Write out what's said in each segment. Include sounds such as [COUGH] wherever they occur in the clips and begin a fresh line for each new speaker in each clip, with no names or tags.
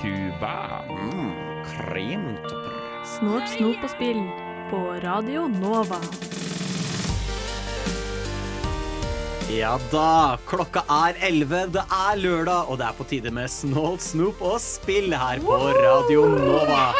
Cuba.
Kremtopper.
Snort, snop og spill på Radio Nova.
Ja da, klokka er 11, det er lørdag, og det er på tide med Snålt snop og spill her på Radio Nova.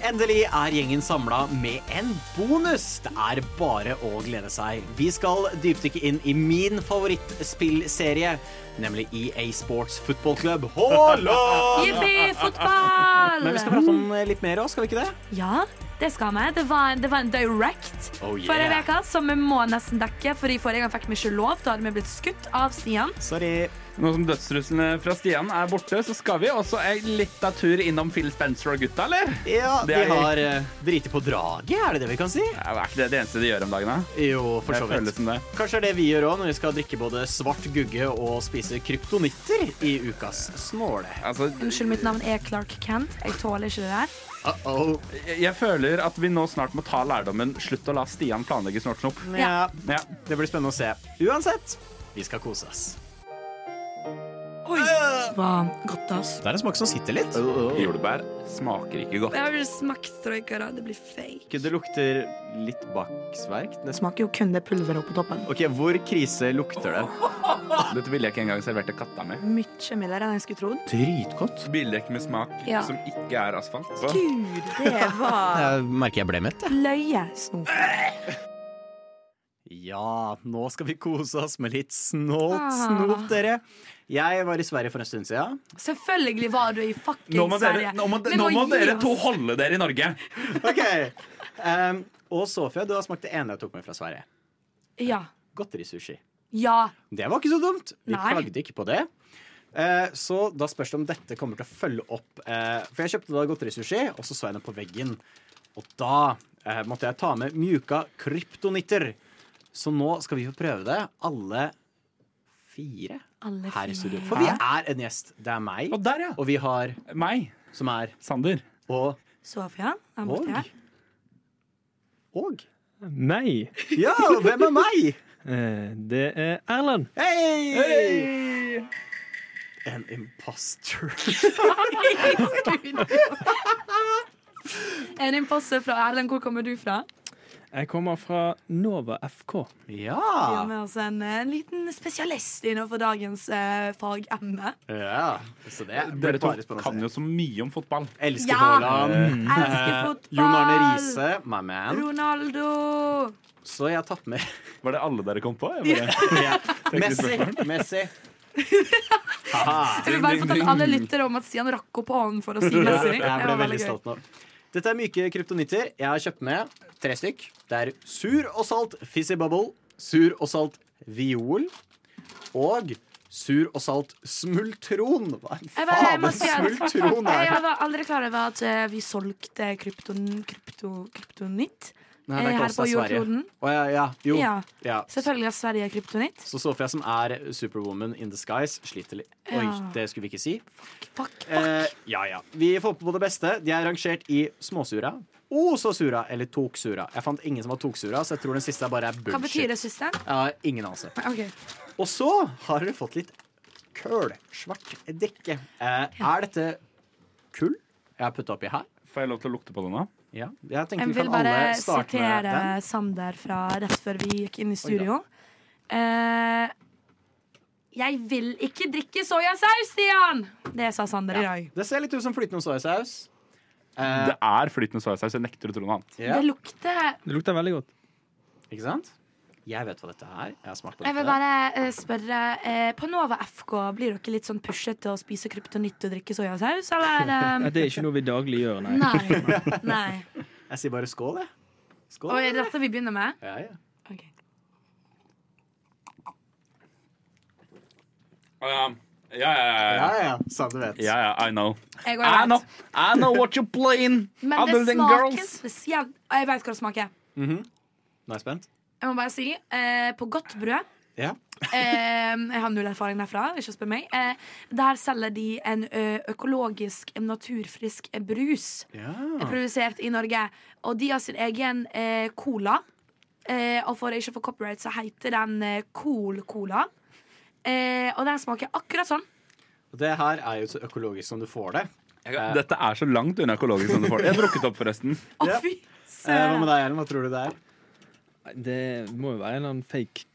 Endelig er gjengen samla med en bonus. Det er bare å glede seg. Vi skal dypdykke inn i min favorittspillserie, nemlig EA Sports Football Club Haaland!
Jippi, fotball!
Men vi skal prate om litt mer òg, skal vi ikke det?
Ja, det skal vi. Det var, det var en direct
Oh, yeah.
forrige uke som vi må nesten dekke, for i forrige gang fikk vi ikke lov. Da hadde vi blitt skutt av Stian.
Sorry.
Nå som dødstruslene fra Stian er borte, så skal vi også en liten tur innom Phil Spencer og gutta, eller?
Ja, de
er-
har uh, driti på draget, er det det vi kan si?
Det er ikke det det eneste de gjør om dagen, da?
Jo, for så vidt. Kanskje det er det vi gjør òg når vi skal drikke både svart gugge og spise kryptonitter i ukas snåle.
Altså,
Unnskyld, mitt navn er Clark Kent. Jeg tåler ikke det der.
Uh-oh.
jeg, jeg føler at vi nå snart må ta lærdommen. Slutt å la Stian planlegge snortsnopp.
Ja,
Ja.
det blir spennende å se. Uansett, vi skal kose oss.
Oi, hva godt, ass.
Det er en smak som sitter litt.
Jordbær smaker ikke godt.
Jeg smakt troika. Det blir fake.
Det lukter litt baksverk.
Det smaker jo kun det pulveret på toppen.
Ok, Hvor krise lukter det?
Dette ville jeg ikke engang servert til katta mi.
Mye mildere enn jeg skulle trodd.
Dritgodt.
Bildekk med smak
Ja.
som ikke er asfalt. Så.
Gud, det var [LAUGHS]
Jeg merker jeg ble mett. jeg.
løyesnop.
Ja, nå skal vi kose oss med litt snålt snop, dere. Jeg var i Sverige for en stund siden.
Selvfølgelig var du i fucking
Nå må, dere,
Sverige.
nå må,
de,
nå må dere to holde dere i Norge. [LAUGHS]
Ok um, Og Sofia, du har smakt det ene jeg tok med fra Sverige.
Ja.
Godterisushi.
Ja.
Det var ikke så dumt. Vi
Nei.
klagde ikke på det. Eh, så da spørs det om dette kommer til å følge opp. Eh, for jeg kjøpte da godterisushi, og så så jeg den på veggen. Og da eh, måtte jeg ta med mjuka kryptonitter. Så nå skal vi få prøve det, alle fire
Alle
her i studio. For vi er en gjest. Det er meg,
Og der, ja.
og vi har
Meg.
som er
Sander.
og
Sofia. er
og. Og.
Meg.
Ja, hvem er meg? [LAUGHS]
Eh, det er Erlend.
Hei! En imposter. [LAUGHS]
En imposter fra Erlend. Hvor kommer du fra?
Jeg kommer fra Nova FK.
Vi har
Ja.
med oss en, en liten spesialist innenfor dagens eh, fagemne.
ja. Så det
Dere to kan jo så mye om fotball.
Elsker
Ja.
Haaland.
Elsker fotball.
Jon Arne Riise, my man.
Ronaldo.
Så jeg har tatt med
Var det alle dere kom på? Jeg bare, [LAUGHS]
ja. Messi. Messi.
Jeg vil bare fortelle alle lyttere om at Stian rakk opp hånden for å si [LAUGHS] Messi.
Jeg ble veldig stolt nå. Dette er myke kryptonitter. Jeg har kjøpt med tre stykk. Det er sur og salt fizzy bubble, sur og salt viol og sur og salt smultron. Hva
Jeg
faen er smultron
Jeg
er?
var aldri klar over at eh, vi solgte krypton, krypto, kryptonitt
Nei, det
eh,
er
her på
er
jordkloden.
Oh, ja, ja. Jo.
Ja.
Ja.
Selvfølgelig er Sverige kryptonitt.
Så Sofia, som er superwoman in disguise, sliter litt. Oi,
Ja.
det skulle vi ikke si.
Fuck, fuck.
Eh, ja, ja. Vi får på det beste. De er rangert i småsura, oh, så sura eller toksura. Jeg fant ingen som var toksura, så jeg tror den siste bare er bullshit.
Hva betyr det, siste?
Ja, har ingen anelse. [LAUGHS]
Okay.
Og så har dere fått litt kølsvart dekke. Eh, er dette kull jeg har putta oppi her?
Får jeg lov til å lukte på den, nå?
Ja. Jeg
Jeg
vi
vil
kan
bare
alle starte med
sitere
den.
Sander fra rett før vi gikk inn i studio. Uh, jeg vil ikke drikke soyasaus, Stian! Det sa Sander i dag.
Det ser litt ut som flytende soyasaus. Uh,
Det er flytende soyasaus. Jeg nekter å tro noe annet.
Yeah.
Det lukter
Det lukter veldig godt.
Ikke sant? Jeg vet hva dette er. Jeg har smakt på
Jeg vil bare uh, spørre Uh, På Nova FK, blir dere litt sånn til å spise kryptonitt og drikke soyasaus, eller? Eh, [LAUGHS]
Det er ikke noe vi daglig gjør, nei.
nei. [LAUGHS] nei.
Jeg sier bare skål, jeg. Skål.
Og er det dette vi begynner med?
Ja, ja.
Ok.
Å, ja. Ja, ja, ja.
ja, ja. Sånn du vet.
Ja, ja, I know.
Jeg går
I know. I know what you're playing.
Men
Other
det
than
smaker
girls.
spesielt Jeg vet hva det smaker.
Mhm. Nå er jeg spent.
Jeg må bare si eh, på godt brød
Ja.
eh, Jeg har null erfaring derfra, ikke spør meg. Eh, der selger de en ø, økologisk, naturfrisk brus.
ja.
Produsert i Norge. Og de har sin egen eh, cola. Eh, og for å ikke få copyright, så heter den eh, Cool Cola. Eh, og den smaker akkurat sånn.
Og det her er jo så økologisk som du får det. Eh,
Dette er så langt unna økologisk som du får det. Jeg har drukket opp, forresten.
Å,
Ja.
fy
Eh, hva med deg, Ellen? Hva tror du det er?
Det må jo være en eller annen fake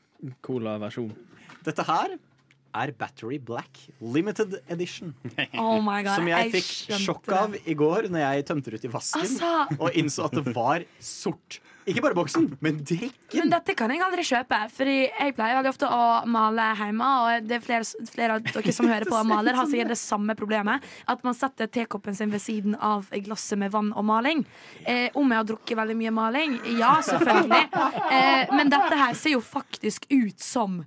cola-versjon.
Dette her er Battery Black Limited Edition. [LAUGHS]
Oh my god.
Som jeg fikk sjokk av i går når jeg tømte det ut i vasken
Altså,
og innså at det var sort. Ikke bare boksen, men
men dette kan jeg aldri kjøpe. Fordi jeg pleier veldig ofte å male hjemme. Og det er flere, flere av dere som hører på og maler, har sikkert det samme problemet. At man setter tekoppen sin ved siden av glasset med vann og maling. Eh, om jeg har drukket veldig mye maling? Ja, selvfølgelig. Eh, men dette her ser jo faktisk ut som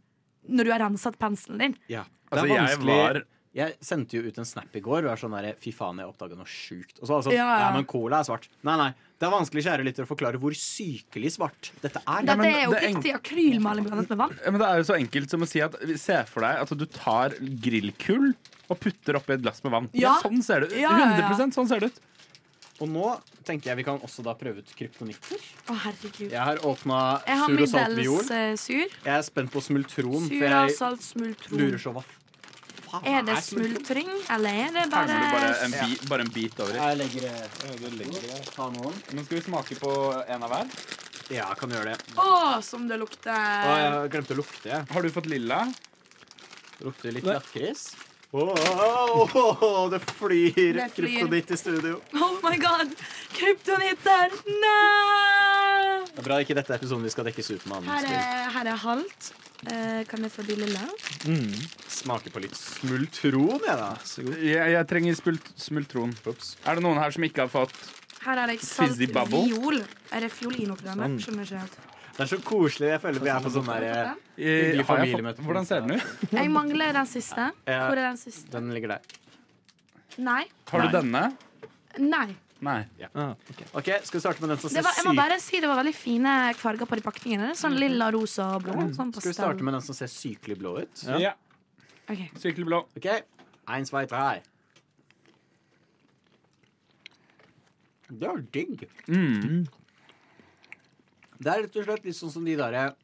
når du har renset penselen din.
Ja.
Altså,
det er
jeg var
Jeg sendte jo ut en snap i går og er sånn der, fy faen, jeg oppdaga noe sjukt. Og så altså,
Ja,
ja,
Nei,
men cola er svart. Nei, nei. Det er vanskelig kjære lytter, å forklare hvor sykelig svart dette er.
Dette er jo
det
riktig akrylmaling blandet med vann.
Ja, men Det er jo så enkelt som å si at Se for deg at du tar grillkull og putter oppi et glass med vann.
Ja.
Sånn ser det ut.
Ja, ja, ja.
100 sånn ser det ut.
Og nå tenker jeg vi kan også da prøve ut kryptonitter.
Å, herregud.
Jeg har åpna sur og salt viol.
sur.
Jeg er spent på smultron,
Sur
for
og salt smultron.
lurer så hva faen
Er det smultring, eller er det bare
Fermer du bare en, bi, bare en bit over i.
Jeg legger det. Ta noen.
Men skal vi smake på en av hver.
Ja, kan gjøre det.
Å, som det lukter.
Å, jeg glemte å lukte.
Har du fått lilla?
Lukter litt Åh, det flyr
Det flyr.
kryptonitt i studio.
Oh my god! Kryptonitter! Nei!
Det er bra ikke dette er episoden vi skal dekke Supermann.
Her er, her er halvt. Uh, kan jeg få de lilla?
Mm.
Smaker på litt smultron, jeg, da.
Så god.
Jeg, jeg trenger smult, smultron. Er det noen her som ikke har fått
Her er det salt
Fizzy
viol. Er det fiolin oppi den?
Sånn.
Skjønner ikke helt.
Det er så koselig. Jeg føler vi er på sånn der i
Eh,
Hyggelig familiemøte.
Hvordan ser den ut?
Jeg mangler den siste. Hvor er den siste?
Den ligger der.
Nei.
Har du denne?
Nei.
Nei.
Ah, ok.
OK, skal vi starte med den som ser
var, jeg må bare si det var veldig fine farger på de pakningene. Sånn lilla, rosa og blå. Sånn
Skal vi starte med den som ser sykelig blå ut?
Ja.
Ja.
Okay.
Sykelig blå.
OK. Eins, zwei, drei. Det var digg.
Mm.
Det er rett og slett litt sånn som de derre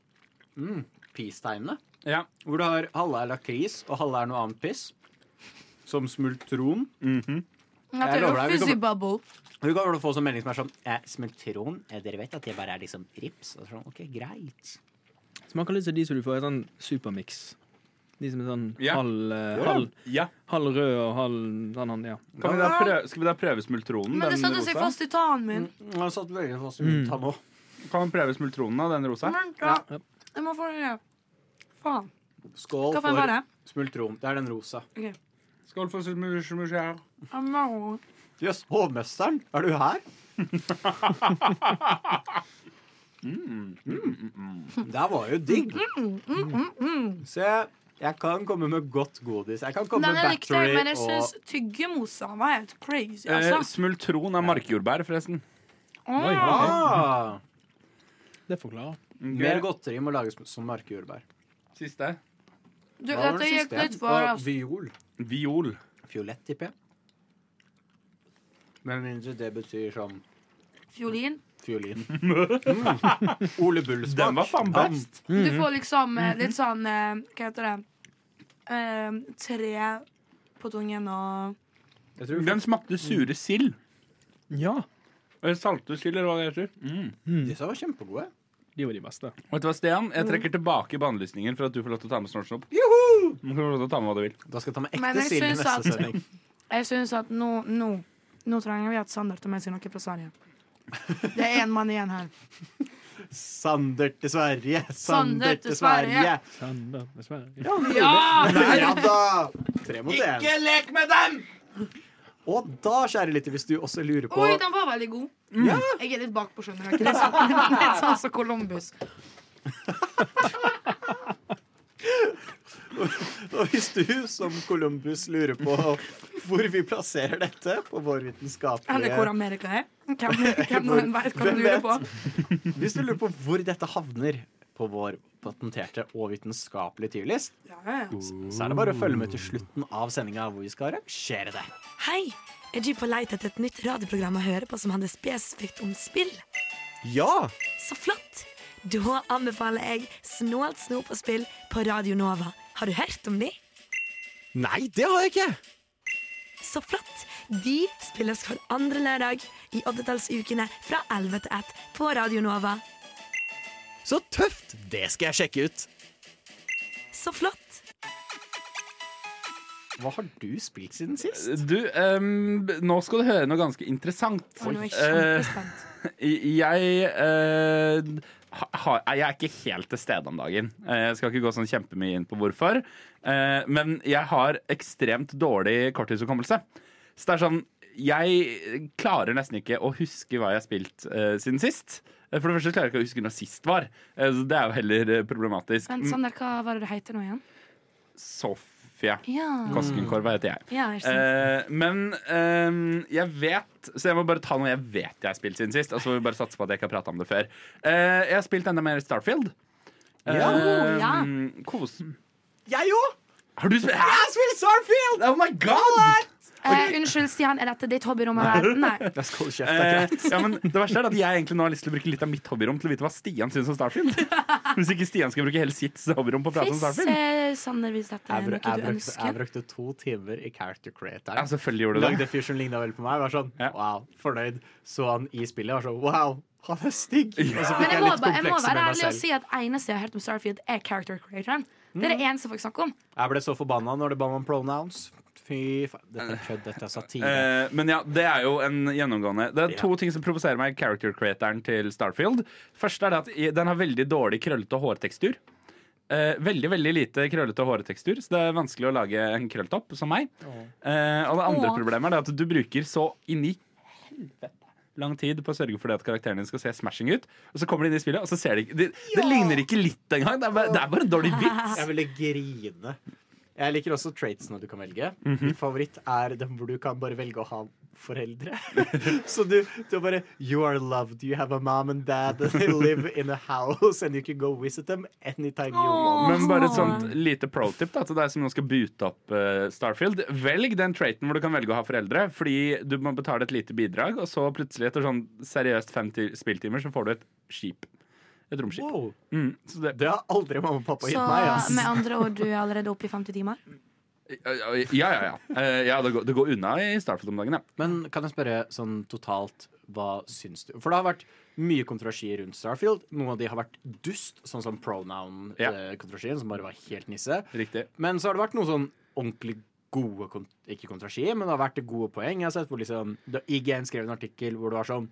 mm, peace-tegnene.
Ja.
Hvor du har halve er lakris, og halve er noe annet piss. Som smultron.
Mm
-hmm.
Jeg
det er
lover deg, vi
fizzy
kommer-
bubble.
Du kan få sånn melding som er sånn eh, Smultron? Eh, dere vet at det bare er liksom rips? Og sånn, OK, greit.
Smaker litt som de som du får i sånn supermix. De som er sånn
Ja.
halv, eh, halv,
ja.
halv rød og halv sånn, ja.
Kan vi da prøve, skal vi da prøve smultronen?
Men det satte seg fast i tannen min.
Jeg har satt veldig fast i min
Mm.
tann nå.
Kan vi prøve smultronen av den rosa?
Ja.
Jeg må få det. Faen.
Skål
Hva
for
det?
smultron. Det er den rosa.
Skål for smultronen.
Ammo.
Jøss, hovmesteren, er du her? Det var jo digg. Se, jeg kan komme med godt godis. Jeg kan komme
Den
med
er riktig, men jeg
og
syns tyggemosa var helt crazy.
Eh,
Altså.
smultron er markjordbær, forresten.
Oi,
Åh.
ah,
Det forklarer.
Mer godteri må lages som markjordbær.
Siste.
Du,
Hva var
dette
det
gikk
siste?
litt for
Og
altså.
Viol.
Viol.
Fiolett, tipper jeg. Med mindre det betyr sånn
fiolin.
fiolin. [LAUGHS] Mm. Ole Bull-smak.
Den var faen best.
Du får liksom eh, litt sånn eh, Hva heter det? Eh, tre på tungen og
Jeg tror
Den smakte sure sild.
Ja.
Eller salte sild, eller hva det heter. Mm.
Disse var kjempegode.
De var de beste.
Vet du hva, Stian? Jeg trekker tilbake bannlysningen for at du får lov til å ta med Snortsnopp. Du får lov til å ta med hva du vil.
Da skal jeg ta med ekte sild i neste
at-
sending. [LAUGHS]
Jeg syns at nå, nå Nå trenger vi at Sander tar med seg noe fra Sverige. [LAUGHS] Det er én mann igjen her.
Sander til Sverige,
Sander til
til Sverige.
Sander, dessverre.
Ja! [LAUGHS]
Ja da! Tre mot én.
lek med dem!
Og da, kjære lytter, hvis du også lurer på
Oi, den var veldig god.
Ja.
Jeg er litt bakpå, skjønner du. Litt sånn, som Columbus. [LAUGHS]
Og hvis du som Columbus lurer på hvor vi plasserer dette på vår
Eller hvor
vitenskapelige
Amerika er. Hvem, hvem [LAUGHS]
hvem,
Hvem
vet?
på.
Hvis du lurer på hvor dette havner på vår patenterte og vitenskapelige tyvlist,
Ja, ja, ja.
så er det bare å følge med til slutten av sendinga hvor vi skal arrangere det.
Hei! Er du på leit etter et nytt radioprogram å høre på som handler spesifikt om spill?
Ja!
Så flott! Da anbefaler jeg Snålt snop og spill på Radio Nova Har du hørt om de?
Nei, det har jeg ikke!
Så flott! De spilles hver andre lørdag i oddetallsukene fra 11 til 1 på Radio Nova.
Så tøft! Det skal jeg sjekke ut.
Så flott!
Hva har du spilt siden sist?
Du, um, nå skal du høre noe ganske interessant.
Å, nå er jeg
Eh,
kjempespent. [LAUGHS]
jeg uh, ha, Jeg er ikke helt til stede om dagen. Eh, Jeg skal ikke gå sånn kjempemye inn på hvorfor. Eh, men jeg har ekstremt dårlig korttidshukommelse. Så det er sånn Jeg klarer nesten ikke å huske hva jeg har spilt uh, siden sist. Eh, For det første klarer jeg ikke å huske når sist var. Eh, så det er jo heller eh, problematisk.
Men Sander, hva var det du heter nå igjen?
Sofia
Ja,
Koskenkorva heter jeg.
ja.
Eh, men ehm, jeg vet Så jeg må bare ta noe jeg vet jeg har spilt siden sist. Og så må vi bare satse på at jeg ikke har prata om det før. Eh, jeg har spilt enda mer Starfield.
Ja.
Eh,
Ja.
Kosen.
Jeg òg!
Har du spilt
Jeg har spilt Starfield!
Oh my god!
Eh, unnskyld, Stian, er dette ditt hobbyrom? eller? Nei.
Jeg [LAUGHS] skal kjeft. det
Eh, ja, men det verste er at jeg egentlig nå har lyst til å bruke litt av mitt hobbyrom til å vite hva Stian syns om Starfield. [LAUGHS] Hvis ikke Stian skal bruke hele sitt hobbyrom på å prate om Starfield.
eh, Sander, hvis dette
Jeg,
er noe du
ønsker. jeg brukte to timer i character
Ja, selvfølgelig gjorde du
Lagde
det.
fyr som ligna veldig på meg. Var sånn,
Ja.
wow, fornøyd. Så han i spillet var sånn wow, han er stygg. Og så
Men jeg
jeg
må,
litt
ba- jeg må være ærlig og si at eneste jeg har hørt om Starfield, er character creatoren. Det er det eneste folk snakker om.
Jeg ble så forbanna når det ba om pronouns. Fy faen. Dette er kødd. Dette er satire.
Eh, men ja, det er jo en gjennomgående Det er to ting som provoserer meg i character creatoren til Starfield. Først er det at den har veldig dårlig krøllete hårtekstur. Eh, veldig veldig lite krøllete hårtekstur, så det er vanskelig å lage en krølltopp som meg. Eh, og det andre
oh.
problemet er det at du bruker så inn i helvete lang tid på å sørge for det at karakteren din skal se smashing ut. Og så kommer de inn i spillet, og så ser de ikke Det, det ligner ikke litt engang. Det, er bare- det er bare en dårlig vits. [LAUGHS]
Jeg ville grine. Jeg liker også traitsene du kan velge.
Mhm.
Min favoritt er den hvor du kan bare velge å ha foreldre. [LAUGHS] Så du, du bare You are loved. You have a mom and dad. And [LAUGHS] they live in a house, and you can go visit them anytime you want.
Men bare et sånt lite pro-tip da, til deg som nå skal bute opp uh, Starfield. Velg den traiten hvor du kan velge å ha foreldre, fordi du må betale et lite bidrag, og så plutselig etter sånn seriøst fem ti- spilltimer så får du et skip. Et romskip.
Wow.
Mm, så det,
Det har aldri mamma og pappa
Så
gitt meg. Ass.
med andre ord, du er allerede oppe i 50 timer?
ja, ja, ja. Eh, ja det, går, det går unna i Starfield om dagen, ja.
Men kan jeg spørre sånn totalt, hva syns du? For det har vært mye kontroversi rundt Starfield. Noen av de har vært dust, sånn som pronoun-kontroversien, som bare var helt nisse.
Riktig.
Men så har det vært noen sånn ordentlig gode kont Ikke kontroversier, men det har vært gode poeng. Jeg har sett hvor liksom IGN skrev en artikkel hvor det var sånn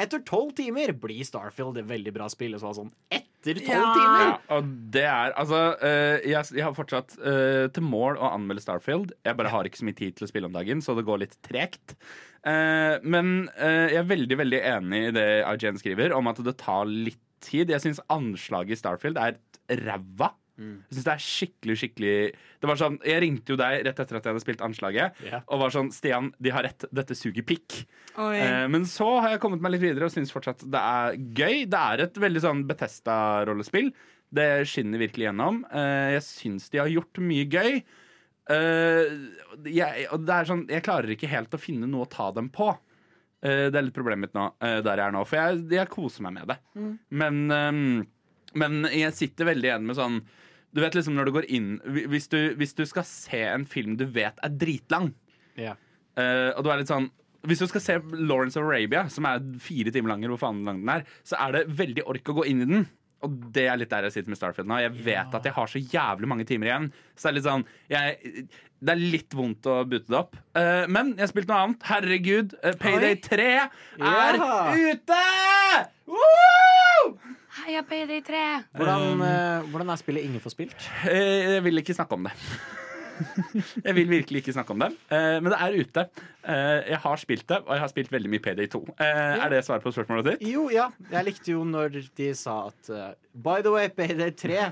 Etter tolv timer blir Starfield et veldig bra spill. Og så var sånn Etter tolv
Ja.
timer?!
Ja, og det er Altså, uh, jeg, jeg har fortsatt uh, til mål å anmelde Starfield. Jeg bare har ikke så mye tid til å spille om dagen, så det går litt tregt. Uh, men jeg er veldig, veldig enig i det IGN skriver, om at det tar litt tid. Jeg syns anslaget i Starfield er ræva. Jeg synes det er skikkelig, skikkelig Det var sånn, Jeg ringte jo deg rett etter at jeg hadde spilt anslaget,
yeah.
og var sånn Stian, de har rett. Dette suger pikk. Eh, men så har jeg kommet meg litt videre og syns fortsatt det er gøy. Det er et veldig sånn Betesta-rollespill. Det skinner virkelig gjennom. Eh, jeg syns de har gjort mye gøy. Eh, jeg, og det er sånn, jeg klarer ikke helt å finne noe å ta dem på. Eh, det er litt problemet mitt nå, eh, der jeg er nå. For jeg, jeg koser meg med det. Men, ehm, men jeg sitter veldig igjen med sånn Du vet liksom når du går inn Hvis du, hvis du skal se en film du vet er dritlang,
yeah.
uh, og du er litt sånn Hvis du skal se Lawrence of Arabia, som er fire timer lang, hvor faen lang den er, så er det veldig ork å gå inn i den. Og det er litt der jeg sitter med Starfield nå. Jeg vet at jeg har så jævlig mange timer igjen. Så det er litt sånn jeg, Det er litt vondt å bute det opp. Uh, men jeg har spilt noe annet. Herregud, uh, Payday 3 er
Ja.
ute! Woo!
Heia PD3!
Hvordan, eh, hvordan er spillet ingen får spilt?
Eh, Jeg vil ikke snakke om det. [LAUGHS] jeg vil virkelig ikke snakke om det. Eh, Men det er ute. Eh, Jeg har spilt det, og jeg har spilt veldig mye PD2. Eh, Er det svaret på spørsmålet ditt?
Jo, ja. Jeg likte jo når de sa at eh, By the way, Payday 3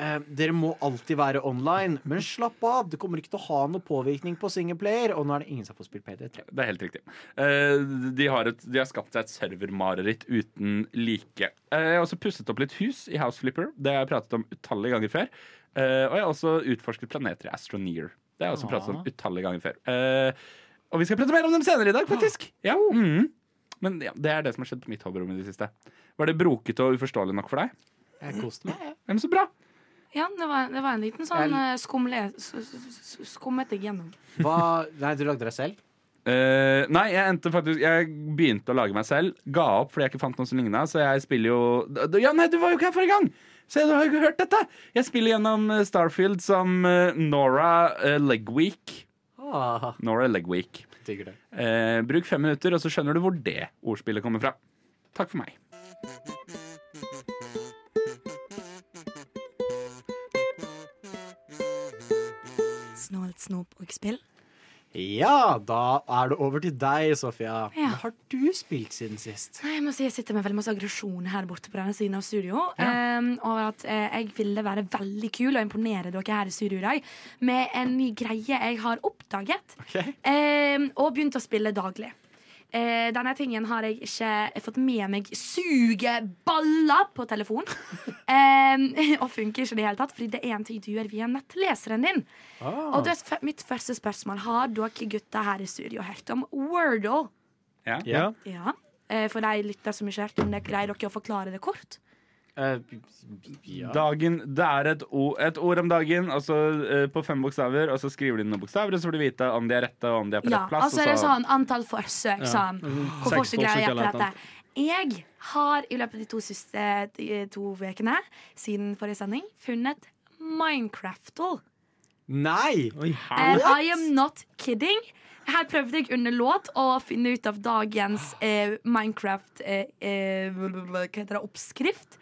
eh, dere må alltid være online, men slapp av. Det kommer ikke til å ha noen påvirkning på singleplayer. Og nå er det ingen som får spilt PD3.
Det er helt riktig. Eh, De har, et, de har skapt seg et servermareritt uten like. Eh, Jeg har også pusset opp litt hus i House Flipper. Det har jeg pratet om utallige ganger før. Eh, Og jeg har også utforsket planeter i Astroneer. Det har jeg også pratet om utallige ganger før. Eh, Og vi skal prate mer om dem senere i dag, faktisk. [GASPS] Ja. mhm. Men ja, det er det som har skjedd på mitt hobbyrom i det siste. Var det brokete og uforståelig nok for deg?
Jeg koste meg.
Ja, Men så bra.
Ja, det var, det var en liten sånn uh, skumle... Skummet deg gjennom.
Hva Nei, du lagde deg selv?
Uh, nei, jeg endte faktisk Jeg begynte å lage meg selv. Ga opp fordi jeg ikke fant noe som ligna. Så jeg spiller jo Ja, nei, du var jo ikke her forrige gang! Se, du har jo ikke hørt dette! Jeg spiller gjennom eh, Starfield som Nora uh, Legweek.
Ah,
Nora Legweek.
digger det.
Uh, bruk fem minutter, og så skjønner du hvor det ordspillet kommer fra. Takk for meg.
Snop og spill.
Ja, da er det over til deg, Sofia.
Ja.
Hva har du spilt siden sist?
Nei, Jeg må si jeg sitter med veldig masse aggresjon her borte på denne siden av studio. Um, over at uh, jeg ville være veldig kul og imponere dere her i studio i dag med en ny greie jeg har oppdaget.
Okay.
Um, og begynt å spille daglig. Eh, denne tingen har jeg ikke fått med meg sugeballer på telefon. [LAUGHS] eh, [LAUGHS] og funker ikke i det hele tatt, fordi det er en ting du gjør via nettleseren din.
Ah.
Og det er mitt første spørsmål Har dere gutter her i studio hørt om Wordle?
Ja.
Ja.
Ja. Eh, For de lytter som ikke har hørt om det, greier dere å forklare det kort?
Eh, ja.
Dagen, det er et, o, et ord om dagen, altså uh, på fem bokstaver, og så skriver de noen bokstaver, og så får du vite om de er rette, og om de er på
Ja,
rett plass.
altså er det
og
sånn antall forsøk,
Ja.
sånn.
Mhm.
Hvor fort du greier å gjette dette. Jeg har i løpet av de to siste to ukene siden forrige sending funnet Minecraftle.
Nei!
Oi.
And I am not kidding. Her prøvde jeg under låt å finne ut av dagens eh, Minecraft eh, eh, Hva heter det? Oppskrift.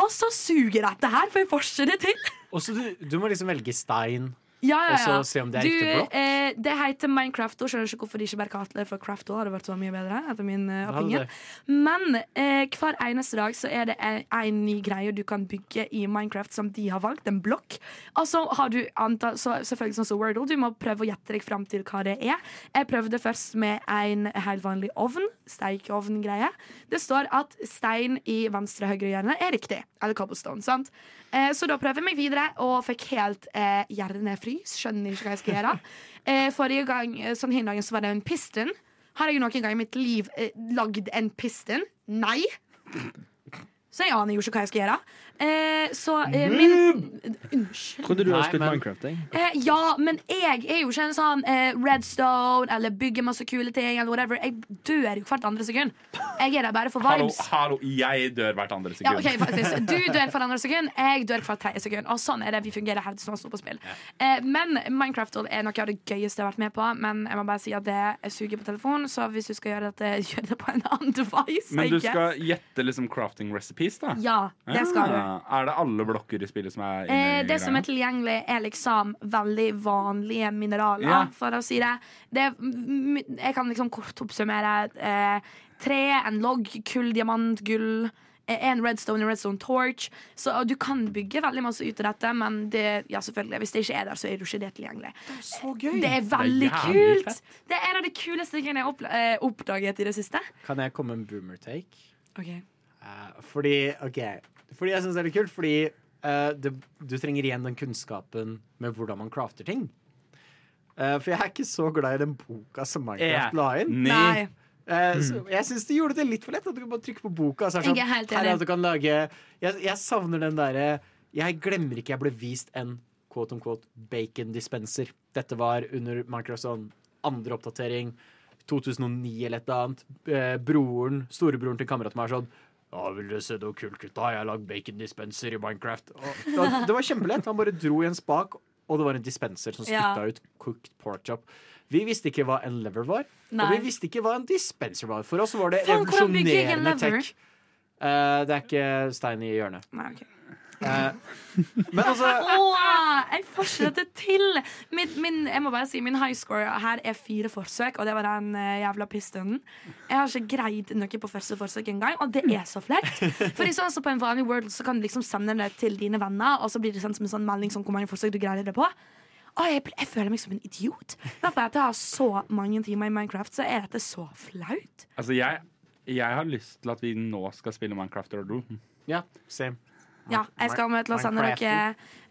Og så suger dette her, for jeg får det til.
Og så du, du må liksom velge stein.
Ja, ja,
Og
ja.
så se om det er
du,
riktig blokk?
Eh, det heter Minecraft. Og skjønner ikke hvorfor de ikke bare kaller det for Crafto. Hadde vært så mye bedre, etter min
uh,
opinion. Men eh, hver eneste dag så er det en, en ny greie du kan bygge i Minecraft som de har valgt. En blokk. Og så har du antall, så, selvfølgelig sånn som Wordle. Du må prøve å gjette deg fram til hva det er. Jeg prøvde først med en helt vanlig ovn. Steikeovn-greie. Det står at stein i venstre høyre hjørne er riktig. Eller cobblestone. sant? Eh, så da prøvde jeg meg videre og fikk helt eh, hjernefrys. Skjønner ikke hva jeg skal gjøre. [LAUGHS] Eh, forrige gang eh, sånn hin dagen så var det en piston. Har jeg noen gang i mitt liv eh, lagd en piston? Nei. Så jeg aner jo ikke hva jeg skal gjøre. Eh, så eh, min Unnskyld.
Trodde du hadde spilt
men-
Minecraft. Jeg.
Eh, ja, men jeg er jo ikke en sånn eh, redstone eller bygger masse kule ting. Eller whatever Jeg dør jo hvert andre sekund. Jeg er der bare for vibes.
hallo, jeg dør hvert andre
Ja,
sekund.
faktisk Du [LAUGHS] dør hvert andre sekund, jeg dør hvert tredje sekund. Og sånn er det vi fungerer her til står på spill. Eh, men Minecraft er noe av det gøyeste jeg har vært med på. Men jeg må bare si at det er suger på telefon, så hvis du skal gjøre dette, gjør det på en annen [LAUGHS] device.
Men du skal gjette liksom crafting recipes, da?
Ja, det skal du.
Er det alle blokker i spillet som er
Eh,
inni
det som er tilgjengelig, er liksom veldig vanlige mineraler,
Ja.
for å si det. det er, jeg kan liksom kort oppsummere. Eh, tre, en logg, kull, diamant, gull. eh, En redstone, en redstone torch. Så du kan bygge veldig masse ut av dette, men det, ja, selvfølgelig, hvis det ikke er der, så er det ikke det tilgjengelig.
Så gøy!
Det er veldig
Det er
kult!
fett.
Det er en av de kuleste tingene jeg har eh, oppdaget i det siste.
Kan jeg komme med en boomer take?
Okay.
Uh, fordi OK. Fordi jeg syns det er litt kult, fordi uh, det, du trenger igjen den kunnskapen med hvordan man crafter ting. Uh, for jeg er ikke så glad i den boka som Minecraft la inn.
Nei.
Uh, så jeg syns de gjorde det litt for lett. At du kan bare trykke på boka. Så er det
Jeg er
sånn, her er at du kan lage jeg, jeg savner den derre Jeg glemmer ikke jeg ble vist en quote on quote bacon dispenser. Dette var under Minecraft sånn andre oppdatering. 2009 eller et eller annet. Eh, broren, storebroren til kameraten min er sånn ja, vil du se noe kult, gutta? Jeg har lagd bacon dispenser i Minecraft. Og, det var kjempelett. Han bare dro i en spak, og det var en dispenser som
Ja.
ut cooked pork chop. Vi visste ikke hva en lever var, og vi visste ikke hva en dispenser var. For oss var det revolusjonerende
lever?
tech. Uh, det er ikke stein i hjørnet.
Nei, ok.
Eh, men altså
Åh, jeg får til! Min, min, jeg må bare si, min high score her er fire forsøk, og det var den eh, jævla pistonen. Jeg har ikke greid noe på første forsøk engang, og det er så flaut. For sånn så på en vanlig world så kan du liksom sende det til dine venner, og så blir det sendt som en sånn melding som hvor mange forsøk du greier det på. Og jeg, jeg føler meg som en idiot. Derfor at jeg har så mange timer i Minecraft, så er dette så flaut.
Altså, jeg, jeg har lyst til at vi nå skal spille Minecraft Rodo.
Ja, same.
Ja, jeg skal med til å sende dere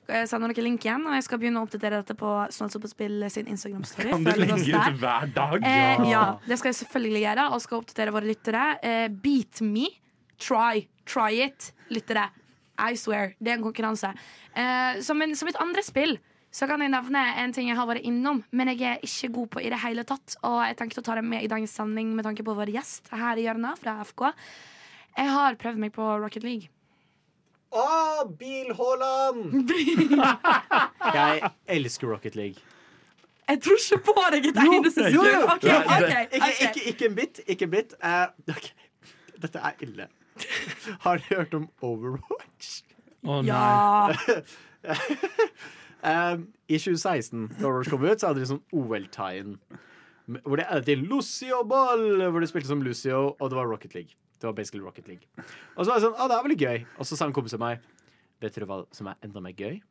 eh, Sende dere igjen, og jeg skal begynne å oppdatere dette på Snålsoppspill sin Instagram-story.
Kan du legge ut hver dag?
Eh, ja, det skal jeg selvfølgelig gjøre, og skal oppdatere våre lyttere. Eh, beat me. Try. Try it, lyttere. I swear. Det er en konkurranse. Eh, som, en, som et andre spill så kan jeg nevne en ting jeg har vært innom, men jeg er ikke god på i det hele tatt. Og jeg tenkte å ta det med i dagens sending med tanke på vår gjest her i hjørnet fra FK. Jeg har prøvd meg på Rocket League.
Å, Bil-Haaland! [LAUGHS] jeg elsker Rocket League.
Jeg tror ikke på deg et eneste sekund. Okay,
okay,
ok,
Ikke, ikke, ikke en bit. Ikke en bit. Uh. Dette er ille. [LAUGHS] Har dere hørt om Overwatch?
Å nei. [LAUGHS]
Ja.
um, I 2016, da Overwatch kom ut, så hadde de sånn OL-tie-in. Hvor det er til Lucio Ball, hvor de spilte som Lucio, og det var Rocket League. Det var basically Rocket League. Og så var jeg sånn, å, det er veldig gøy. Og så sa en kompis av meg, vet dere hva som er enda mer gøy?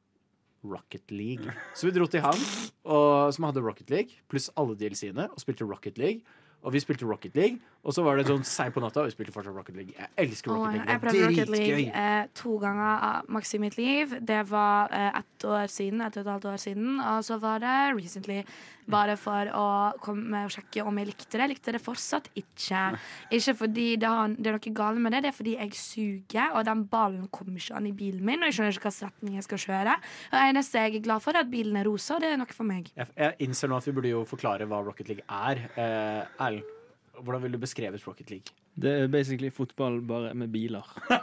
Rocket League. Så vi dro til han, og, som hadde Rocket League, pluss alle DLC-ene, og spilte Rocket League. Og vi spilte Rocket League, og så var det sånn seint på natta, og vi spilte fortsatt Rocket League. Jeg elsker Rocket League.
jeg prøvde Rocket League eh, to ganger av maks i mitt liv. Det var eh, ett år siden, et og et halvt år siden. Og så var det recently. Bare for å komme og sjekke om jeg likte det. Jeg likte det fortsatt ikke. Ikke fordi det, har, det er noe galt med det, det er fordi jeg suger, og den ballen kommer ikke an i bilen min. Og jeg skjønner ikke hvilken retning jeg skal kjøre. Og det eneste jeg er glad for, er at bilen er rosa, og det er noe for meg.
Jeg, jeg innser nå at vi burde jo forklare hva Rocket League er. Eh, Erlend, hvordan vil du beskrevet Rocket League?
Det er basically fotball bare med biler.
Og,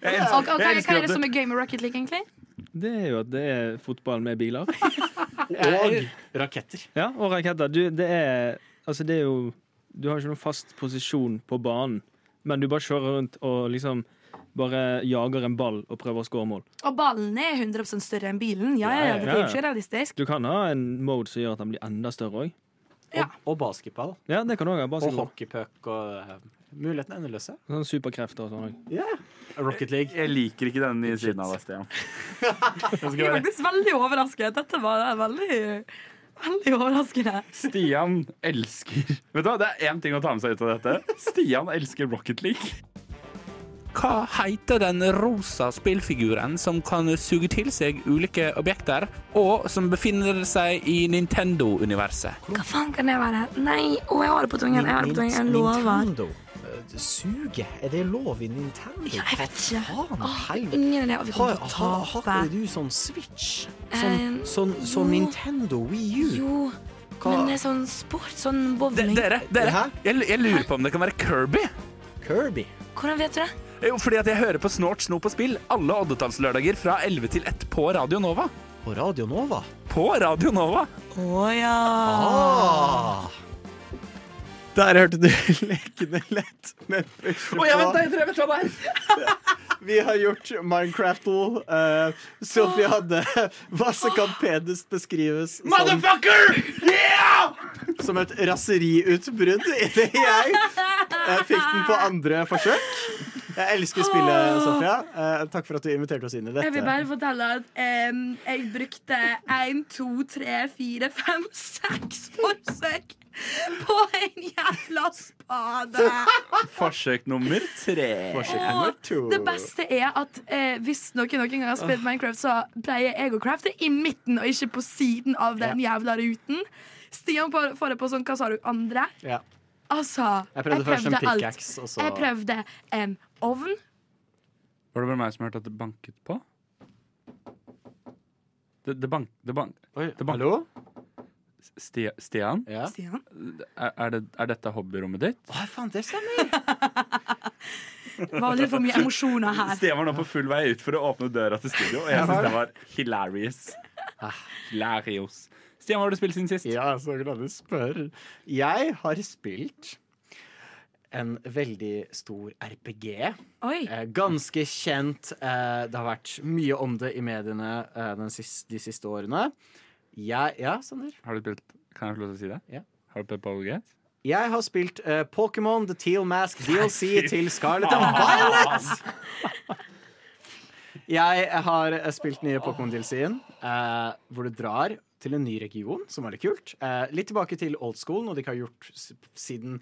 og hva, hva er det som er gøy med Rocket League, egentlig?
Det er jo at det er fotball med biler. [LAUGHS]
Og [LAUGHS] raketter.
Ja, og raketter. Du, det er Altså, det er jo Du har ikke noen fast posisjon på banen, men du bare kjører rundt og liksom bare jager en ball og prøver å skåre mål.
Og ballen er 100% større enn bilen. Ja, ja, ja, det er ikke realistisk.
Du kan ha en mode som gjør at den blir enda større òg.
Ja.
Og, og basketball.
Ja, det kan også basketball.
Og hockeypuck og uh, Mulighetene er endeløse.
Sånn superkrefter og sånn òg.
Rocket League.
Jeg liker ikke den nye siden av deg, Stian. [LAUGHS]
Jeg er faktisk veldig overrasket. Dette var veldig, veldig overraskende.
Stian elsker Vet du hva, Det er én ting å ta med seg ut av dette. Stian elsker Rocket League. Hva heter den rosa spillfiguren som kan suge til seg ulike objekter, og som befinner seg i Nintendo-universet?
Hva faen kan det være? Nei, å, jeg har det på tungen. Jeg har det på tungen. Jeg lover.
Suge? Er det lov i Nintendo?
Ja, jeg vet ikke.
Faen,
Åh, ingen idé. Vi
Har,
kommer til
har,
å
har
tape.
ikke du sånn Switch? Sånn,
Eh,
sånn, sånn
jo.
Nintendo Wii U?
Jo,
Hva-
men det er sånn sport, sånn bowling.
dere, dere jeg, jeg lurer på om det kan være Kirby.
Kirby?
Hvordan vet du det?
Jo, fordi at jeg hører på Snort, nå på spill alle oddetallslørdager fra 11 til 1 på Radio Nova.
På Radio Nova?
På Radio Nova!
Å ja.
Ah. Der hørte du [LAUGHS] Lekende lett med
Å, jeg vet, jeg vet hva det er! [LAUGHS]
Vi har gjort Minecraft-ol. Uh, Sofie hadde [LAUGHS] Hva som kan penest beskrives som,
Motherfucker! Yeah!
som et raseriutbrudd idet jeg uh, fikk den på andre forsøk. Jeg elsker spillet, Sofia. Uh, takk for at du inviterte oss inn i dette.
Jeg vil bare fortelle at um, jeg brukte én, to, tre, fire, fem, seks forsøk [LAUGHS] på en jævla spade.
Forsøk nummer tre.
Forsøk nummer to.
Det beste er at eh, hvis noen noen gang har spilt Minecraft, så pleier jeg å crafte i midten og ikke på siden av den jævla ruten. Stian får det på sånn, hva sa du, andre?
Ja.
Altså,
Jeg prøvde først en
alt.
pickaxe, og så
Jeg prøvde en ovn.
Var det bare meg som hørte at det banket på? Det, det bank... Det bank
Oi,
Det bank-
Hallo?
Stia- Stian,
Ja.
Stian.
er, er, det, er dette hobbyrommet ditt?
Å, faen, det stemmer.
Det var litt for mye emosjoner her.
Stian var nå på full vei ut for å åpne døra til studio, og jeg syns det var hilarious. Hilarious. Stian, hva har du spilt siden sist?
Ja, så glad du spør. Jeg har spilt en veldig stor RPG.
Oi.
Eh, ganske kjent. Eh, det har vært mye om det i mediene eh, siste, de siste årene. Jeg, ja, Sander?
Har du spilt Kan jeg få lov til å si det?
Ja.
Har du spilt Ballgate?
Jeg har spilt uh, Pokémon The Teal Mask DLC til Scarlet and Violet. Jeg har eh, spilt nye Pokémon-DLC-en, uh, hvor du drar til en ny region, som var litt kult. Uh, litt tilbake til old school, noe de ikke har gjort siden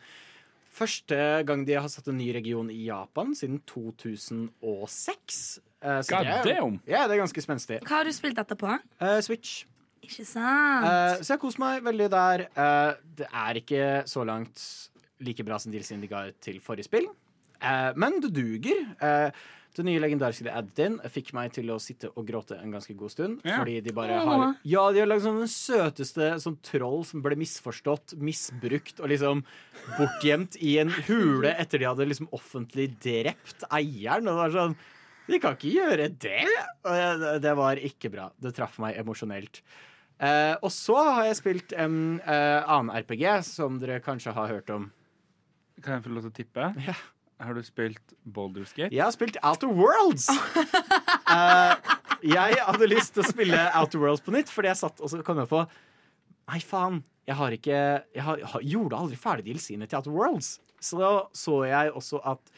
første gang de har satt en ny region i Japan, siden 2006. Uh, så
God
det er-
damn!
Ja, det er ganske spenstig.
Hva har du spilt etterpå?
Uh, Switch.
Ikke sant?
Eh, så jeg koser meg veldig der. Eh, det er ikke så langt like bra som DLC-en de ga til forrige spill. Eh, men det duger. Eh, det nye legendariske Addin fikk meg til å sitte og gråte en ganske god stund.
Ja.
Fordi de bare har Ja, de har lagd sånn den søteste sånn troll som ble misforstått, misbrukt og liksom bortgjemt i en hule etter de hadde liksom offentlig drept eieren. Og det var sånn De kan ikke gjøre det! Og det var ikke bra. Det traff meg emosjonelt. Eh, og så har jeg spilt en uh, annen RPG som dere kanskje har hørt om.
Kan jeg få lov til å tippe?
Ja.
Har du spilt Boulders Gate?
Jeg har spilt Outer Worlds. uh, [LAUGHS] jeg hadde lyst til å spille Outer Worlds på nytt, fordi jeg satt og så kom jeg på Nei, faen. Jeg har ikke Jeg har, har, gjorde aldri ferdig DLC-ene til Outer Worlds. Så da så jeg også at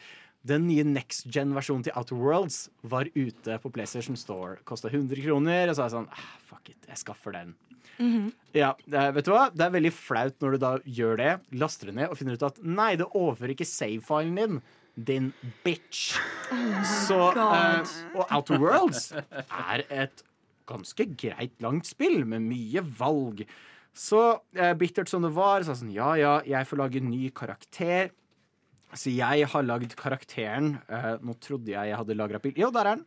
den nye next gen-versjonen til Outer Worlds var ute på PlayStation Store. Kosta 100 kroner. Og så er jeg sånn ah, Fuck it, jeg skaffer den. Ja, -hmm. Ja, vet du hva? Det er veldig flaut når du da gjør det, laster det ned og finner ut at nei, det overfører ikke save-filen din. Din bitch. Så uh, Og Outer Worlds er et ganske greit langt spill med mye valg. Så uh, bittert som det var, så sånn ja ja, jeg får lage en ny karakter. Så jeg har lagd karakteren eh, Nå trodde jeg jeg hadde lagra bil. Jo, der er den.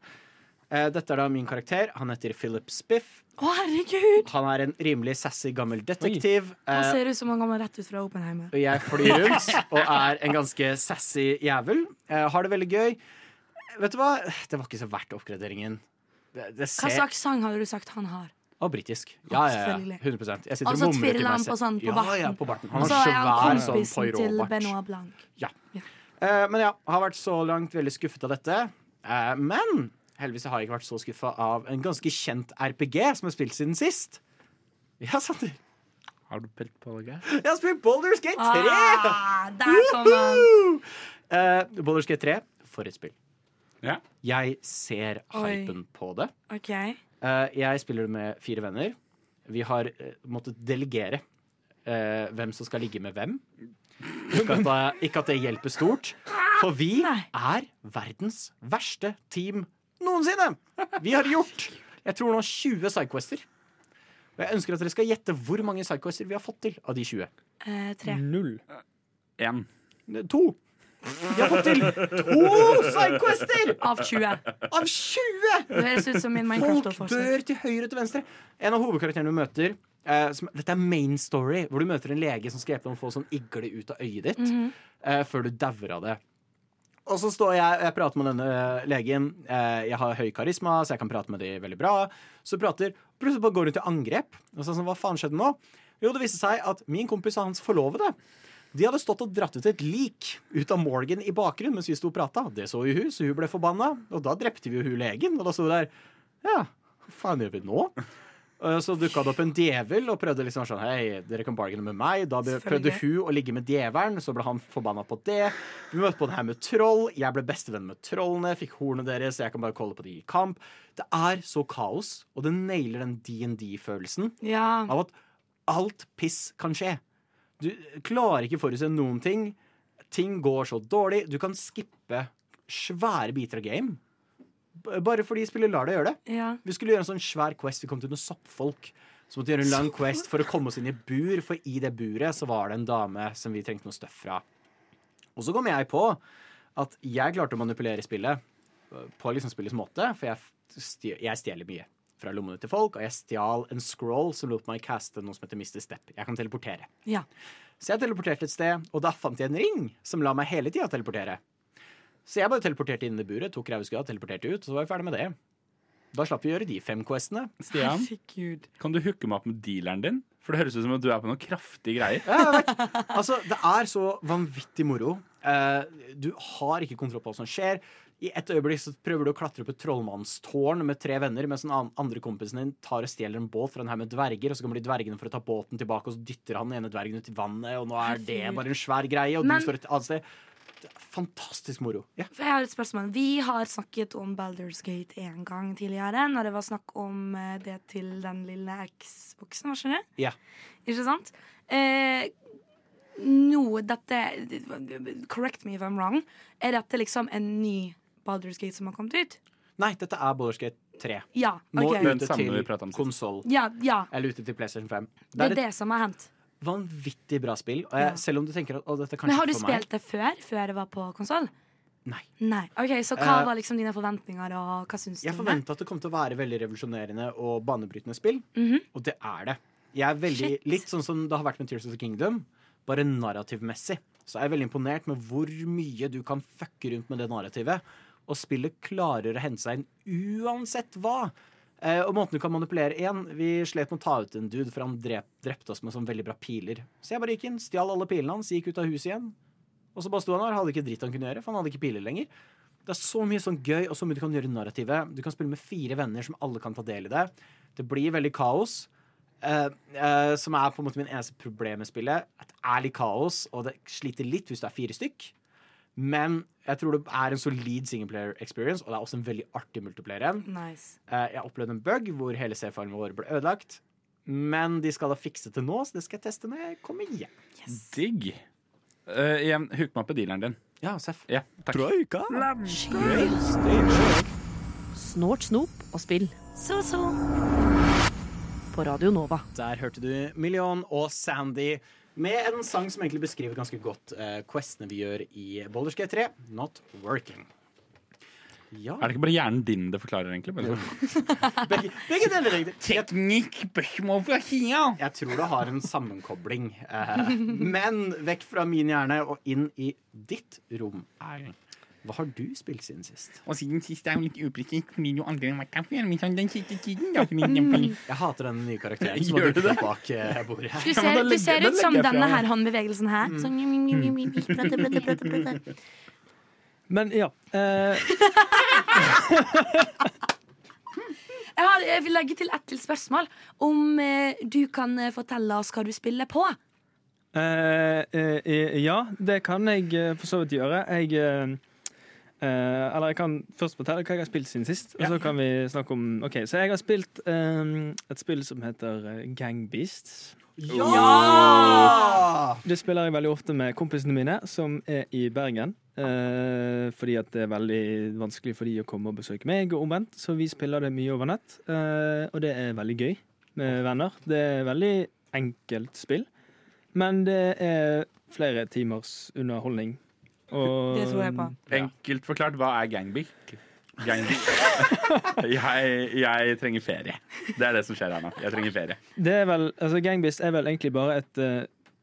Eh, dette er da min karakter. Han heter Philip Spiff.
Å, herregud!
Han er en rimelig sassy gammel detektiv.
Han
Eh,
ser ut som han kommer rett ut fra Oppenheimer.
og jeg flyr rundt og er en ganske sassy jævel. Eh, har det veldig gøy. Vet du hva? Det var ikke så verdt oppgraderingen. Det, det
Hva
ser
slags sang hadde du sagt han har?
Og britisk. Ja, ja, ja. 100% Jeg sitter
Og så
og mumler til
tvirrer
meg
han
selv.
på sånn på
ja,
barten.
Ja, på barten. Han
Og så er han
svær sånn
kompisen til Benoit Blanc.
Ja. Eh, men ja, har vært så langt veldig skuffet av dette. Uh, men heldigvis har jeg ikke vært så skuffa av en ganske kjent RPG som jeg har spilt siden sist. Ja, Sander.
Har du spilt på det?
Jeg har spilt Boulders Gate 3!
Ah, der kom han!
Woohoo! Eh, Boulders Gate 3, for et spill.
Ja.
Jeg ser
Oi.
hypen på det.
OK.
Eh, jeg spiller det med fire venner. Vi har eh, måttet delegere eh, hvem som skal ligge med hvem. Ikke at, det, ikke at det hjelper stort, for vi er verdens verste team noensinne! Vi har gjort jeg tror nå 20 sidequester. Og jeg ønsker at dere skal gjette hvor mange sidequester vi har fått til av de 20.
Eh, tre.
Null.
Én.
To. Vi har fått til to sidequester
Av 20.
av 20!
Det høres ut som min
Folk dør til høyre og til venstre. En av hovedkarakterene du møter eh, som, Dette er main story, hvor du møter en lege som skal hjelpe deg å få sånn igle ut av øyet ditt eh, før du dauer av det. Og så står jeg jeg prater med denne eh, legen. Eh, jeg har høy karisma, så jeg kan prate med dem veldig bra. Så prater, plutselig bare går hun til angrep. Og så sånn, Hva faen skjedde nå? Jo, det viste seg at min kompis og hans forlovede de hadde stått og dratt ut et lik ut av Morgan i bakgrunnen mens vi sto og prata. Det så jo hun, så hun ble forbanna. Og da drepte vi jo hun legen. Og da sto det der. Ja, hva faen gjør vi nå? Så dukka det opp en djevel og prøvde liksom sånn Hei, dere kan bargaine med meg. Da prøvde hun å ligge med djevelen, så ble han forbanna på det. Vi møtte på det her med troll. Jeg ble bestevenn med trollene, fikk hornet deres, så jeg kan bare calle på de i kamp. Det er så kaos, og det nailer den DND-følelsen
Ja.
av at alt piss kan skje. Du klarer ikke forutse noen ting. Ting går så dårlig. Du kan skippe svære biter av game. Bare fordi spillet lar deg gjøre det.
ja.
Vi skulle gjøre en sånn svær quest. Vi kom til noen soppfolk. Så måtte vi gjøre en lang quest for å komme oss inn i bur, for i det buret så var det en dame som vi trengte noe støff fra. Og så kom jeg på at jeg klarte å manipulere spillet øh, på liksom spillets måte, for jeg, stj- jeg stjeler mye fra lommene til folk, og jeg stjal en scroll som lot meg caste noe som heter Mr. Step. Jeg kan teleportere.
ja.
Så jeg teleporterte et sted, og da fant jeg en ring som la meg hele tida teleportere. Så jeg bare teleporterte inn i buret, tok ræveskua, teleporterte ut, og så var jeg ferdig med det. Da slapp vi gjøre de fem questene.
Stian,
Herregud.
kan du hooke meg opp med dealeren din? For det høres ut som at du er på noen kraftige greier.
Ja. Altså, det er så vanvittig moro. Uh, du har ikke kontroll på hva som skjer. I et øyeblikk så prøver du å klatre opp et trollmannstårn med tre venner, mens den andre kompisen din tar og stjeler en båt fra en haug med dverger, og så kommer de dvergene for å ta båten tilbake, og så dytter han den ene dvergen ut i vannet, og nå er det bare en svær greie, og
Men-
du står et annet sted. Fantastisk moro. Ja.
Jeg har et spørsmål. Vi har snakket om Baldur's Gate en gang tidligere, når det var snakk om eh, det til den lille X-boksen, hva skjønner du?
Ja.
Ikke sant? Eh, noe dette Correct me if I'm wrong. Er dette liksom en ny Baldur's Gate som har kommet ut?
Nei, dette er Baldur's Gate 3.
Ja.
Nå
ok.
Ute til konsoll.
Ja, ja.
Eller ute til PlayStation 5.
Det
Det
er
er
det som har hendt.
vanvittig bra spill. Og jeg,
Ja.
Selv om du tenker at å, dette er
Men har du spilt det før? Før det var på konsoll?
Nei.
Nei. Ok, Så hva
Eh,
var liksom dine forventninger, og hva synes du?
Jeg forventa at det kom til å være veldig revolusjonerende og banebrytende spill,
Mhm.
og det er det. Jeg er veldig,
Shit.
Litt sånn som det har vært med Tears of the Kingdom, bare narrativmessig. Så jeg er veldig imponert med hvor mye du kan fucke rundt med det narrativet. Og spillet klarer å hente seg inn uansett hva. Eh, og måten du kan manipulere én Vi slet med å ta ut en dude, for han drep, drepte oss med sånn veldig bra piler. Så jeg bare gikk inn, stjal alle pilene hans, gikk ut av huset igjen. Og så bare sto han der, hadde ikke dritt han kunne gjøre, for han hadde ikke piler lenger. Det er så mye sånn gøy, og så mye du kan gjøre i narrativet. Du kan spille med fire venner som alle kan ta del i det. Det blir veldig kaos. eh, eh, som er på en måte min eneste problem med spillet. At det er litt kaos, og det sliter litt hvis du er fire stykk. Men jeg tror det er en solid singleplayer experience, og det er også en veldig artig multiplayer en.
Nice.
Eh, jeg opplevde en bug hvor hele C-filen vår ble ødelagt. Men de skal da fikse til nå, så det skal jeg teste når jeg kommer hjem.
Digg. Uh, igjen, hook meg opp i dealeren din.
Ja, Seff.
Ja, takk.
Snort, snop og spill
Så, så.
på Radio Nova.
Der hørte du Million og Sandy med en sang som egentlig beskriver ganske godt eh, questene vi gjør i Baldur's G3, Not Working. Ja,
Er det ikke bare hjernen din det forklarer, egentlig? Sånn. [LAUGHS]
begge, begge deler. Jeg,
Teknikk, spørsmål fra Kia.
jeg tror det har en sammenkobling. Eh, [LAUGHS] men vekk fra min hjerne og inn i ditt rom, Erlend. Hva har du spilt siden sist?
Og siden sist er jo litt upresist, fordi jo aldri har vært her før. Men sånn den siste tiden, da.
Jeg hater den nye karakteren [LAUGHS] som
Gjør
har
du
dukket
det?
bak eh, bordet her.
Du ser, du ser ut som denne her håndbevegelsen her.
Mm.
Sånn.
Men ja. Eh, [LAUGHS]
Jeg, har, jeg vil legge til ett til spørsmål. Om eh, du kan eh, fortelle oss hva du spiller på?
eh, eh, ja, det kan jeg eh, for så vidt gjøre. Jeg eh, eh, Eller jeg kan først fortelle hva jeg har spilt siden sist. Og så kan vi snakke om Ok, Så jeg har spilt um, et spill som heter eh, Gang Beasts.
Ja!
Det spiller jeg veldig ofte med kompisene mine, som er i Bergen. Eh, fordi at det er veldig vanskelig for de å komme og besøke meg, og omvendt. Så vi spiller det mye over nett, eh, og det er veldig gøy med venner. Det er veldig enkelt spill, men det er flere timers underholdning. Og,
Det tror jeg på.
Enkelt forklart, hva er gangbik? [LAUGHS] Jeg, jeg trenger ferie. Det er det som skjer her nå. Jeg trenger ferie.
Det er vel, altså Gangbist er vel egentlig bare et uh,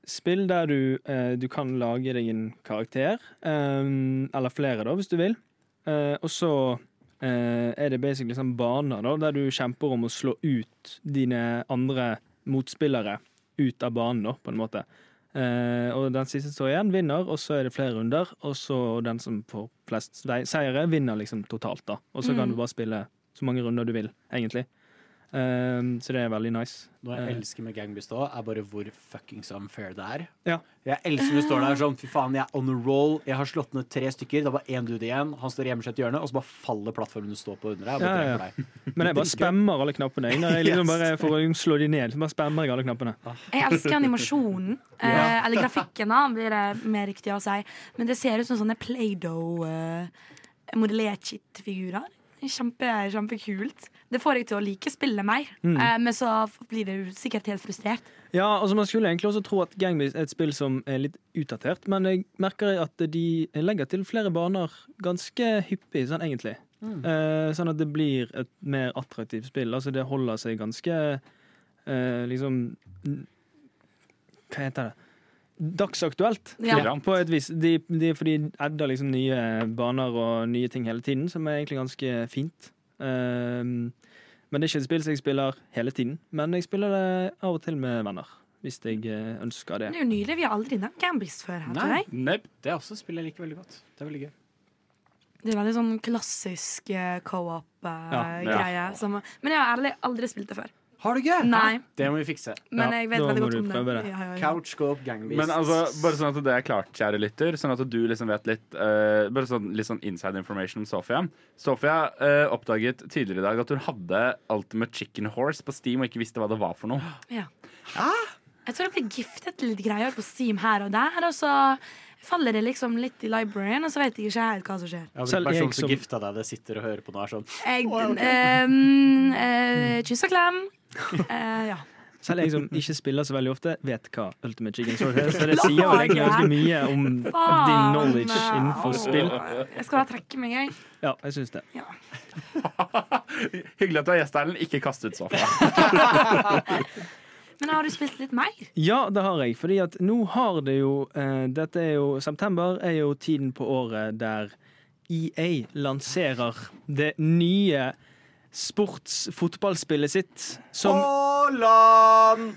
spill der du, uh, du kan lage deg en karakter. Um, eller flere, da, hvis du vil. Uh, og så eh, er det basically sånn baner da, der du kjemper om å slå ut dine andre motspillere ut av banen, da, på en måte. Eh, og den siste står igjen, vinner, og så er det flere runder. Og så den som får flest seire, vinner liksom totalt, da. Og så kan
Mm.
du bare spille så mange runder du vil, egentlig. Eh, så det er veldig nice.
Noe jeg
Eh.
elsker med Gangbust òg, er bare hvor fuckings unfair det er.
Ja.
Jeg elsker når du står der sånn Fy faen, jeg er on a roll. Jeg har slått ned tre stykker. Det er bare én dude igjen. Han står hjemme i til hjørnet, og så bare faller plattformen du står på under deg.
Ja, ja.
deg. [LAUGHS]
Men jeg bare spammer alle knappene. jeg. Når jeg liksom [LAUGHS] bare For å slå de ned, så bare spammer jeg alle knappene.
Jeg elsker animasjonen. [LAUGHS] Eh, eller grafikken, da, blir det mer riktig å si. Men det ser ut som sånne Play-Doh-modellert-figurer. Kjempe, kjempekult. Det får jeg til å like spillet mer,
Mm.
eh, men så blir det jo sikkert helt frustrert.
Ja, altså Man skulle egentlig også tro at Gangbase er et spill som er litt utdatert, men jeg merker at de legger til flere baner ganske hyppig, sånn egentlig. Eh, sånn at det blir et mer attraktivt spill. Altså Det holder seg ganske eh, liksom Hva heter det? Dagsaktuelt.
Ja.
På et vis. De, de, for de adder liksom nye baner og nye ting hele tiden, som er egentlig ganske fint. Um, men det er ikke et spill som jeg spiller hele tiden. Men jeg spiller det av og til med venner, hvis jeg eh, ønsker det.
Det er jo nylig, Vi har aldri nevnt Gambis før. her, tror
Nei.
jeg.
Nepp.
Det er også spill jeg liker veldig godt. Det er veldig gøy.
Det er veldig sånn klassisk eh, co-op-greie.
ja.
men jeg har ærlig aldri spilt det før.
Har du ikke?
Nei.
Det må vi fikse.
Men jeg vet veldig godt om det. Ja, ja, ja.
Couch Go Up Gang
Men altså, bare sånn at det er klart, kjære lytter, sånn at du liksom vet litt uh, Bare sånn, litt sånn inside information om Sofia. Sofia uh, oppdaget tidligere i dag at hun hadde Ultimate Chicken Horse på Steam og ikke visste hva det var for noe.
Ja. Jeg tror jeg ble giftet til litt greier på Steam her og der, og så faller det liksom litt i libraryen, og så vet jeg ikke helt hva som skjer.
ja,
Selv jeg
som gifta deg, det sitter og hører på nå, er sånn
Jeg, ehm, eh, kyss og klem. Eh, ja.
Selv jeg som [LAUGHS] ikke spiller så veldig ofte, vet hva Ultimate Chicken Sword er. Så [LAUGHS] det sier vel egentlig ganske mye om din knowledge innenfor spill.
Jeg skal bare trekke meg, jeg.
Ja, jeg syns det. [LAUGHS]
Hyggelig at du er gjest, Erlend. Ikke kast ut sofaen.
Men har du spilt litt mer?
Ja, det har jeg. Fordi at nå har det jo eh, Dette er jo September er jo tiden på året der EA lanserer det nye sportsfotballspillet sitt. Som
Haaland!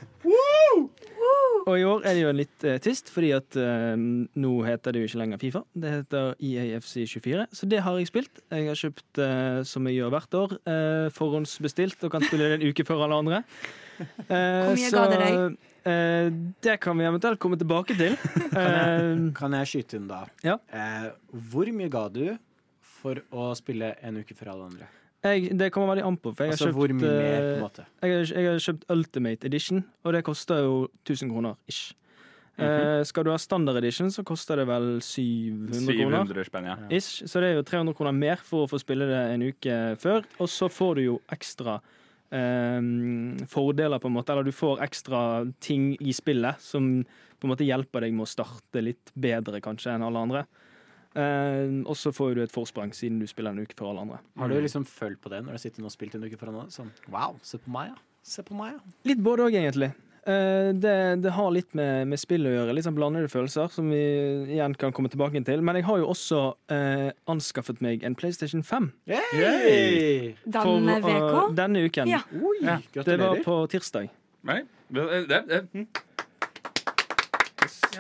Og i år er det jo litt eh, trist, fordi at eh, nå heter det jo ikke lenger Fifa. Det heter E EAFC24, så det har jeg spilt. Jeg har kjøpt, eh, som jeg gjør hvert år, eh, forhåndsbestilt og kan spille det en uke før alle andre. [LAUGHS] Eh,
Hvor mye
så,
ga det deg?
eh, det kan vi eventuelt komme tilbake til. [LAUGHS] Eh,
Kan jeg skyte inn da?
Ja.
Eh, hvor mye ga du for å spille en uke før alle andre?
Jeg, det kommer veldig an på. For jeg,
Altså
har kjøpt,
mer, på
eh,
måte?
jeg, har, jeg har kjøpt Ultimate Edition, og det koster jo 1000 kroner ish. Eh, skal du ha standard edition, så koster det vel 700 kroner.
700 spenn, ja.
Ish, så det er jo 300 kroner mer for å få spille det en uke før. Og så får du jo ekstra eh, fordeler, på en måte. Eller du får ekstra ting i spillet som på en måte hjelper deg med å starte litt bedre kanskje enn alle andre. Eh, og så får du et forsprang siden du spiller en uke før alle andre.
Har du liksom følt på det når du sitter og spilt en uke foran alle? Sånn wow, se på meg, ja. Se på meg, ja.
Litt både òg, egentlig. Eh, det, det har litt med, med spill å gjøre. Litt sånn blandede følelser, som vi igjen kan komme tilbake til. Men jeg har jo også eh, anskaffet meg en PlayStation 5
Yay!
Denne
for, eh,
VK?
denne uken.
Ja.
Oi,
Ja.
Det var på tirsdag.
Nei, det, det, det, hm.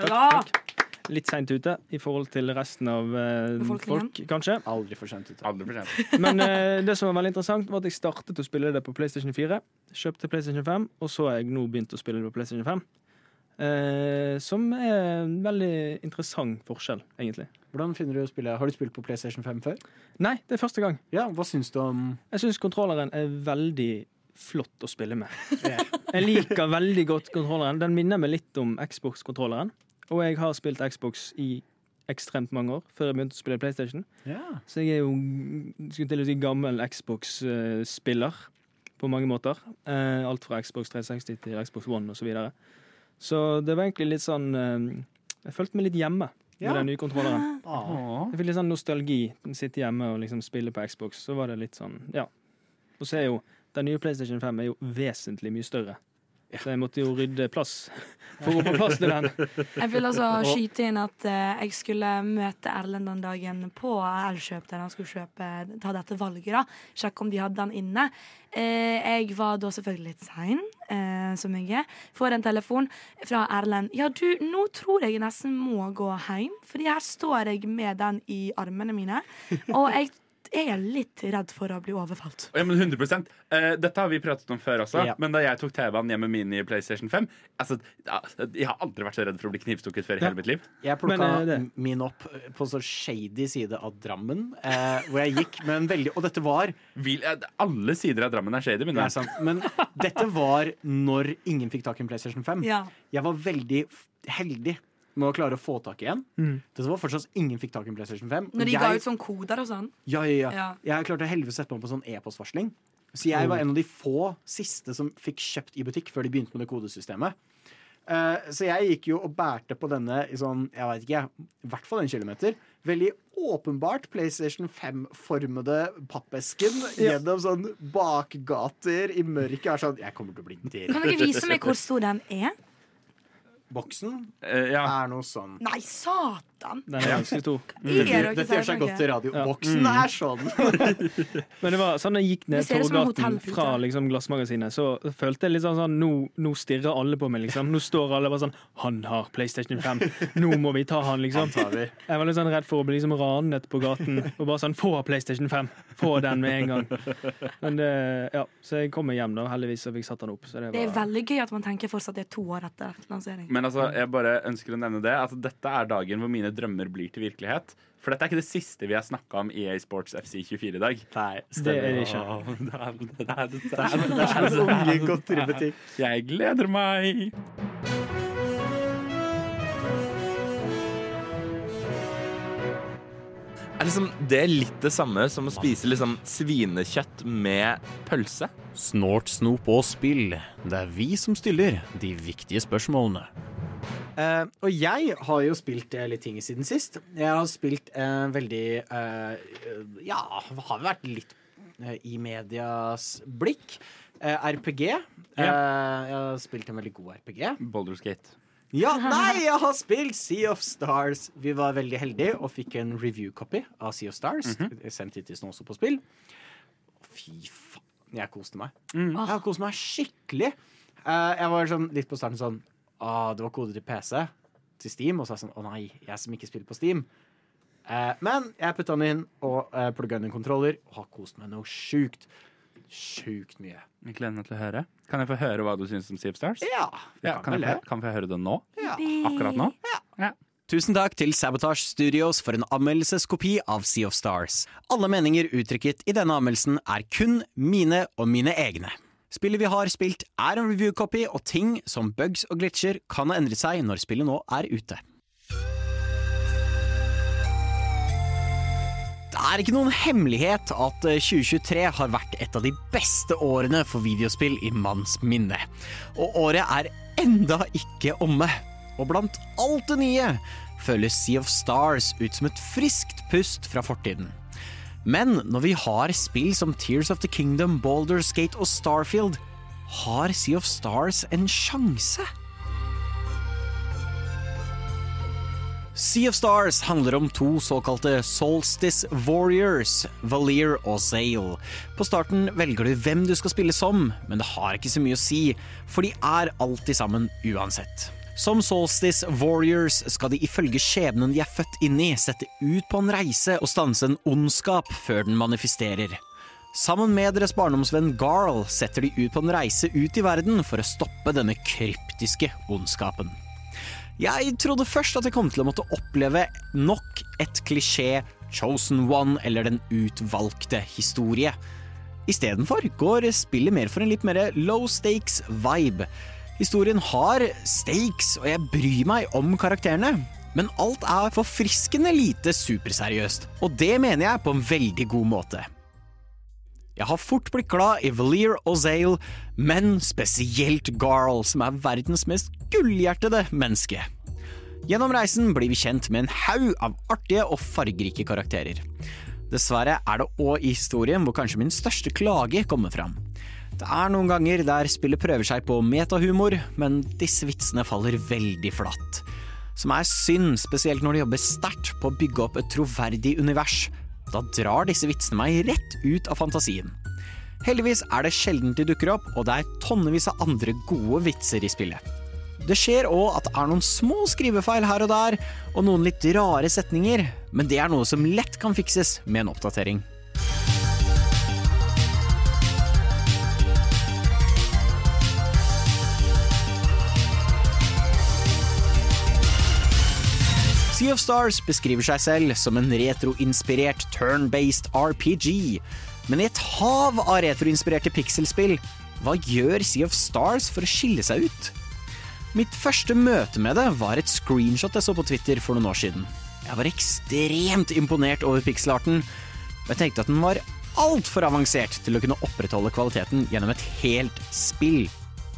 Ja.
Litt seint ute i forhold til resten av eh, folk, kanskje.
Aldri for sent ute.
Aldri for sent.
Men uh, det som var veldig interessant, var at jeg startet å spille det på PlayStation 4. Kjøpte PlayStation 5, og så har jeg nå begynt å spille det på PlayStation 5. Uh, som er en veldig interessant forskjell, egentlig.
Hvordan finner du å spille? Har du spilt på PlayStation 5 før?
Nei, det er første gang.
Ja, hva syns du om
Jeg syns kontrolleren er veldig flott å spille med. [LAUGHS] Jeg liker veldig godt kontrolleren. Den minner meg litt om Xbox-kontrolleren. Og jeg har spilt Xbox i ekstremt mange år før jeg begynte å spille PlayStation.
Ja.
Så jeg er jo skulle til å si gammel Xbox-spiller på mange måter. Eh, alt fra Xbox 360 til Xbox One osv. Så, videre. så det var egentlig litt sånn eh, Jeg følte meg litt hjemme med
Ja.
den nye kontrolleren. [LAUGHS]
Ah.
Jeg fikk litt sånn nostalgi. Sitte hjemme og liksom spille på Xbox. Så var det litt sånn, ja. Og så er jo den nye PlayStation 5 er jo vesentlig mye større. Så jeg måtte jo rydde plass for å få plass til den.
Jeg vil altså skyte inn at eh, jeg skulle møte Erlend den dagen på Elkjøp, der han skulle kjøpe, ta dette valget. da Sjekke om de hadde den inne. Eh, jeg var da selvfølgelig litt sein, eh, som jeg er. Får en telefon fra Erlend. Ja, du, nå tror jeg jeg nesten må gå hjem, Fordi her står jeg med den i armene mine. Og jeg er litt redd for å bli overfalt.
Ja, men 100 eh, Dette har vi pratet om før også.
Ja.
Men da jeg tok TV-en hjem med min i PlayStation 5 altså, ja, Jeg har aldri vært så redd for å bli knivstukket før i
Ja.
hele mitt liv.
Jeg plukka
Men, eh,
min opp på så shady side av Drammen, eh, hvor jeg gikk med en veldig Og dette var
Vil, eh, alle sider av Drammen er shady.
Er sant, Men dette var når ingen fikk tak i en PlayStation 5.
Ja.
Jeg var veldig heldig med å klare å få tak i en.
Mm.
Det var fortsatt ingen fikk tak i en PlayStation 5.
Når de
jeg,
ga ut sånn koder og sånn.
ja, ja, ja.
Ja.
Jeg klarte å å sette meg på sånn e-postvarsling. Så jeg var en av de få siste som fikk kjøpt i butikk før de begynte med det kodesystemet. Uh, så jeg gikk jo og bærte på denne i sånn, jeg vet ikke, i hvert fall en kilometer. Veldig åpenbart PlayStation 5-formede pappesken [LAUGHS] gjennom sånn bakgater i mørket. Er sånn, jeg kommer til å bli dritt.
Kan dere vise meg hvor stor den er?
Boksen
Eh, ja.
er noe sånn.
Nei, satan!
Den er ganske stor.
Det
Dette gjør seg godt i radio. Boksen er sånn. [LAUGHS]
Men det var sånn jeg gikk ned Torgaten fra liksom, Glassmagasinet, så følte jeg litt sånn sånn nå, nå stirrer alle på meg, liksom. Nå står alle bare sånn Han har PlayStation 5. Nå må vi ta han, liksom. Jeg var litt sånn redd for å bli liksom ranet på gaten og bare sånn Få PlayStation 5! Få den med en gang. Men det, ja, Så jeg kom meg hjem, da. Heldigvis så fikk satt den opp. Så det
Det er veldig gøy at man tenker fortsatt det er to år etter lansering.
Men altså, jeg bare ønsker å nevne det at dette er dagen hvor mine drømmer blir til virkelighet. For dette er ikke det siste vi har snakka om EA Sports FC24 i dag.
Nei,
Det er det ikke.
Det er- det er- det er-
Det er en unge godteributikk.
Jeg gleder meg!
Er liksom det litt det samme som å spise liksom svinekjøtt med pølse?
Snort, snop og spill. Det er vi som stiller de viktige spørsmålene. Eh, og jeg har jo spilt uh, litt ting siden sist. Jeg har spilt uh, veldig Ja, har vært litt i medias blikk. RPG. Eh, jeg har spilt en veldig god RPG.
Boulders Gate.
Ja, nei, jeg har spilt Sea of Stars. Vi var veldig heldige og fikk en review-copy av Sea of Stars. Sendt hit til Snås på spill. Fy faen, jeg koste meg. Jeg har kost meg skikkelig. Jeg var sånn, litt på starten sånn Å, det var kode til PC, til Steam. Og så er jeg sånn Å nei, jeg som ikke spiller på Steam. Eh, men jeg putta den inn og eh, plugga inn en kontroller og har kost meg noe sjukt. Sjukt mye.
Jeg gleder meg til å høre. Kan jeg få høre hva du syns om Sea of Stars?
Ja,
Ja, kan, jeg få, kan jeg få høre det nå?
Ja.
Akkurat nå?
Tusen takk til Sabotage Studios for en anmeldelseskopi av Sea of Stars. Alle meninger uttrykket i denne anmeldelsen er kun mine og mine egne. Spillet vi har spilt er en review-copy, og ting som bugs og glitcher kan ha endret seg når spillet nå er ute. Det er ikke noen hemmelighet at eh, 2023 har vært et av de beste årene for videospill i manns minne. Og året er enda ikke omme. Og blant alt det nye føles Sea of Stars ut som et friskt pust fra fortiden. Men når vi har spill som Tears of the Kingdom, Baldur's Gate og Starfield, har Sea of Stars en sjanse? Sea of Stars handler om to såkalte Solstice Warriors, Valir og Zale. På starten velger du hvem du skal spille som, men det har ikke så mye å si, for de er alltid sammen uansett. Som Solstice Warriors skal de ifølge skjebnen de er født inn i, sette ut på en reise og stanse en ondskap før den manifesterer. Sammen med deres barndomsvenn Garl setter de ut på en reise ut i verden for å stoppe denne kryptiske ondskapen. Jeg trodde først at jeg kom til å måtte oppleve nok et klisjé Chosen One eller Den utvalgte historie. Istedenfor går spillet mer for en litt mer low stakes vibe. Historien har stakes, og jeg bryr meg om karakterene. Men alt er forfriskende lite superseriøst, og det mener jeg på en veldig god måte. Jeg har fort blitt glad i Valir og Zale, men spesielt Garl, som er verdens mest gullhjertede menneske. Gjennom reisen blir vi kjent med en haug av artige og fargerike karakterer. Dessverre er det òg i historien hvor kanskje min største klage kommer fram. Det er noen ganger der spillet prøver seg på metahumor, men disse vitsene faller veldig flatt. Som er synd, spesielt når de jobber sterkt på å bygge opp et troverdig univers. Da drar disse vitsene meg rett ut av fantasien. Heldigvis er det sjelden de dukker opp, og det er tonnevis av andre gode vitser i spillet. Det skjer òg at det er noen små skrivefeil her og der, og noen litt rare setninger, men det er noe som lett kan fikses med en oppdatering. Sea of Stars beskriver seg selv som en retroinspirert turn-based RPG. Men i et hav av retroinspirerte pikselspill, hva gjør Sea of Stars for å skille seg ut? Mitt første møte med det var et screenshot jeg så på Twitter for noen år siden. Jeg var ekstremt imponert over pikselarten, og jeg tenkte at den var altfor avansert til å kunne opprettholde kvaliteten gjennom et helt spill.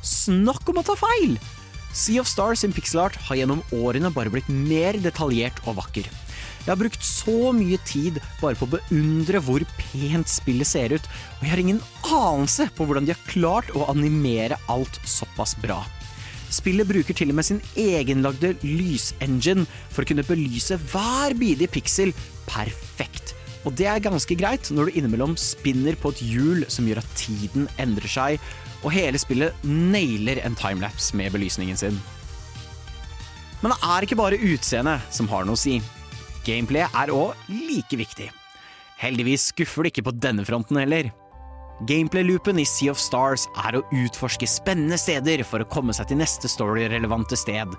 Snakk om å ta feil! Sea of Stars sin pixelart har gjennom årene bare blitt mer detaljert og vakker. Jeg har brukt så mye tid bare på å beundre hvor pent spillet ser ut, og jeg har ingen anelse på hvordan de har klart å animere alt såpass bra. Spillet bruker til og med sin egenlagde lysengine for å kunne belyse hver bidige piksel perfekt. Og det er ganske greit når du innimellom spinner på et hjul som gjør at tiden endrer seg, og hele spillet nailer en timelapse med belysningen sin. Men det er ikke bare utseendet som har noe å si. Gameplay er òg like viktig. Heldigvis skuffer det ikke på denne fronten heller. Gameplay-loopen i Sea of Stars er å utforske spennende steder for å komme seg til neste story-relevante sted.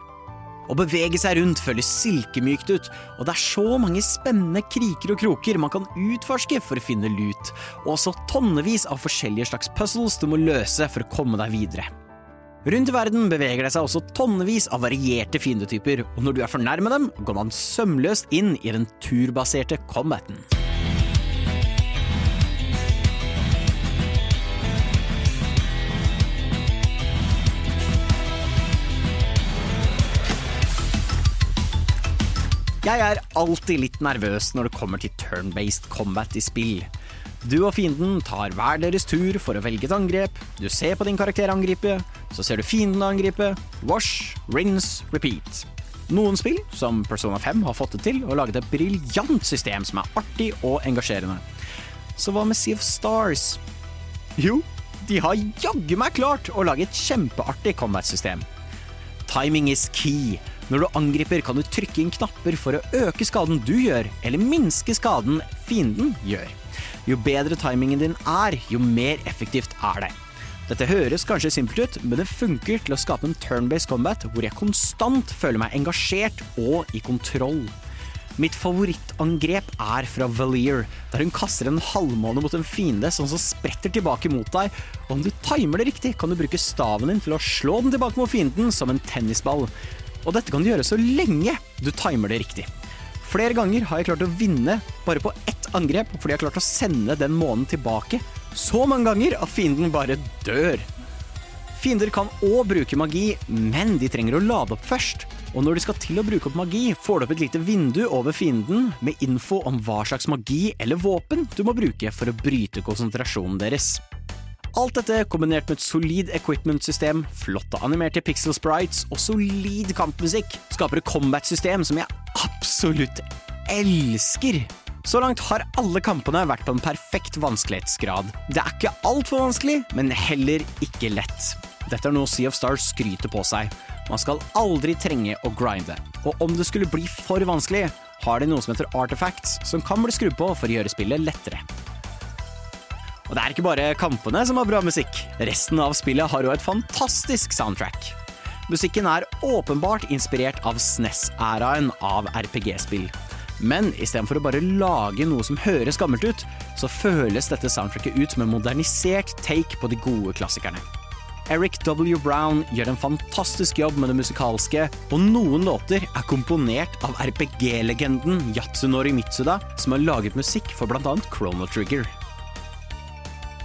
Å bevege seg rundt føles silkemykt ut, og det er så mange spennende kriker og kroker man kan utforske for å finne lut, og også tonnevis av forskjellige slags puzzles du må løse for å komme deg videre. Rundt i verden beveger det seg også tonnevis av varierte fiendetyper, og når du er fornær med dem, går man sømløst inn i den turbaserte combaten. Jeg er alltid litt nervøs når det kommer til turn-based combat i spill. Du og fienden tar hver deres tur for å velge et angrep. Du ser på din karakter angripe, så ser du fienden angripe. Wash, rinse, repeat. Noen spill, som Persona 5, har fått det til og laget et briljant system som er artig og engasjerende. Så hva med Sea of Stars? Jo, de har jaggu meg klart å lage et kjempeartig combat-system. Timing is key. Når du angriper, kan du trykke inn knapper for å øke skaden du gjør, eller minske skaden fienden gjør. Jo bedre timingen din er, jo mer effektivt er det. Dette høres kanskje simpelt ut, men det funker til å skape en turn-based combat hvor jeg konstant føler meg engasjert og i kontroll. Mitt favorittangrep er fra Valier, der hun kaster en halvmåne mot en fiende som så spretter tilbake mot deg, og om du timer det riktig, kan du bruke staven din til å slå den tilbake mot fienden som en tennisball. Og dette kan du gjøre så lenge du timer det riktig. Flere ganger har jeg klart å vinne bare på ett angrep fordi jeg har klart å sende den månen tilbake så mange ganger at fienden bare dør. Fiender kan òg bruke magi, men de trenger å lade opp først. Og når de skal til å bruke opp magi, får du opp et lite vindu over fienden med info om hva slags magi eller våpen du må bruke for å bryte konsentrasjonen deres. Alt dette kombinert med et solid equipment-system, flotte animerte pixel sprites og solid kampmusikk skaper et combat-system som jeg absolutt elsker. Så langt har alle kampene vært på en perfekt vanskelighetsgrad. Det er ikke altfor vanskelig, men heller ikke lett. Dette er noe Sea of Stars skryter på seg. Man skal aldri trenge å grinde. Og om det skulle bli for vanskelig, har de noe som heter artifacts, som kan bli skrudd på for å gjøre spillet lettere. Og det er ikke bare kampene som har bra musikk. Resten av spillet har jo et fantastisk soundtrack. Musikken er åpenbart inspirert av SNES-æraen av RPG-spill. Men istedenfor å bare lage noe som høres gammelt ut, så føles dette soundtracket ut som en modernisert take på de gode klassikerne. Eric W. Brown gjør en fantastisk jobb med det musikalske, og noen låter er komponert av RPG-legenden Yatsunori Mitsuda, som har laget musikk for bl.a. Chrono Trigger.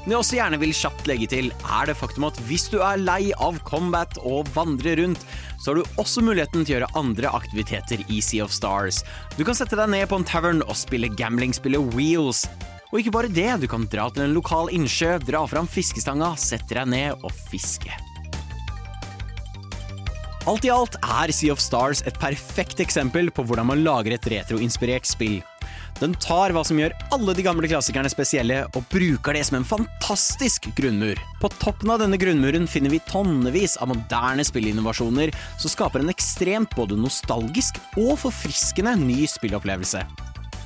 Men jeg også gjerne vil kjapt legge til, er det faktum at hvis du er lei av combat og vandrer rundt, så har du også muligheten til å gjøre andre aktiviteter i Sea of Stars. Du kan sette deg ned på en tavern og spille gamblingspillet Wheels. Og ikke bare det, du kan dra til en lokal innsjø, dra fram fiskestanga, sette deg ned og fiske. Alt i alt er Sea of Stars et perfekt eksempel på hvordan man lager et retroinspirert spill. Den tar hva som gjør alle de gamle klassikerne spesielle, og bruker det som en fantastisk grunnmur. På toppen av denne grunnmuren finner vi tonnevis av moderne spillinnovasjoner som skaper en ekstremt både nostalgisk og forfriskende ny spillopplevelse.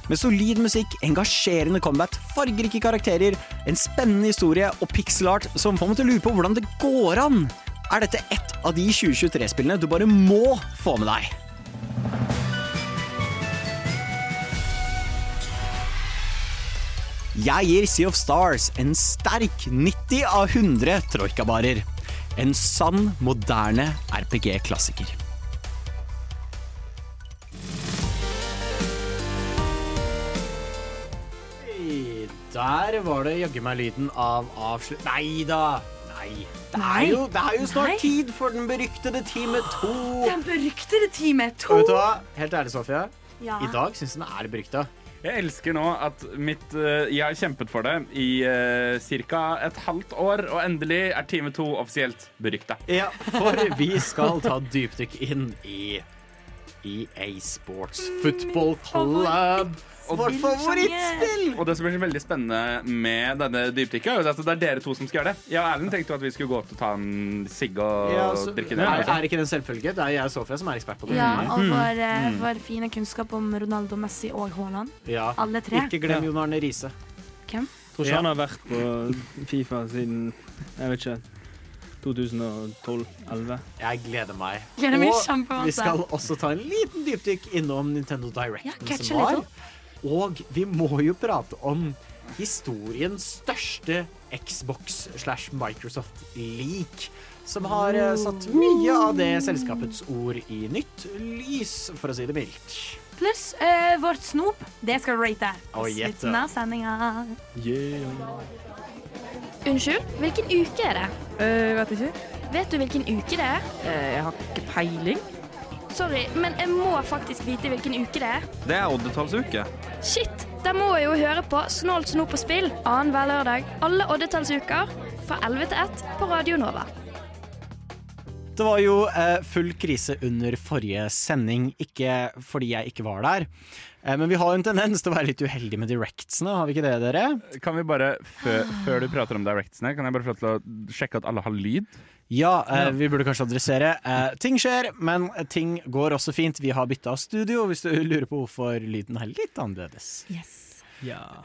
Med solid musikk, engasjerende combat, fargerike karakterer, en spennende historie og pixelart som får meg til å lure på hvordan det går an. Er dette ett av de 2023-spillene du bare må få med deg? Jeg gir Sea of Stars en sterk 90 av 100 troikabarer. En sann, moderne RPG-klassiker. Der var det jaggu meg lyden av avslutt... Nei da! Nei. Det er, jo, det er jo snart
Nei.
tid for den beryktede Time 2.
Den beryktede time 2.
Og vet du hva? Helt ærlig, Sofia.
Ja.
I dag syns jeg den er berykta.
Jeg elsker nå at mitt uh, Jeg har kjempet for det i uh, ca. et halvt år, og endelig er Time 2 offisielt berykta.
Ja, for vi skal ta dypdykk inn i EA Sports Football Club. Vårt favorittspill!
Og det som blir så veldig spennende med denne dypdykka, er at det er dere to som skal gjøre det. Jeg og Erlend tenkte jo at vi skulle gå opp og ta en sigg og
Ja, så,
drikke det.
er, er ikke det en selvfølge? Det er jeg og Sofia som er ekspert på det.
Ja, og vår, mm. vår fine kunnskap om Ronaldo, Messi og Haaland.
Ja.
Alle tre.
Ikke glem Jon Arne Riise.
Hvem?
Tror ikke
Ja.
han har vært på Fifa siden jeg vet ikke 2012-11.
Jeg gleder meg.
Gleder meg
og vi skal også ta en liten dypdykk innom Nintendo
Ja,
Directen
catche
som var. Og vi må jo prate om historiens største Xbox slash Microsoft Leak, som har eh, satt mye av det selskapets ord i nytt lys, for å si det mildt.
Pluss uh, vårt snop. Det skal du rate på slutten av sendinga.
Unnskyld, hvilken uke er det?
Uh, vet ikke.
Vet du hvilken uke det er?
Uh, jeg har ikke peiling.
Sorry, men jeg må faktisk vite hvilken uke det er.
Det er oddetallsuke.
Shit! Da må jeg jo høre på Snålt snop på spill annenhver lørdag alle oddetallsuker fra 11 til 1 på Radio Nova.
Det var jo eh, full krise under forrige sending, ikke fordi jeg ikke var der. Eh, men vi har jo en tendens til å være litt uheldige med directsene, har vi ikke det, dere?
Kan vi bare, før, før du prater om directsene, kan jeg bare få lov til å sjekke at alle har lyd?
Ja, eh, vi burde kanskje adressere. Eh, ting skjer, men ting går også fint. Vi har bytta studio, hvis du [LAUGHS] lurer på hvorfor lyden er litt annerledes.
Ja.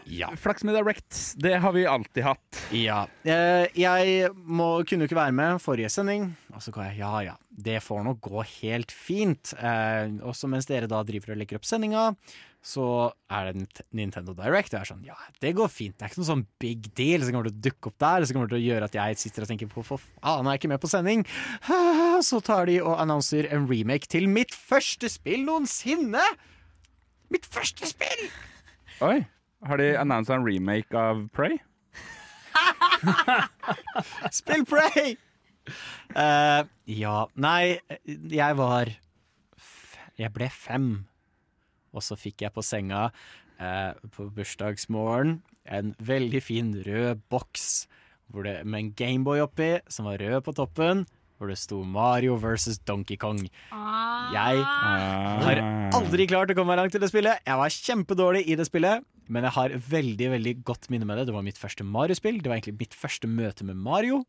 Ja.
Flaks med Direct, det har vi alltid hatt.
Ja. Eh, jeg må, kunne jo ikke være med forrige sending, og så ga jeg ja ja, det får nok gå helt fint. Eh, også mens dere da driver og legger opp sendinga, så er det Nintendo Direct. Og jeg er sånn ja, det går fint. Det er ikke noe sånn big deal som kommer til å dukke opp der. Som kommer til å gjøre at jeg sitter og tenker på for faen, er jeg ikke med på sending? [LAUGHS] Så tar de og annonser en remake til mitt første spill noensinne! Mitt første spill!
Oi, har de annonsa en remake av Prey? [LAUGHS]
Spill Prey! Uh, ja, nei, jeg var Jeg ble fem, og så fikk jeg på senga eh, på bursdagsmorgen en veldig fin rød boks det, med en Gameboy oppi, som var rød på toppen, hvor det sto Mario versus Donkey Kong. Jeg har aldri klart å komme meg langt i det spillet. Jeg var kjempedårlig i det spillet, men jeg har veldig veldig godt minne med det. Det var mitt første Mario-spill. Det var egentlig mitt første møte med Mario.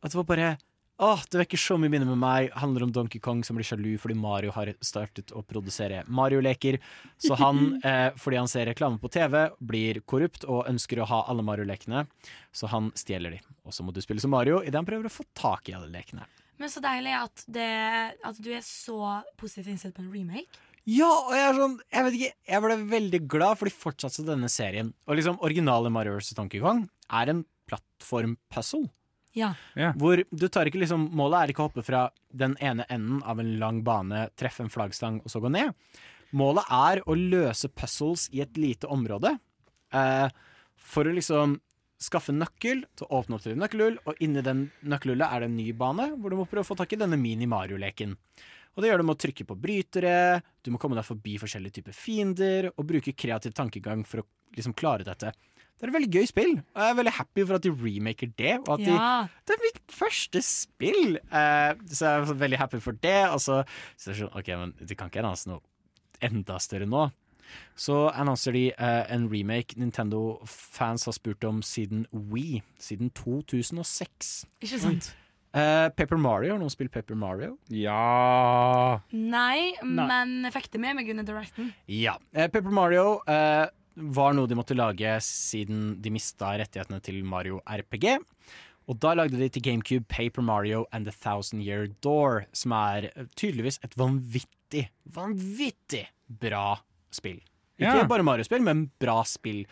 At det var bare Åh, det vekker så mye minner med meg. Handler om Donkey Kong som blir sjalu fordi Mario har startet å produsere Mario-leker. Så han, [LAUGHS] eh, fordi han ser reklame på TV, blir korrupt og ønsker å ha alle Mario-lekene. Så han stjeler de. Og så må du spille som Mario idet han prøver å få tak i alle lekene.
Men så deilig at, det, at du er så positivt innstilt på en remake.
Ja, og jeg er sånn Jeg vet ikke, jeg ble veldig glad for de fortsatte denne serien. Og liksom originale Mario vs. Donkey Kong er en plattform-puzzle.
Ja.
Hvor du tar ikke liksom Målet er ikke å hoppe fra den ene enden av en lang bane, treffe en flaggstang og så gå ned. Målet er å løse puzzles i et lite område. Eh, for å liksom skaffe nøkkel til å åpne opp til et nøkkelhull, og inni den nøkkelhullet er det en ny bane hvor du må prøve å få tak i denne mini-Mario-leken. Og det gjør du med å trykke på brytere, du må komme deg forbi forskjellige typer fiender, og bruke kreativ tankegang for å liksom klare dette. Det er et veldig gøy spill, og jeg er veldig happy for at de remaker det. Og at de, det er mitt første spill! Eh, så jeg er veldig happy for det. Og så, så jeg sånn, ok, men det kan ikke annonse noe enda større nå. Så annonser de eh, en remake Nintendo-fans har spurt om siden Wii, siden 2006.
Ikke sant?
Eh, Paper Mario, har noen spilt Paper Mario?
Ja
Nei, men jeg fikk det med meg under directen.
Ja. Eh, Paper Mario eh, var noe de måtte lage siden de mista rettighetene til Mario RPG. Og da lagde de til GameCube Paper Mario and The Thousand Year Door, som er tydeligvis et vanvittig, vanvittig bra spill. Ikke
Ja.
bare Mario-spill, men bra spill.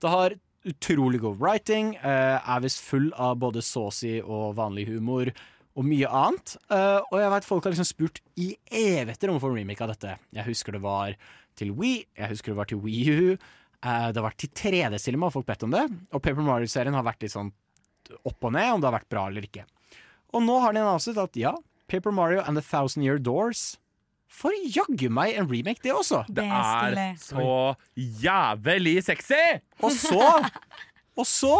Det har utrolig god writing, eh, er visst full av både saucy og vanlig humor. Og mye annet. Eh, og jeg vet folk har liksom spurt i evigheter om å få en remake av dette. Jeg husker det var til Wii, jeg husker det var til Wii Eh, det har vært til 3D-cinema, og folk bedt om det. Og Paper Mario-serien har vært litt sånn opp og ned, om det har vært bra eller ikke. Og nå har de annonset at ja, Paper Mario and The Thousand Year Doors for jaggu meg en remake, det også.
Det
Det er
er så jævlig sexy!
Og så, og så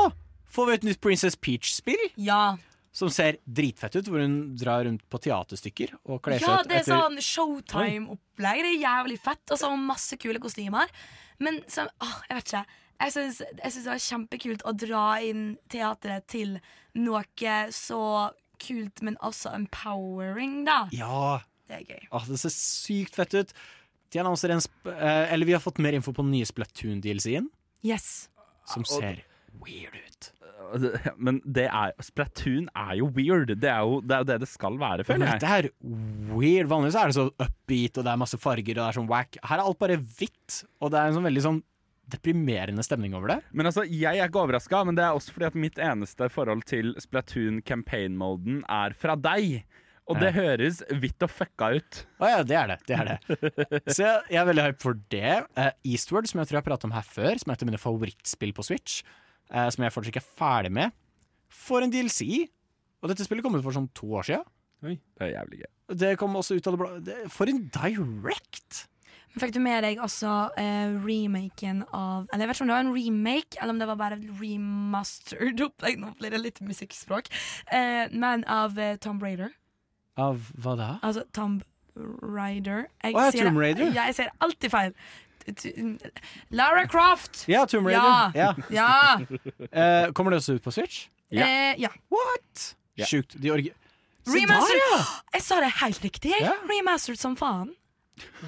får vi et nytt Princess Peach-spill.
Ja.
Som ser dritfett ut, hvor hun drar rundt på teaterstykker og kler seg
ja, det er
etter
sånn Showtime-opplegg. Det er jævlig fett. Og så har masse kule kostymer. Men så, åh, jeg vet ikke. Jeg syns, det var kjempekult å dra inn teatret til noe så kult, men også empowering, da.
Ja,
Det er gøy.
åh, det ser sykt fett ut. De annonser en sp eh, Eller vi har fått mer info på den nye Splatoon-DLC-en,
Yes.
som ser weird ut.
Men det er, Splatoon er jo weird. Det er jo det, er jo det, det skal være, føler jeg.
dette er weird. Vanligvis er det så upbeat, og det er masse farger, og det er sånn whack. Her er alt bare hvitt, og det er en sånn veldig sånn deprimerende stemning over det.
Men altså, Jeg er ikke overraska, men det er også fordi at mitt eneste forhold til Splatoon campaign-moden er fra deg. Og det
Ja.
høres hvitt og fucka ut.
Å ja, det er det. det, er det. [LAUGHS] Så jeg, jeg er veldig hype for det. Eh, Eastward, som jeg tror jeg har pratet om her før, som er et av mine favorittspill på Switch, eh, som jeg fortsatt ikke er ferdig med, får en DLC. Og dette spillet kom ut for sånn to år siden.
Det er jævlig gøy.
Det kom også ut av det blå. det- For en direct!
Men Fikk du med deg også eh, remaken av Eller jeg vet ikke om det var en remake, eller om det var bare remastered opplegg. Nå blir det litt musikkspråk. Eh, men av eh, Tom Raider.
Av hva da?
Altså Tom Rider. Jeg
Å, ja,
sier det-
Tomb Raider?
Ja, jeg sier alltid feil. Lara Croft!
Ja, Tomb Raider. Ja.
Ja! [LAUGHS]
Eh, kommer det også ut på Switch?
Ja.
Eh, ja.
What? Sjukt. De orgi... Se
Remastered!
der, ja! [GASPS]
Jeg sa det helt riktig. jeg.
Ja.
Remastered som faen.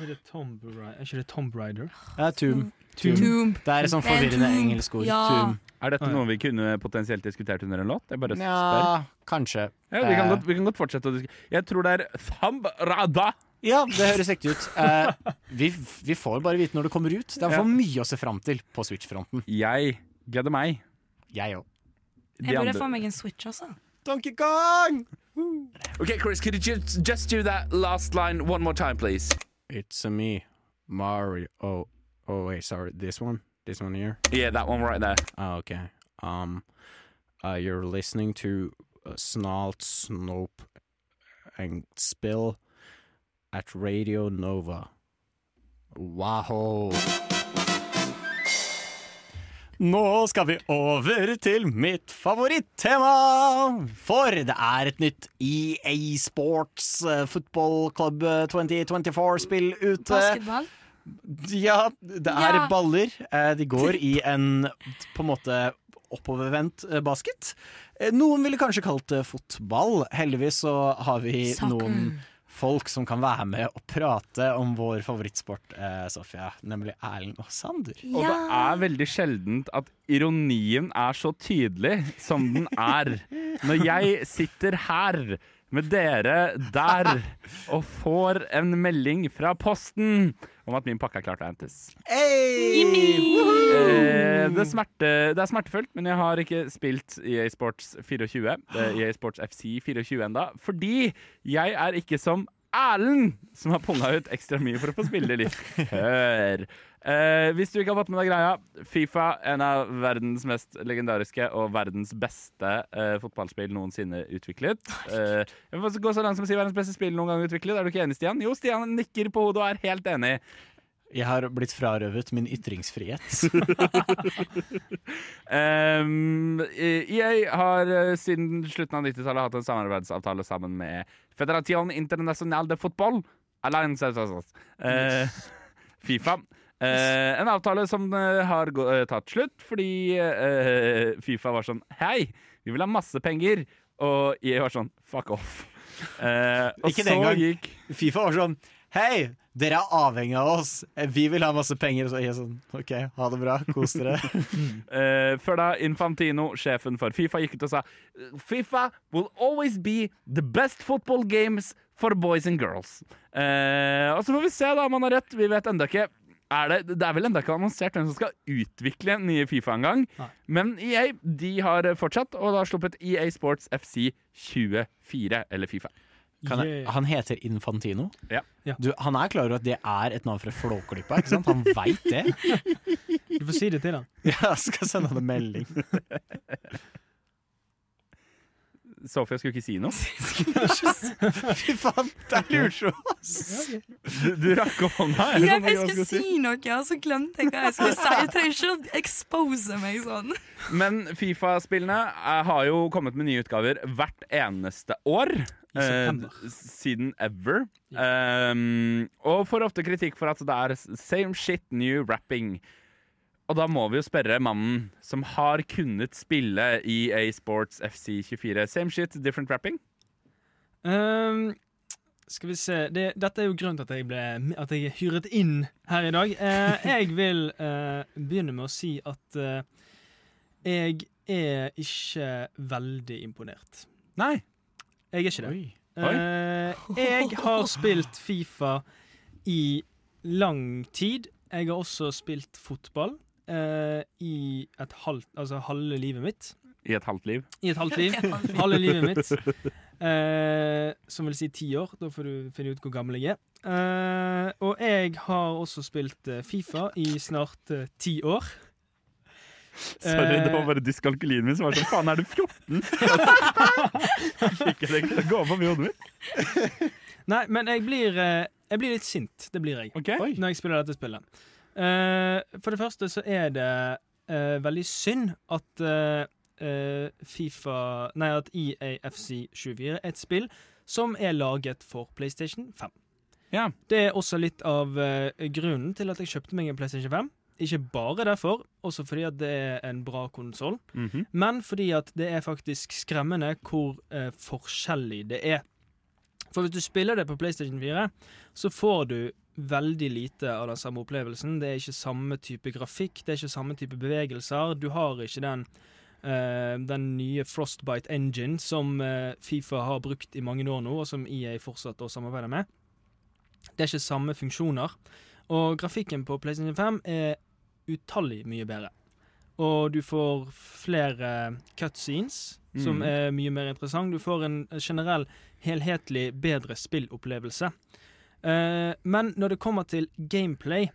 Er det Tomb Raider? Er ikke det Tomb Raider?
Ja, Tomb.
Tomb.
Det er et sånn
Det er
forvirrende
Tomb.
engelsk ord.
Ja.
Tomb.
Er dette noe vi kunne potensielt diskutert under en låt? Jeg bare spør.
Ja, kanskje.
Ja, vi, kan
Eh.
godt, vi kan godt fortsette å diskutere. Jeg tror det er Thumb Rada.
Ja, det høres riktig ut. Eh, vi, vi får bare vite når det kommer ut. Det er for mye å se fram til på Switch-fronten.
Jeg gleder meg.
Jeg òg.
Jeg burde få meg en Switch også.
Donkey Kong!
Okay, Chris, could you just, just do that last line one more time, please?
It's a me, Mario. Oh, oh wait, sorry. This one? This one here?
Yeah, that one right there.
Oh, okay. Um, uh, you're listening to uh, Snalt, Snope, and Spill at Radio Nova. Wow. Nå skal vi over til mitt favorittema! For det er et nytt EA Sports uh, Football Club uh, 2024-spill ute.
Basketball.
Ja, det er
Ja.
baller. Uh, De går i en på en måte oppovervendt eh, basket. Eh, Noen ville kanskje kalt det fotball. Heldigvis så har vi
Saken.
noen folk som kan være med og prate om vår favorittsport, eh, Sofia. Nemlig Erlend og Sander.
Og det er veldig sjeldent at ironien er så tydelig som den er. Når jeg sitter her med dere der og får en melding fra posten om at min pakke er klar til å hentes. Eh, det, er smerte, det er smertefullt, men jeg har ikke spilt EA Sports 24, eh, EA Sports FC 24 enda, fordi jeg er ikke som Erlend, som har punga ut ekstra mye for å få spille litt før. Eh, hvis du ikke har fått med deg greia, Fifa, en av verdens mest legendariske og verdens beste eh, fotballspill noensinne utviklet. Eh, jeg vil gå så langt som å si verdens beste spill noen gang utviklet. Er du ikke enig, Stian? Jo, Stian nikker på hodet og er helt enig.
Jeg har blitt frarøvet min ytringsfrihet. [LAUGHS] [LAUGHS]
Um, jeg har eh, siden slutten av 90-tallet hatt en samarbeidsavtale sammen med Federation International de Football. Eh, [LAUGHS] Fifa. Uh, en avtale som har tatt slutt fordi uh, Fifa var sånn Hei, vi vil ha masse penger. Og jeg var sånn fuck off.
Ikke den
så
gang.
gikk
Fifa var sånn Hei, dere er avhengig av oss. Vi vil ha masse penger. Og så er jeg sånn OK, ha det bra. Kos dere.
uh, [LAUGHS] før da Infantino, sjefen for Fifa, gikk ut og sa Fifa will always be the best football games for boys and girls. Uh, og så får vi se da om han har rett. Vi vet enda ikke. Er det, det er vel enda ikke annonsert hvem som skal utvikle nye Fifa en gang. Nei. Men EA de har fortsatt, og da har sluppet EA Sports FC 24, eller Fifa.
Kan jeg,
Yeah.
han heter Infantino.
Ja.
Ja.
Du, han er klar over at det er et navn fra Flåklypa, ikke sant? Han veit det. [LAUGHS]
Du får si det til han.
Ja, jeg skal sende han en melding. [LAUGHS]
Sofia skulle ikke si noe. [LAUGHS]
Fy faen, det er lurt!
Du, du rakk opp hånda.
Ja,
sånn
jeg skulle si noe, og så glemte jeg hva jeg skulle si. Jeg trenger ikke å expose meg sånn.
Men Fifa-spillene eh, har jo kommet med nye utgaver hvert eneste år. Eh, siden ever. Um, og får ofte kritikk for at det er same shit, new rapping. Og da må vi jo spørre mannen som har kunnet spille i A Sports FC24. Same shit, different rapping?
Um, skal vi se det, Dette er jo grunnen til at jeg ble At jeg er hyret inn her i dag. Eh, jeg vil eh, begynne med å si at eh, jeg er ikke veldig imponert.
Nei.
Jeg er ikke det.
Oi.
Oi.
Eh, jeg har spilt Fifa i lang tid. Jeg har også spilt fotball. Eh, i et halvt Altså halve livet mitt.
I et halvt liv. [LAUGHS]
I et halvt liv. halve livet mitt. Eh, som vil si ti år. Da får du finne ut hvor gammel jeg er. Eh, og jeg har også spilt eh, Fifa i snart eh, ti år.
Sorry, det var
Eh,
bare dyskalkulien min som var sånn Faen, er du 14? Fikk jeg det til å gå opp i hodet mitt?
Nei, men jeg blir, jeg blir litt sint. Det blir jeg.
okay.
når jeg spiller dette spillet. Eh, for det første så er det eh, veldig synd at eh, Fifa Nei, at EAFC 24 er et spill som er laget for PlayStation 5.
Ja.
Det er også litt av grunnen til at jeg kjøpte meg en PlayStation 5. Ikke bare derfor, også fordi at det er en bra konsoll,
Mhm.
men fordi at det er faktisk skremmende hvor eh, forskjellig det er. For hvis du spiller det på PlayStation 4, så får du veldig lite av den samme opplevelsen. Det er ikke samme type grafikk, det er ikke samme type bevegelser. Du har ikke den, uh, den nye Frostbite engine som uh, Fifa har brukt i mange år nå, og som EA fortsatt å samarbeide med. Det er ikke samme funksjoner. Og grafikken på PlayStation 5 er utallig mye bedre. Og du får flere cutscenes, som
Mm.
er mye mer interessant. Du får en generell, helhetlig bedre spillopplevelse. Eh, men når det kommer til gameplay,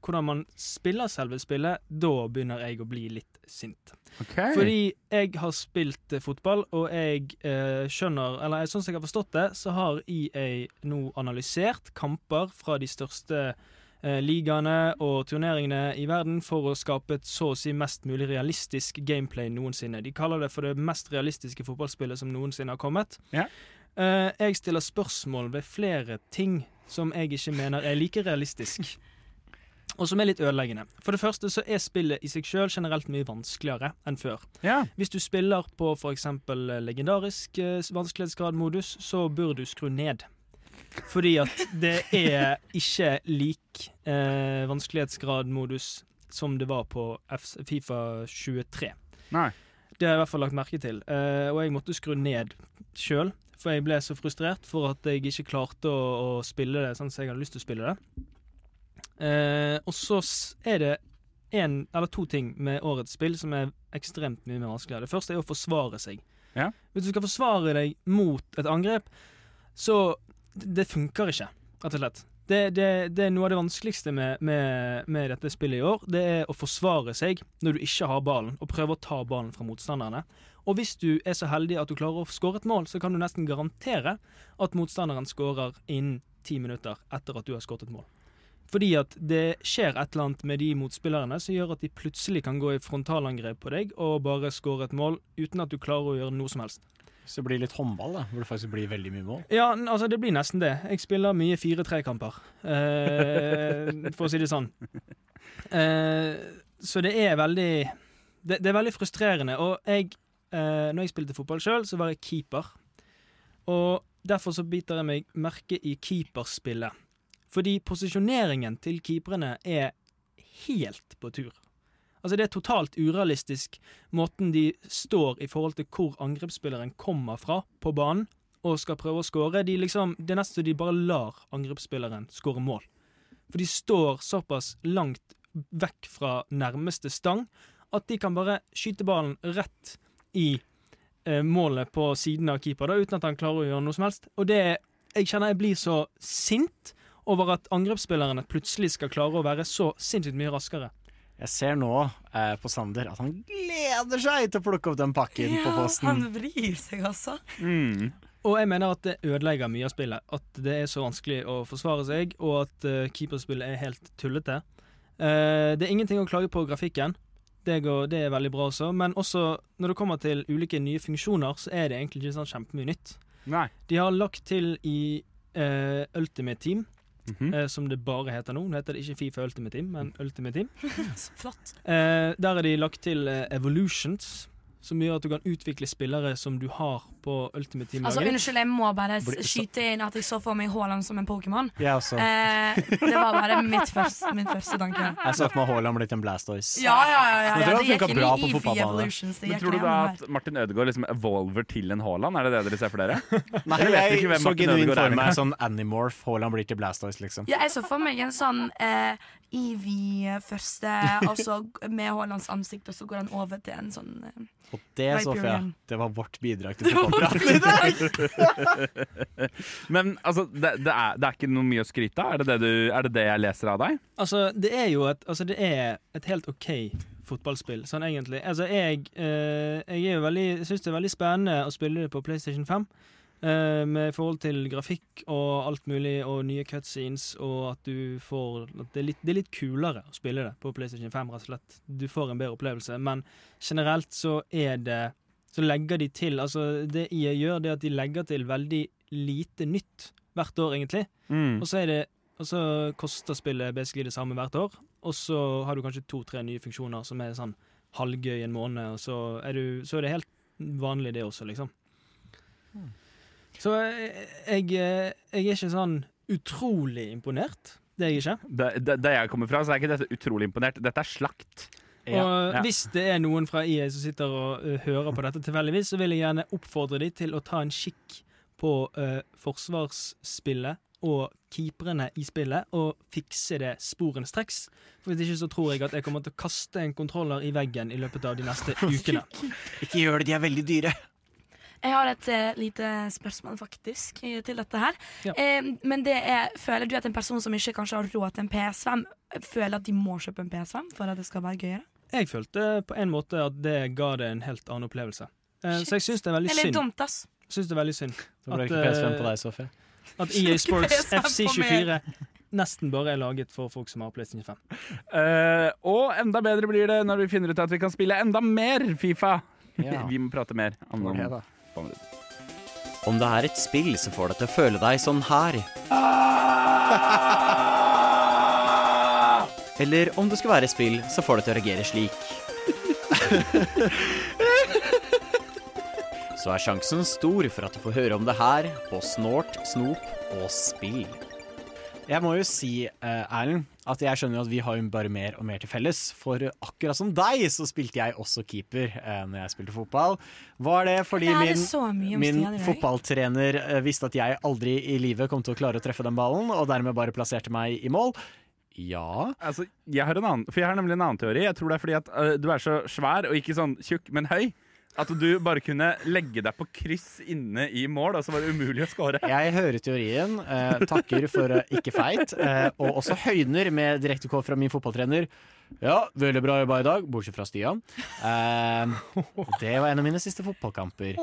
hvordan man spiller selve spillet, da begynner jeg å bli litt sint.
Okay.
Fordi jeg har spilt eh, fotball, og jeg eh, skjønner Eller sånn som jeg har forstått det, så har EA nå analysert kamper fra de største eh, ligaene og turneringene i verden for å skape et så å si mest mulig realistisk gameplay noensinne. De kaller det for det mest realistiske fotballspillet som noensinne har kommet.
Yeah.
Eh, jeg stiller spørsmål ved flere ting som jeg ikke mener er like realistisk. [LAUGHS] Og som er litt ødeleggende. For det første så er spillet i seg sjøl generelt mye vanskeligere enn før.
Ja.
Hvis du spiller på f.eks. legendarisk eh, vanskelighetsgradmodus, så bør du skru ned. Fordi at det er [LAUGHS] ikke lik eh, vanskelighetsgradmodus som det var på F Fifa 23.
Nei.
Det har jeg i hvert fall lagt merke til. Eh, og jeg måtte skru ned sjøl, for jeg ble så frustrert for at jeg ikke klarte å, å spille det sånn som jeg hadde lyst til å spille det. Eh, og så er det en eller to ting med årets spill som er ekstremt mye mer vanskeligere. Det første er å forsvare seg.
Ja.
Hvis du skal forsvare deg mot et angrep, så Det, funker ikke, rett og slett. Det, det, det er noe av det vanskeligste med, med, med dette spillet i år. Det er å forsvare seg når du ikke har ballen, og prøve å ta ballen fra motstanderne. Og hvis du er så heldig at du klarer å skåre et mål, så kan du nesten garantere at motstanderen skårer innen ti minutter etter at du har skåret et mål. Fordi at det skjer et eller annet med de motspillerne som gjør at de plutselig kan gå i frontalangrep på deg og bare skåre et mål uten at du klarer å gjøre noe som helst.
Så det blir litt håndball, da, hvor det faktisk blir veldig mye mål.
Ja, altså det blir nesten det. Jeg spiller mye 4-3-kamper, eh, for å si det sånn. Eh, så det er veldig det, det er veldig frustrerende. Og jeg, eh, når jeg spilte fotball sjøl, så var jeg keeper. Og derfor så biter jeg meg merke i keeperspillet. Fordi posisjoneringen til keeperne er helt på tur. Altså Det er totalt urealistisk måten de står i forhold til hvor angrepsspilleren kommer fra på banen og skal prøve å skåre. De liksom, det er nesten så de bare lar angrepsspilleren skåre mål. For de står såpass langt vekk fra nærmeste stang at de kan bare skyte ballen rett i eh, målet på siden av keeper, da, uten at han klarer å gjøre noe som helst. Og det Jeg kjenner jeg blir så sint over at angrepsspillerne plutselig skal klare å være så sinnssykt mye raskere.
Jeg ser nå eh, på Sander at han gleder seg til å plukke opp den pakken på posten.
han vrir seg, altså.
Mm.
Og jeg mener at det ødelegger mye av spillet. At det er så vanskelig å forsvare seg, og at uh, keeperspillet er helt tullete. Uh, det er ingenting å klage på grafikken. Det, går, det er veldig bra også. Men også når det kommer til ulike nye funksjoner, så er det egentlig ikke sånn kjempemye nytt.
Nei.
De har lagt til i uh, Ultimate Team,
mm
-hmm. uh, som det bare heter nå. Nå heter det ikke Fifa Ultimate Team, men Ultimate Team. [LAUGHS]
Så flott.
Uh, der er de lagt til Evolutions, som gjør at du kan utvikle spillere som du har på Ultimate Team.
Altså, unnskyld, jeg må bare skyte inn at jeg så for meg Haaland som en Pokémon.
Ja, også.
Eh, det var bare mitt første, min første tanke.
Jeg så for meg Haaland blitt en Blastoise.
Ja, ja, ja. ja, ja. Det
det
gikk inn
bra
i
på
EV. Evolutions.
Men tror du da at Martin Ødegaard liksom evolver til en Haaland? Er det det dere ser for dere? [LAUGHS]
Nei,
Jeg vet ikke
jeg så genuint for meg sånn Animorph. Haaland blir til Blastoise, liksom.
Ja, jeg så for meg en sånn eh, Eevee første, så med Haalands ansikt, og så går han over til en sånn uh,
Og det, Sofia, det var vårt bidrag til fotballprat. [LAUGHS]
Men altså, det, det, er, det er ikke noe mye å skryte av? Er det det, du, er det det jeg leser av deg?
Altså, det er jo et, altså, det er et helt OK fotballspill, sånn egentlig. Altså, jeg, eh, jeg er jo veldig syns det er veldig spennende å spille det på PlayStation 5. eh, med forhold til grafikk og alt mulig, og nye cutscenes, og at du får at det, er litt, det er litt kulere å spille det på PlayStation 5, rett og slett. Du får en bedre opplevelse. Men generelt så er det Så legger de til Altså, det IA gjør, det er at de legger til veldig lite nytt hvert år, egentlig. Og så er det og så koster spillet basically det samme hvert år. Og så har du kanskje to-tre nye funksjoner som er sånn halvgøy en måned, og så er, du, så er det helt vanlig det også, liksom. Så jeg, jeg, jeg er ikke sånn utrolig imponert. Det er jeg ikke.
Da, det, det jeg kommer fra, så er ikke dette utrolig imponert. Dette er slakt.
Ja,
og
ja.
hvis det er noen fra IA som sitter og ø, hører på dette tilfeldigvis, så vil jeg gjerne oppfordre dem til å ta en kikk på uh, forsvarsspillet og keeperne i spillet, og fikse det sporenstreks. For Hvis ikke så tror jeg at jeg kommer til å kaste en kontroller i veggen i løpet av de neste [LAUGHS] ukene.
Ikke gjør det, de er veldig dyre.
Jeg har et eh, lite spørsmål faktisk eh, til dette her.
Ja.
Eh, men det er, føler du at en person som ikke kanskje har råd til en PS5, føler at de må kjøpe en PS5 for at det skal være gøyere?
Jeg følte på en måte at det ga det en helt annen opplevelse. Eh, Så jeg syns det er veldig
Det
synd.
dumt, ass.
Synes det er veldig synd
Da ble det
At,
ikke PS5 på
eh,
deg, Sofie.
at EA Sports FC24 nesten bare er laget for folk som har PlayStation 5.
Uh, og enda bedre blir det når vi finner ut at vi kan spille enda mer Fifa.
Ja. [LAUGHS]
vi må prate mer om
Ok,
minutter.
Om det er et spill som får deg til å føle deg sånn her. [LAUGHS] Eller om det skulle være et spill som får deg til å reagere slik. [LAUGHS] Så er sjansen stor for at du får høre om det her på Snort, Snop og Spill. Jeg må jo si, eh, Erlend, at jeg skjønner jo at vi har jo bare mer og mer til felles. For akkurat som deg, så spilte jeg også keeper eh, når jeg spilte fotball. Var det fordi
det
min Min fotballtrener eh, visste at jeg aldri i livet kom til å klare å treffe den ballen, og dermed bare plasserte meg i mål. Ja.
Altså, jeg har en annen, for jeg har nemlig en annen teori. Jeg tror det er fordi at uh, du er så svær og ikke sånn tjukk, men høy. At du bare kunne legge deg på kryss inne i mål, og så var det umulig å skåre.
Jeg hører teorien. Eh, takker for eh, ikke feit. Eh, og også høyner med direktekål fra min fotballtrener. Ja, veldig bra jobba i dag, bortsett fra Stian. Eh, det var en av mine siste fotballkamper.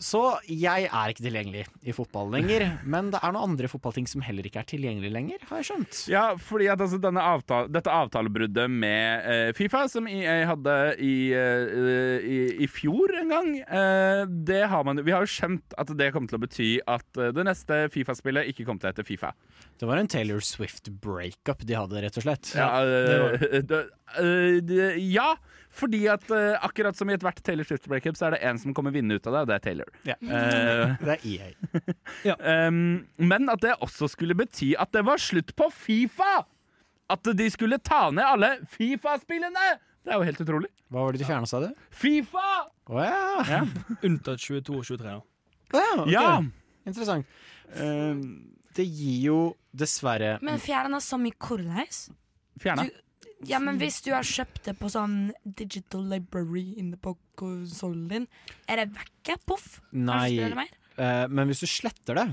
Så jeg er ikke tilgjengelig i fotball lenger. Men det er noen andre fotballting som heller ikke er tilgjengelig lenger, har jeg skjønt.
Ja, fordi at altså, avtale, dette avtalebruddet med eh, Fifa, som EA hadde i, eh, i, i fjor en gang, eh, det har man Vi har jo skjønt at det kommer til å bety at eh, det neste Fifa-spillet ikke kommer til å hete Fifa.
Det var en Taylor Swift-breakup de hadde, rett og slett.
Ja, det, det, det, ja fordi at eh, akkurat som i ethvert Taylor Swift-breakup, så er det en som kommer vinne ut av det, og det er Taylor.
Ja.
Uh, [LAUGHS]
Det er EA.
Um, [LAUGHS] men at det også skulle bety at det var slutt på Fifa! At de skulle ta ned alle Fifa-spillene! Det er jo helt utrolig.
Hva var det de fjerna, sa du?
Fifa!
Oh, ja.
Ja. [LAUGHS]
Unntatt 22 og 23. da.
Ja, okay.
ja.
Interessant.
Um,
Det gir jo dessverre
Men fjerna som i hvordan?
Fjerna.
Ja, men hvis du har kjøpt det på sånn digital library inne på konsollen din, er det vekke? Poff?
Nei, eh, men hvis du sletter det,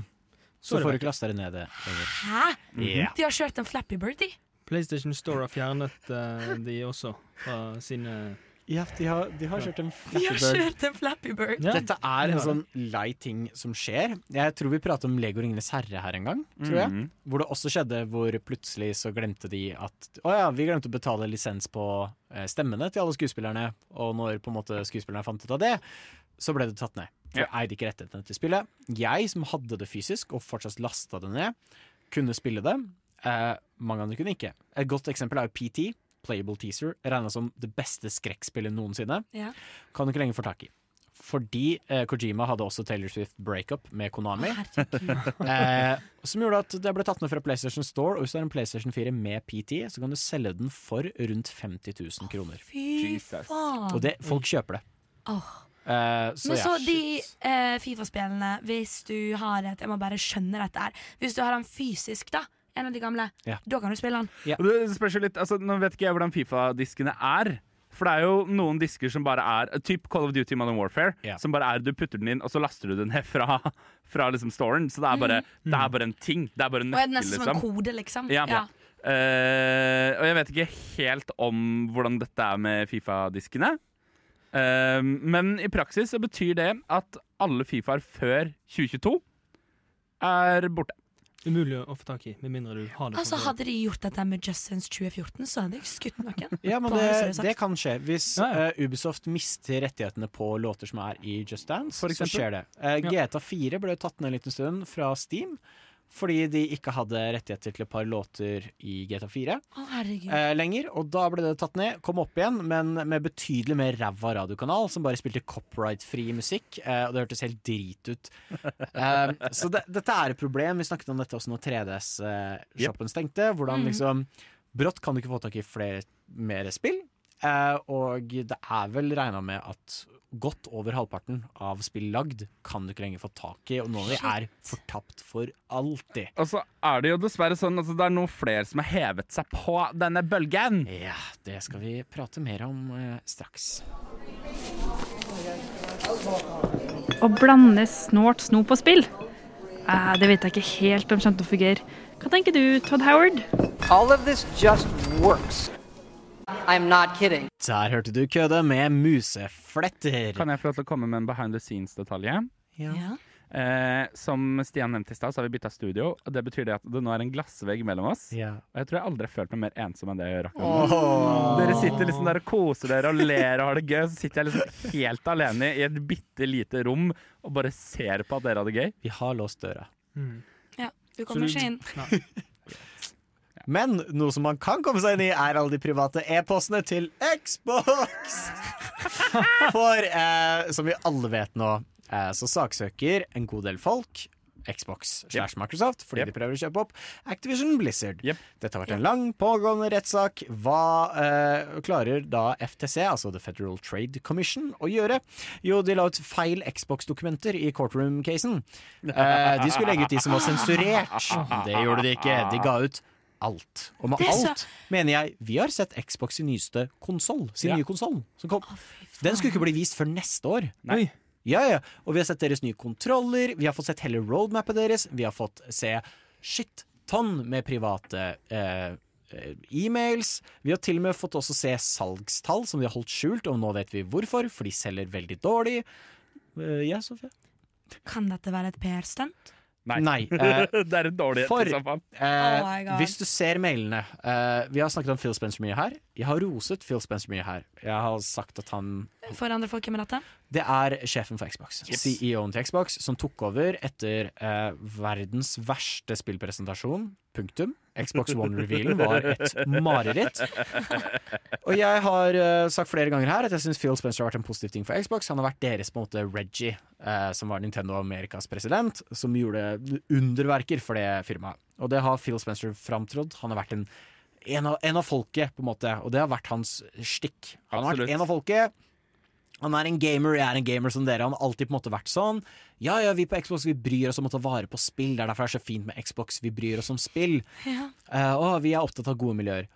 Så
så
det
får du ikke lasta det ned det lenger.
Hæ?
Ja.
De har kjørt en Flappy Bird, de.
PlayStation Store har fjernet uh, de også fra sine
Ja, de har, de har kjørt en
De har
Flappy Bird.
kjørt en Flappy Bird.
Ja,
Dette er en sånn lei ting som skjer. Jeg tror vi pratet om Lego Ringenes herre her en gang. tror jeg
Mhm.
Hvor det også skjedde hvor plutselig så glemte de at Å ja, vi glemte å betale lisens på eh, stemmene til alle skuespillerne. Og når på en måte skuespillerne fant ut av det, så ble det tatt ned. For jeg eide ikke rettighetene til spillet. Jeg som hadde det fysisk, og fortsatt lasta det ned, kunne spille det. Eh, mange andre kunne ikke. Et godt eksempel er jo PT. Playable teaser, regna som det beste skrekkspillet noensinne,
Ja.
kan du ikke lenger få tak i. Fordi eh, Kojima hadde også Taylor Swift breakup med Konami. [LAUGHS] eh, som gjorde at det ble tatt ned fra PlayStation Store. Og hvis du har en PlayStation 4 med PT, så kan du selge den for rundt 50 000 kroner.
Fy faen.
Og det, folk kjøper det.
Oh.
Eh, så
Men
ja.
så de eh, Fifa-spillene, hvis du har et Jeg må bare skjønne dette her. Hvis du har den fysisk, da, en av de gamle,
Ja.
da kan du spille den.
Og det spørs jo litt, altså Nå vet ikke jeg hvordan Fifa-diskene er. For det er jo noen disker som bare er Typ Call of Duty Modern Warfare.
Ja.
Som bare er Du putter den inn, og så laster du den ned fra, fra liksom storen. Så det er, bare, det er bare en ting. Det er bare en nøkkel,
nesten som en
liksom.
kode, liksom?
Ja. Eh, og jeg vet ikke helt om hvordan dette er med Fifa-diskene. Uh, men i praksis så betyr det at alle Fifaer før 2022 er borte.
Umulig å få tak i, med mindre du har det.
Altså. Hadde de gjort dette med Just Since 2014, så hadde jeg skutt noen. [LAUGHS]
Ja, men
det
det, kan skje. Hvis
Ja, ja.
eh, Ubisoft mister rettighetene på låter som er i Just Dance, så skjer det.
Uh,
GTA 4 ble tatt ned en liten stund fra Steam. Fordi de ikke hadde rettigheter til et par låter i GTA 4
Å,
eh, lenger. Og da ble det tatt ned, kom opp igjen, men med betydelig mer ræva radiokanal, som bare spilte copyright-fri musikk. Eh, og det hørtes helt drit ut. [LAUGHS] Eh, så det, dette er et problem. Vi snakket om dette også når 3DS-shoppen stengte. Hvordan
Mhm.
liksom Brått kan du ikke få tak i flere mer spill. Eh, og det er vel regna med at godt over halvparten av spill lagd kan du ikke lenger få tak i, og noen av de er fortapt for alltid.
Og så er det jo dessverre sånn at det er noen flere som har hevet seg på denne bølgen.
Ja, det skal vi prate mer om eh, straks.
Å blande snålt snop og spill? Eh, det vet jeg ikke helt om kommer til å fungere. Hva tenker du, Todd Howard?
All of this just works. I'm not kidding.
Der hørte du Køde med musefletter.
Kan jeg få lov til å komme med en behind the scenes-detalj?
ja.
Eh, som Stian nevnte i stad, så har vi bytta studio. Og Det betyr det at det nå er en glassvegg mellom oss.
Yeah.
Og jeg tror jeg aldri har følt meg mer ensom enn det jeg gjør akkurat nå. Dere sitter liksom der og koser dere og ler og har det gøy. Så sitter jeg liksom helt alene i et bitte lite rom og bare ser på at dere har det gøy.
Vi har låst døra.
ja. Du kommer ikke inn. [LAUGHS]
Men noe som man kan komme seg inn i, er alle de private e-postene til Xbox! [LAUGHS] For eh, som vi alle vet nå, eh, så saksøker en god del folk Xbox slash Microsoft fordi
Yep.
de prøver å kjøpe opp Activision Blizzard.
Yep.
Dette har vært en lang, pågående rettssak. Hva eh, klarer da FTC, altså The Federal Trade Commission, å gjøre? Jo, de la ut feil Xbox-dokumenter i courtroom-casen. Eh, de skulle legge ut de som var sensurert. [LAUGHS] Det gjorde de ikke. De ga ut alt. Og med
så-
alt mener jeg Vi har sett Xbox sin nyeste konsoll. Sin
Ja.
nye konsoll. Den skulle ikke bli vist før neste år.
Nei.
Ja, ja. Og vi har sett deres nye kontroller, vi har fått sett hele roadmappet deres, vi har fått se shit tonn med private eh, eh, e-mails. Vi har til og med fått også se salgstall som de har holdt skjult, og nå vet vi hvorfor, for de selger veldig dårlig. Eh, ja, Sofie?
Kan dette være et PR-stunt?
Nei.
Nei. [LAUGHS] eh,
det er en dårlig
For-. Eh,
Oh
hvis du ser mailene eh, Vi har snakket om Phil Spencer mye her. Jeg har roset Phil Spencer mye her. Jeg har sagt at han
For andre folk med dette?
Det er sjefen for Xbox.
Yes.
CEO-en til Xbox, som tok over etter eh, verdens verste spillpresentasjon. Punktum. Xbox One-revealen var et mareritt. Og jeg har uh, sagt flere ganger her at jeg syns Phil Spencer har vært en positiv ting for Xbox. Han har vært deres på en måte Reggie, uh, som var Nintendo Amerikas president, som gjorde underverker for det firmaet. Og det har Phil Spencer framtrådt. Han har vært en, en, av, en av folket, på en måte, og det har vært hans stikk. Han har vært en av folket. Han er en gamer, jeg er en gamer som dere. Han har alltid på en måte vært sånn. Ja, ja, vi på Xbox vi bryr oss om å ta vare på spill. Det er derfor det er så fint med Xbox. Vi bryr oss om spill.
Ja.
Uh, og vi er opptatt av gode miljøer.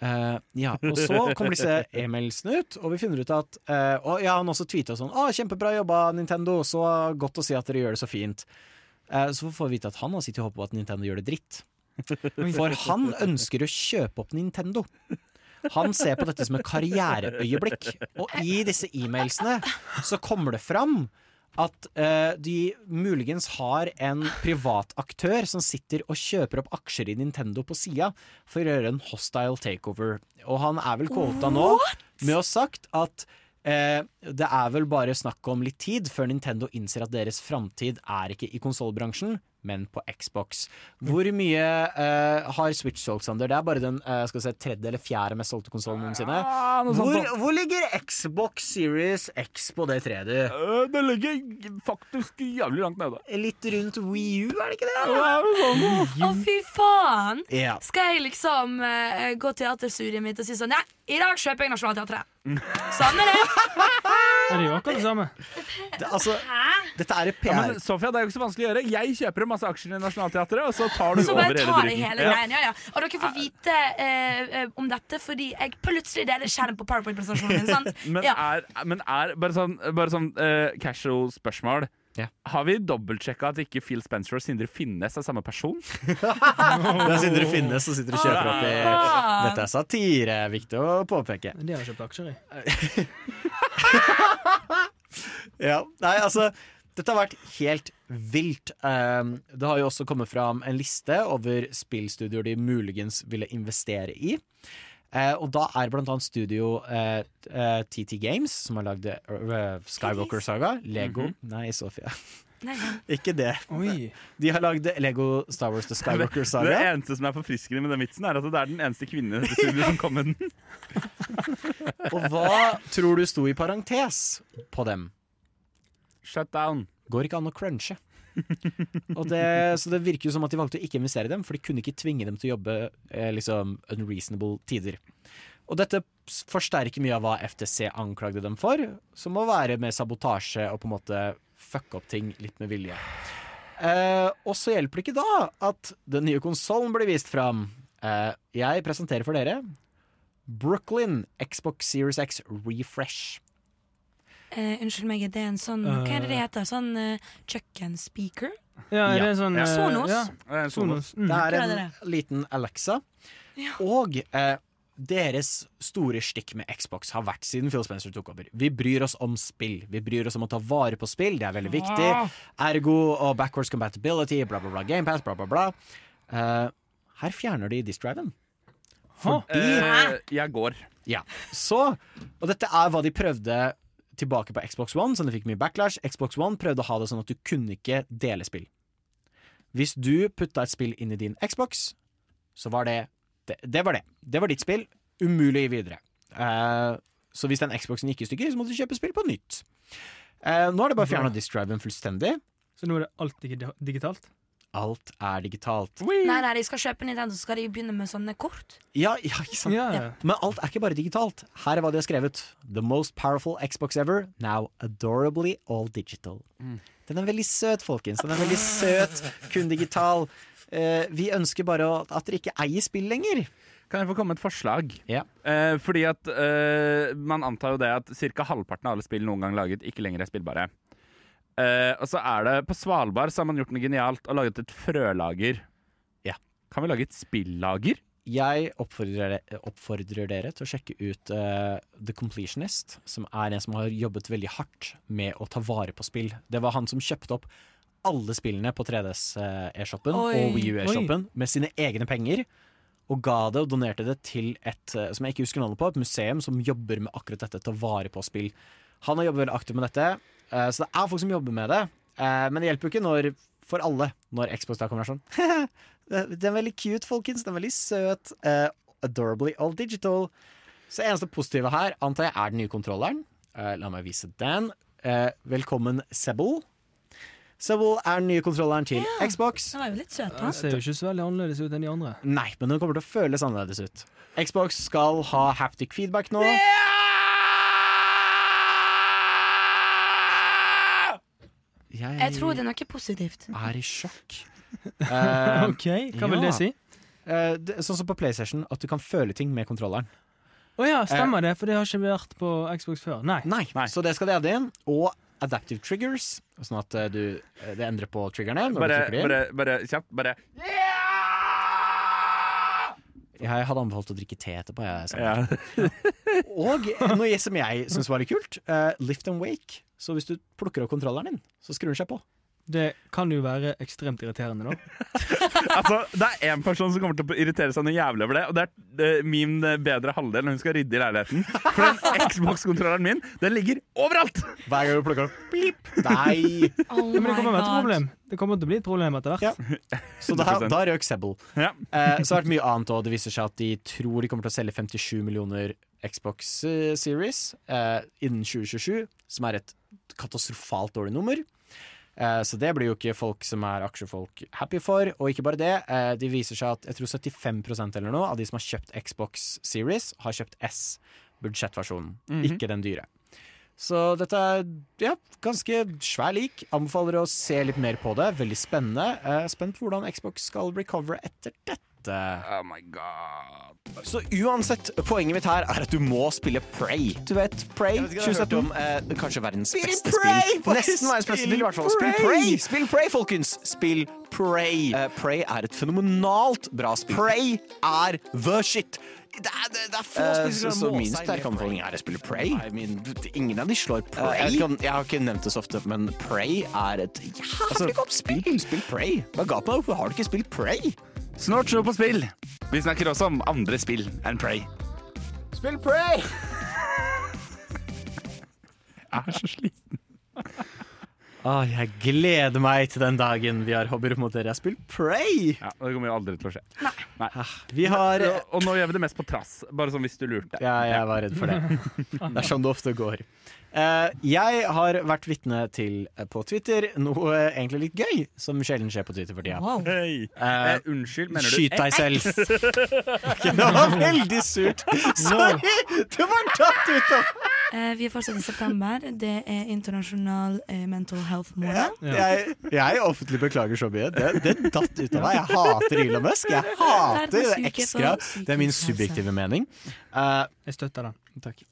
Uh, ja, Og så kommer disse e-mailsene ut, og vi finner ut at uh, Og ja, han også tweeta sånn Å, kjempebra jobba, Nintendo. Så godt å si at dere gjør det så fint. Eh, så får vi vite at han har sittet og håpet på at Nintendo gjør det dritt. [LAUGHS] For han ønsker å kjøpe opp Nintendo. Han ser på dette som et karriereøyeblikk. Og i disse e-mailsene så kommer det fram at uh, de muligens har en privat aktør som sitter og kjøper opp aksjer i Nintendo på sida for å gjøre en hostile takeover. Og han er vel quota nå med å ha sagt at uh, det er vel bare snakk om litt tid før Nintendo innser at deres framtid er ikke i konsollbransjen, men på Xbox. Hvor mye uh, har Switch solgt, Sander? Det er bare den uh, skal vi tredje eller fjerde mest solgte konsollen noensinne.
Ja,
Hvor, hvor ligger Xbox Series X på det treet, du?
Uh, Det ligger faktisk jævlig langt nede.
Litt rundt Wii U, er det ikke det?
Å.
Å, fy faen!
Yeah.
Skal jeg liksom eh, gå teaterstudiet mitt og si sånn Nei, i dag kjøper jeg Nationaltheatret. Sånn [LAUGHS] er det.
Det er jo akkurat det samme.
Det, altså, dette er PR.
Ja, men Sofia, det er jo ikke så vanskelig å gjøre. Jeg kjøper masse aksjer i Nationaltheatret, og så tar du
Så
over hele dritten.
hele
Ja.
greien. Ja, ja. Og dere får vite eh, eh, om dette fordi jeg plutselig deler skjerm på PowerPoint-presentasjonen min. sant? [LAUGHS]
Men er, men er bare sånn, bare sånn uh, casual spørsmål.
Ja.
Har vi dobbeltsjekka at ikke Phil Spencer og Sindre Finnes er samme person? [LAUGHS]
Det er Sindre Finnes som sitter og kjøper opp i
Ah.
Dette er satire, viktig å påpeke.
De har kjøpt aksjer i. [LAUGHS]
Ja, nei, altså Dette har vært helt vilt. Um, det har jo også kommet fram en liste over spillstudioer de muligens ville investere i. Eh, og da er blant annet studio eh, eh, TT Games, som har lagd eh, Skywalker Saga. Lego Nei, Sofia. [LAUGHS]
Nei, nei. [LAUGHS]
Ikke det.
Oi.
De har lagd Lego Star Wars The [LAUGHS] Skywalker Saga.
Det eneste som er forfriskende med den vitsen, er at det er den eneste kvinnen i studioet som kom med den.
Og hva tror du sto i parentes på dem?
Shut down.
Går ikke an å crunche. [LAUGHS] Det, så det virker jo som at de valgte å ikke investere i dem, for de kunne ikke tvinge dem til å jobbe eh, liksom unreasonable tider. Og dette forsterker mye av hva FTC anklagde dem for, som å være med sabotasje og på en måte fucke opp ting litt med vilje. Eh, og så hjelper det ikke da at den nye konsollen blir vist fram. Eh, jeg presenterer for dere Brooklyn Xbox Series X Refresh.
Eh, unnskyld meg, er det en sånn Hva er det det heter? Sånn uh, kjøkkenspeaker?
Ja, er
Ja.
det sånn
Ja.
eh,
Sonos?
Ja,
Eh,
Sonos. Mm.
Det er
er
en liten Alexa.
Ja.
Og uh, deres store stikk med Xbox har vært siden Phil Spencer tok over. Vi bryr oss om spill. Vi bryr oss om å ta vare på spill. Det er veldig viktig. Ergo og backwards compatibility, bla, bla, bla. GamePass, bla, bla, bla. Eh, her fjerner de disk-driven. Fordi
Eh, jeg går.
ja. Så, og dette er hva de prøvde tilbake på Xbox One, så det fikk mye backlash. Xbox One prøvde å ha det sånn at du kunne ikke dele spill. Hvis du putta et spill inn i din Xbox, så var det det, det var det. Det var ditt spill. Umulig å gi videre. Uh, så hvis den Xboxen gikk i stykker, så måtte du kjøpe spill på nytt. Uh, nå er det bare fjerna disk-driven fullstendig.
Så nå er det alt digitalt?
Alt er digitalt.
Nei, nei, de skal kjøpe Nintendo, så skal de begynne med sånne kort.
Ja, ja, ikke sant?
yeah. ja.
Men alt er ikke bare digitalt. Her er hva de har skrevet. The most powerful Xbox ever, now adorably all digital. Den er veldig søt, folkens. Den er veldig søt, kun digital. Uh, vi ønsker bare at dere ikke eier spill lenger.
Kan jeg få komme med et forslag?
Ja.
Eh, fordi at eh, man antar jo det at ca. halvparten av alle spill noen gang laget, ikke lenger er spillbare. Eh, og så er det På Svalbard så har man gjort noe genialt og laget et frølager.
Ja.
Kan vi lage et spillager?
Jeg oppfordrer, oppfordrer dere til å sjekke ut uh, The Completionist, som er en som har jobbet veldig hardt med å ta vare på spill. Det var han som kjøpte opp alle spillene på 3DS eh, e-shoppen
Oi.
og Wii U e-shoppen med sine egne penger. Og ga det og donerte det til et uh, som jeg ikke husker navnet på, et museum som jobber med akkurat dette, ta vare på spill. Han har jobbet veldig aktivt med dette, så det er folk som jobber med det. Eh, men det hjelper jo ikke når, for alle når Xbox da kommer er sånn Det er veldig cute, folkens. Den er veldig søt. Eh, adorably all digital. Så eneste positive her antar jeg er den nye kontrolleren. Eh, la meg vise den. Eh, velkommen, Sebel. Sebel er den nye kontrolleren til Xbox.
Den var jo litt søt, da.
Den ser jo ikke så veldig annerledes ut enn de andre.
Nei, men den kommer til å føles annerledes ut. Xbox skal ha haptic feedback nå. Jeg,
Jeg tror det er noe positivt.
er i sjokk. Uh, [LAUGHS]
OK, hva vil
ja.
det si?
Uh, det, sånn som på PlayStation, at du kan føle ting med kontrolleren.
Å ja, stemmer det, for det har ikke vært på Xbox før. Nei.
Nei,
Nei.
Så det skal de adde inn. Og adaptive triggers, sånn at eh, du, eh, det endrer på triggerne. Når
Bare, bare, bare kjapt. Bare
Jeg hadde anbefalt å drikke te etterpå. Jeg,
ja. [LAUGHS] [LAUGHS]
Og noe som jeg syns var litt kult, uh, lift and wake. Så hvis du plukker opp kontrolleren din, så skrur den seg på.
Det kan jo være ekstremt irriterende, da. [LAUGHS]
Altså, det er én person som kommer til å irritere seg noe jævlig over det, og det er min eh, bedre halvdel når hun skal rydde i leiligheten. For den [LAUGHS] Xbox-kontrolleren min, den ligger overalt!
Hver gang du plukker opp Blip! Nei!
Oh
Ja, men det kommer være et problem. Det kommer til å bli et problem etter hvert.
Ja. Så da, da røk Sebble.
Ja.
Eh, så har det vært mye annet òg. Det viser seg at de tror de kommer til å selge 57 millioner Xbox eh, Series eh, innen 2027, som er et katastrofalt dårlig nummer. Eh, så det blir jo ikke folk som er aksjefolk happy for. Og ikke bare det, eh, det viser seg at jeg tror 75 eller noe av de som har kjøpt Xbox Series, har kjøpt S, budsjettversjonen,
Mhm.
ikke den dyre. Så dette er ja, ganske svær lik. Anbefaler å se litt mer på det. Veldig spennende. Eh, spent på hvordan Xbox skal recovere etter dette.
Oh my god.
Så uansett, poenget mitt her er at du må spille Prey. Du vet, Prey 2017. Om, eh, kanskje verdens beste spill. Nesten verdens beste spill, i hvert fall. Spill Prey! Spill Prey, folkens! Spill Prey. Uh, Prey er et fenomenalt bra spill. Prey er the shit. Det er, det, det er få spill så, så min sterke anbefaling er å spille Prey. ingen av de slår Prey. jeg, ikke om- jeg har ikke nevnt det så ofte, men Prey er et jævlig godt spill. Spill Prey. Hva ga på deg? Hvorfor har du ikke spilt Prey?
Snart show på spill. Vi snakker også om andre spill enn Prey.
Spill Prey! [LAUGHS]
Jeg er så sliten.
Åh, jeg gleder meg til den dagen vi har hobbyer mot dere. Jeg spiller Prey!
Ja, det kommer jo aldri til å skje. Nei.
Vi har
Og, og nå gjør vi det mest på trass, bare sånn hvis du lurte.
Ja, jeg var redd for det. Det er sånn det ofte går. Eh, jeg har vært vitne til eh, på Twitter noe eh, egentlig litt gøy, som sjelden skjer på Twitter for tida.
Wow.
Hey.
Eh,
unnskyld, mener du
Skyt deg selv. okay, [LAUGHS] det var veldig surt. [LAUGHS] Sorry! Det var tatt ut av
Eh, vi er fortsatt i september. Det er internasjonal eh, mental health-måned.
jeg, jeg offentlig beklager så mye. Det, det datt ut av meg. Jeg hater Elon Musk. Jeg hater det ekstra. Det er min subjektive mening. Eh,
Jeg støtter den.
takk.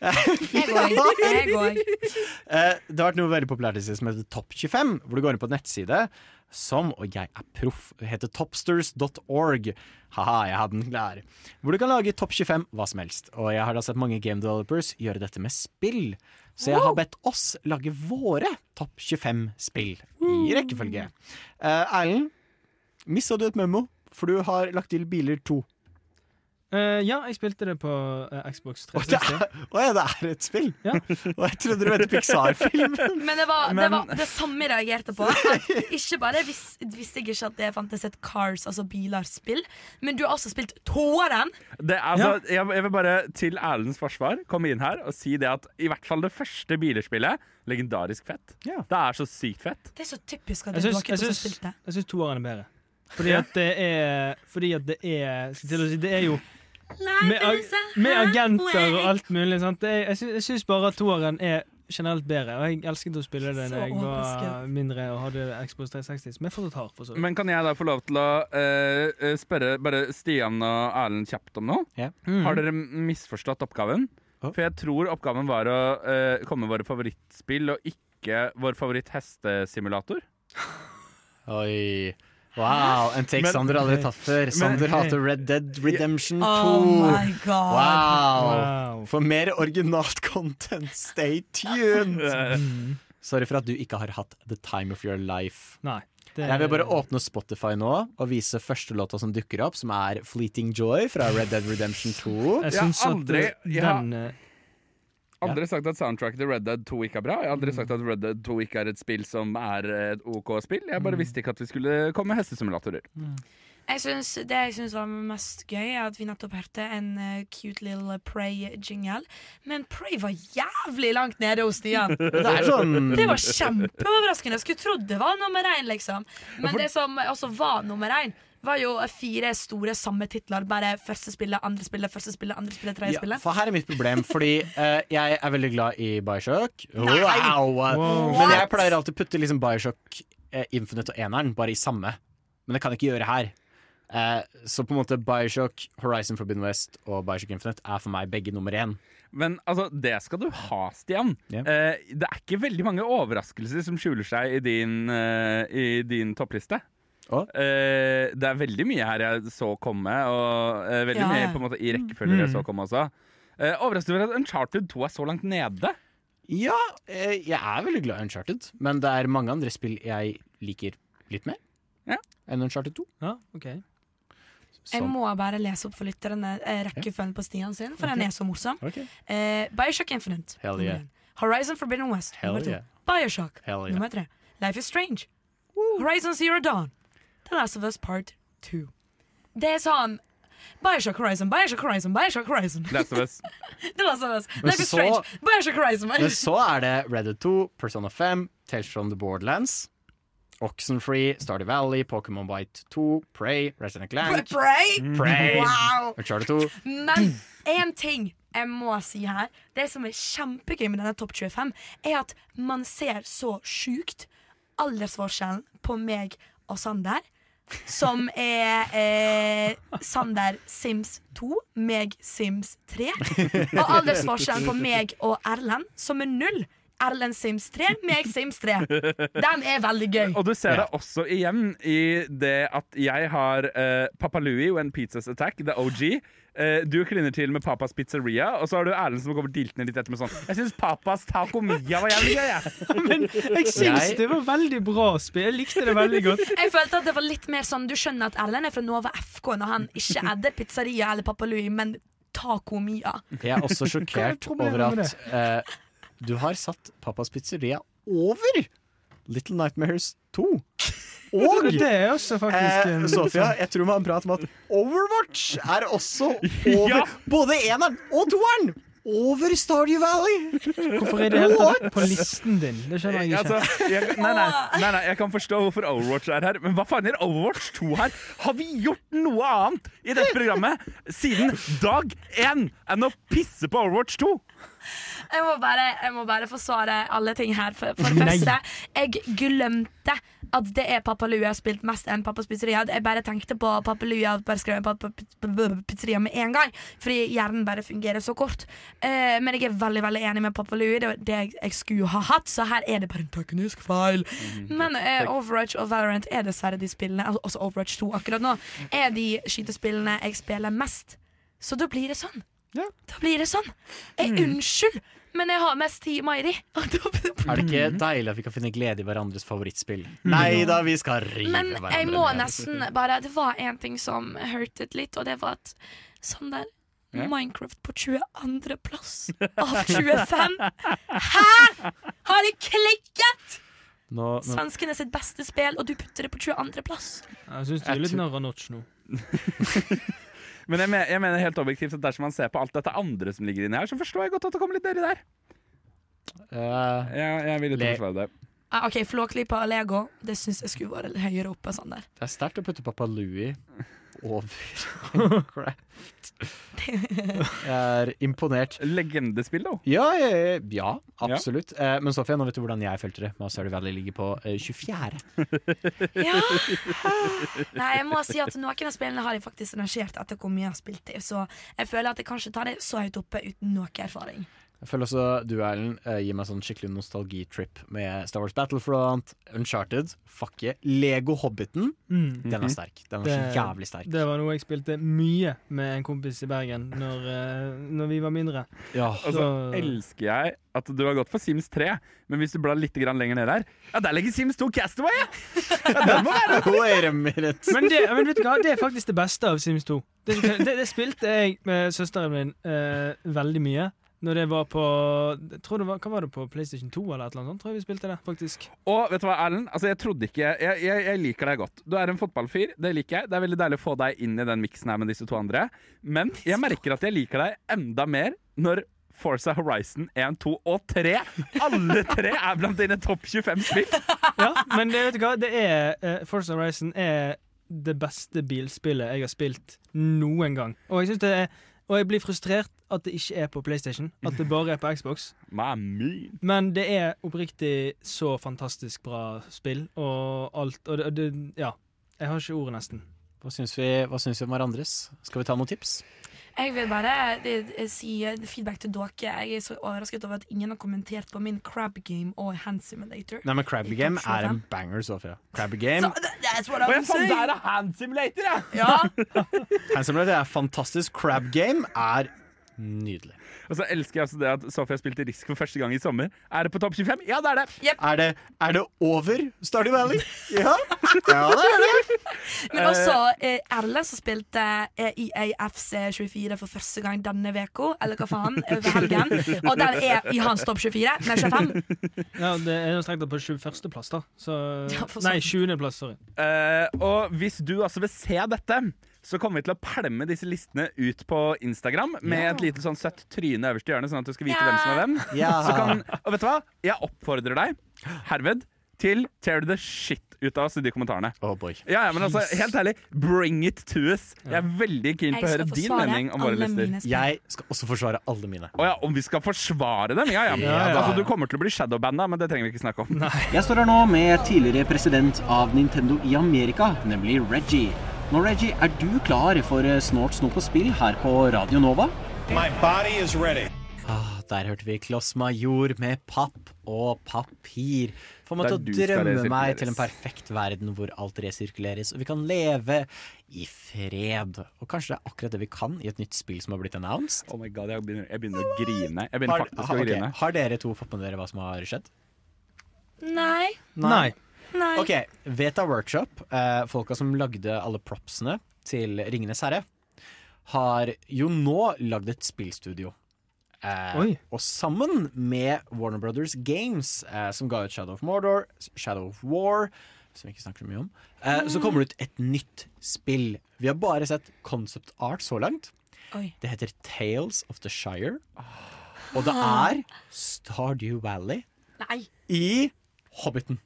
Jeg går. [LAUGHS] Jeg òg.
Eh, det har vært noe veldig populært i som heter Topp 25, hvor du går inn på en nettside som, og jeg er proff, heter topsters.org. Haha, jeg hadde den klar. Hvor du kan lage topp 25 hva som helst. Og jeg har da sett mange game developers gjøre dette med spill. Så jeg har bedt oss lage våre topp 25 spill i rekkefølge. Erlend, Erlend, mista du et memo? For du har lagt til Biler 2.
Eh, ja, jeg spilte det på uh, Xbox 360.
er, å ja, det er et spill?
Ja. [LAUGHS]
Og jeg trodde du var en Pixar-film. [LAUGHS]
Men det var, det var det samme jeg reagerte på. [LAUGHS] Ikke bare vis, visste jeg ikke at det fantes et Cars, altså biler-spill, men du har også spilt toeren.
Det er, altså, jeg, jeg vil bare til Erlends forsvar komme inn her og si det at i hvert fall det første bilerspillet, legendarisk fett.
Ja.
Det er så sykt fett.
Det er så typisk at du har ikke spilt det.
jeg syns toeren er bedre. Fordi at det er Fordi at det er skal til å si, Det er jo med, ag med agenter og alt mulig. Sant? Jeg, syns, jeg syns bare at toeren er generelt bedre. Og jeg elsket å spille det da jeg var mindre og hadde Xbox 360, som jeg fortsatt har. For så.
Men kan jeg da få lov til å eh, eh, spørre bare Stian og Erlend kjapt om noe?
Ja.
Mm.
Har dere misforstått oppgaven? For jeg tror oppgaven var å uh, komme med våre favorittspill, og ikke vår favoritt-hestesimulator.
Oi. Wow, en take
Men-
Sander aldri tatt før. Sander
Men-
hater Red Dead Redemption 2.
Oh my god.
Wow.
Wow.
For mer originalt content, stay tuned! [LAUGHS] Sorry for at du ikke har hatt the time of your life.
Nei. Det,
Jeg vil bare åpne Spotify nå og vise første låta som dukker opp, som er Fleeting Joy fra Red Dead Redemption 2.
Jeg
Jeg har
syns at
aldri-
eh,
jeg har-
den eh,
aldri sagt at soundtracket til Red Dead 2 ikke er bra. Jeg har aldri sagt at Red Dead 2 ikke er et spill som er et OK spill. Jeg bare visste ikke at vi skulle komme med hestesimulatorer.
Jeg synes, det jeg syns var mest gøy, er at vi nettopp hørte en uh, cute little Pray-jingle. Men Pray var jævlig langt nede hos Stian. [LAUGHS]
Det sånn
Det var kjempeoverraskende. Jeg skulle trodd det var nummer én, liksom. Men det som også var nummer én, var jo fire store samme titler. Bare første spillet, andre spillet, første spillet, andre spillet, tredje
ja,
spillet.
For her er mitt problem, fordi uh, jeg er veldig glad i Bioshock. Wow. Men jeg pleier alltid å putte liksom Bioshock uh, Infinite og eneren bare i samme. Men det kan jeg ikke gjøre her. Uh, så på en måte Bioshock, Horizon Forbidden West og Bioshock Infinite er for meg begge nummer én.
Men altså, det skal du ha, Stian.
Yeah.
Eh, det er ikke veldig mange overraskelser som skjuler seg i din, eh, i din toppliste. Eh, det er veldig mye her jeg så komme, og eh, veldig
Ja,
mye på en måte i rekkefølge jeg
Mm.
så komme også. Eh, overrasket over at Uncharted 2 er så langt nede.
Ja, eh, jeg er veldig glad i Uncharted, men det er mange andre spill jeg liker litt mer
Ja.
enn Uncharted 2.
Ja, ok.
Jeg må bare lese opp for lytterne eh, rekkefølgen på Stian sin, for den er så morsom.
Ok.
Eh, Bioshock Infinite.
Hell
nummer
yeah.
Horizon Forbidden West.
Hell
nummer to.
yeah.
Bioshock.
Hell yeah.
Nummer tre. Life is Strange. Horizon Zero Dawn. The Last of Us Part 2. Det er sånn Bioshock Horizon, Bioshock Horizon, Bioshock Horizon.
Last of Us.
The Last of Us. [LAUGHS] Life is Strange. Bioshock Horizon.
Men så er det Reddit 2, Persona 5, Tales from the Borderlands, Oxenfree, Stardew Valley, Pokémon Bite 2, Prey, Resident Clank,
Prey?
Prey,
Wow!
Uncharted 2.
Men én ting jeg må si her, det som er kjempegøy med denne Topp 25, er at man ser så sjukt aldersforskjellen på meg og Sander. Som er eh, Sander Sims 2, meg Sims 3. Og aldersforskjellen på meg og Erlend, som er null. Erlend Sims 3, meg Sims 3. Den er veldig gøy.
Og du ser det også igjen i det at jeg har uh, Papa Louie When Pizzas Attack, the OG. Uh, du kliner til med Papas Pizzeria, og så har du Erlend som kommer diltende litt etter med sånn Jeg syns Papas Taco Mia var jævlig gøy, jeg. [LAUGHS]
Men jeg syns det var veldig bra spill. Jeg likte det veldig godt.
Jeg følte at det var litt mer sånn Du skjønner at Erlend er fra Nova FK når han ikke edder pizzeria eller Papa Louie, men Taco Mia.
Jeg er også sjokkert over at eh, du har satt Pappas Pizzeria over Little Nightmares 2. Og
Det er også faktisk
eh, Sofia, jeg tror vi har en prat om at Overwatch er også [LAUGHS] over
Ja.
både eneren og toeren! Over Stardew Valley!
Hvorfor er det helt tatt på listen din? Det skjønner jeg ikke.
Altså, jeg, nei, nei, nei, nei, jeg kan forstå hvorfor Overwatch er her, men hva faen gjør Overwatch 2 her? Har vi gjort noe annet i dette programmet siden dag én enn å pisse på Overwatch 2?
Jeg må bare, jeg må bare forsvare alle ting her. For, for det første, jeg glemte at det er pappa lue jeg har spilt mest enn Pappas Pizzeria. Jeg bare tenkte på pappa lue og bare skrev Pappa Pizzeria med en gang. Fordi hjernen bare fungerer så kort. Eh, men jeg er veldig veldig enig med pappa lue Det var det jeg, jeg skulle ha hatt, så her er det bare en teknisk feil. Men eh, Overwatch og Valorant er dessverre de spillene, altså også Overwatch 2 akkurat nå, er de skytespillene jeg spiller mest. Så da blir det sånn.
Ja.
Da blir det sånn. Jeg, Unnskyld, men jeg har mest tid Mairi. [LAUGHS]
Er det ikke deilig at vi kan finne glede i hverandres favorittspill? Nei da, vi skal rive
Men
hverandre
jeg må
ned.
nesten bare Det var én ting som hurtet litt, og det var at sånn der Minecraft på 22. plass av 25. Hæ?! Har det klikket?!
Nå, nå,
Svenskene sitt beste spill, og du putter det på 22. plass.
Jeg syns du er litt narr av notch nå. [LAUGHS]
Men jeg, me- jeg mener helt objektivt at dersom man ser på alt dette andre som ligger inni her, så forstår jeg godt at det kommer litt dere der.
Ja,
Jeg, jeg vil ikke forsvare det.
Ah, OK, Flåklypa og Lego, det syns jeg skulle vært høyere oppe. Sånn der.
det er sterkt å putte Papa Louie over [LAUGHS] Minecraft. [LAUGHS] Jeg er imponert.
Legendespill, da.
Ja, ja, ja absolutt. Eh, men Sofia, nå vet du hvordan jeg følte det. Stardew Valley ligger på eh, 24. [LAUGHS]
Ja. Nei, jeg må si at noen av spillene har jeg faktisk rangert etter hvor mye jeg har spilt i, så jeg føler at jeg kanskje tar det så høyt oppe uten noe erfaring.
Jeg føler også du, Erlend, eh, gir meg sånn skikkelig nostalgitrip med Star Wars Battlefront, Uncharted, fuck yeah, Lego Hobbiten.
Mm.
Den er sterk. Den var så jævlig sterk.
det var noe jeg spilte mye med en kompis i Bergen når, eh, når vi var mindre.
Ja.
Og så
altså,
elsker jeg at du har gått for Sims 3, men hvis du blar litt grann lenger ned der, ja, der ligger Sims 2 Castaway! Ja. Ja, den må være [LAUGHS]
der!
Men, det, men vet du hva, det er faktisk det beste av Sims 2. Det, det, det spilte jeg med søsteren min eh, veldig mye. Når det var på jeg tror det var, Hva var det på PlayStation 2 eller et eller annet sånt? Tror jeg vi spilte det, faktisk.
Og vet du hva, Erlend? Altså, jeg trodde ikke jeg, jeg, jeg liker deg godt. Du er en fotballfyr. Det liker jeg. Det er veldig deilig å få deg inn i den miksen her med disse to andre. Men jeg merker at jeg liker deg enda mer når Forza Horizon 1, 2 og 3 Alle tre er blant dine topp 25 spill.
Ja, men det, vet du hva, det er uh, Forza Horizon er det beste bilspillet jeg har spilt noen gang. Og jeg, det er, og jeg blir frustrert at det ikke er på PlayStation. At det bare er på Xbox. [LAUGHS] Men det er oppriktig så fantastisk bra spill, og alt Og det, og det Ja. Jeg har ikke ordet, nesten.
Hva syns vi, hva syns vi om hverandres? Skal vi ta noen tips?
Jeg vil bare eh, eh, si eh, feedback til dere. Jeg er så overrasket over at ingen har kommentert på min Crab Game og Hand Simulator.
Nei, men Crab Game er en banger, Sofia. Crab Game
So, that's what I'm saying!
der er Hand Simulator, ja!
Ja, [LAUGHS]
Hand Simulator er fantastisk. Crab Game er Nydelig.
Og så elsker jeg også det at Sofia spilte Risk for første gang i sommer. Er det på topp 25? Ja, det er det!
Er det, er det over Stardew Valley? [LAUGHS] Ja, ja det er det.
Men også eh, Erlend som spilte eh, EAFC 24 for første gang denne uka, eller hva faen, [LAUGHS] over helgen. Og den er i hans topp 24, nei 25.
Ja, det er jo strengt tatt på 21.-plass, da. Så,
Ja,
nei,
sånn.
20.-plass, sorry.
Eh, og hvis du altså vil se dette, så kommer vi til å pælme disse listene ut på Instagram med
Ja.
et lite sånn søtt tryne øverst i hjørnet, sånn at du skal vite
Ja.
hvem som er hvem.
Ja.
Så kan, og vet du hva? Jeg oppfordrer deg herved til tear the shit ut av oss i de kommentarene.
Oh boy.
Ja, ja, men altså, helt ærlig, bring it to us. Jeg er veldig keen på å høre din mening om våre lister.
Jeg skal også forsvare alle mine.
Å ja, om vi skal forsvare dem? Ja, ja.
Ja, ja.
Altså, du kommer til å bli shadowbanda, men det trenger vi ikke snakke om.
Jeg står her nå med tidligere president av Nintendo i Amerika, nemlig Reggie. Nå, Reggie, er du klar for snålt Snort snop og spill her på Radio Nova?
My body is ready.
Ah, der hørte vi Kloss Major med papp og papir. Får meg til å drømme meg til en perfekt verden hvor alt resirkuleres, og vi kan leve i fred. Og kanskje det er akkurat det vi kan i et nytt spill som har blitt announced?
Oh my god, jeg begynner, jeg begynner å grine. Jeg begynner
Har, ha-
å
ok,
grine.
har dere to fått med dere hva som har skjedd?
Nei.
Nei.
Nei.
Ok, Veta Workshop, eh, folka som lagde alle propsene til Ringenes herre, har jo nå lagd et spillstudio. Eh,
Oi.
og sammen med Warner Brothers Games, eh, som ga ut Shadow of Mordor, Shadow of War, som vi ikke snakker så mye om, eh, så kommer det ut et nytt spill. Vi har bare sett concept art så langt.
Oi.
Det heter Tales of the Shire. Og det er Stardew Valley
Nei.
i Hobbiten.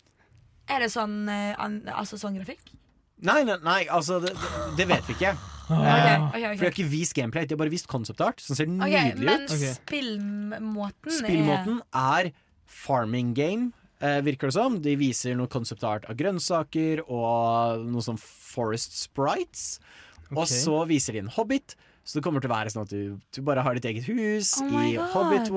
Er det sånn, eh, altså sånn grafikk?
Nei, nei, nei altså det, det- det vet vi ikke.
Okay,
okay,
ok, ok.
For de har ikke vist gameplay, de har bare vist concept art, som ser nydelig
men
ut.
spillmåten
Spillmåten er farming game, eh, virker det som. De viser noe concept art av grønnsaker og noe sånn forest sprites. Og så viser de en hobbit. Så det kommer til å være sånn at du, du bare har ditt eget hus
Oh
i Hobbit,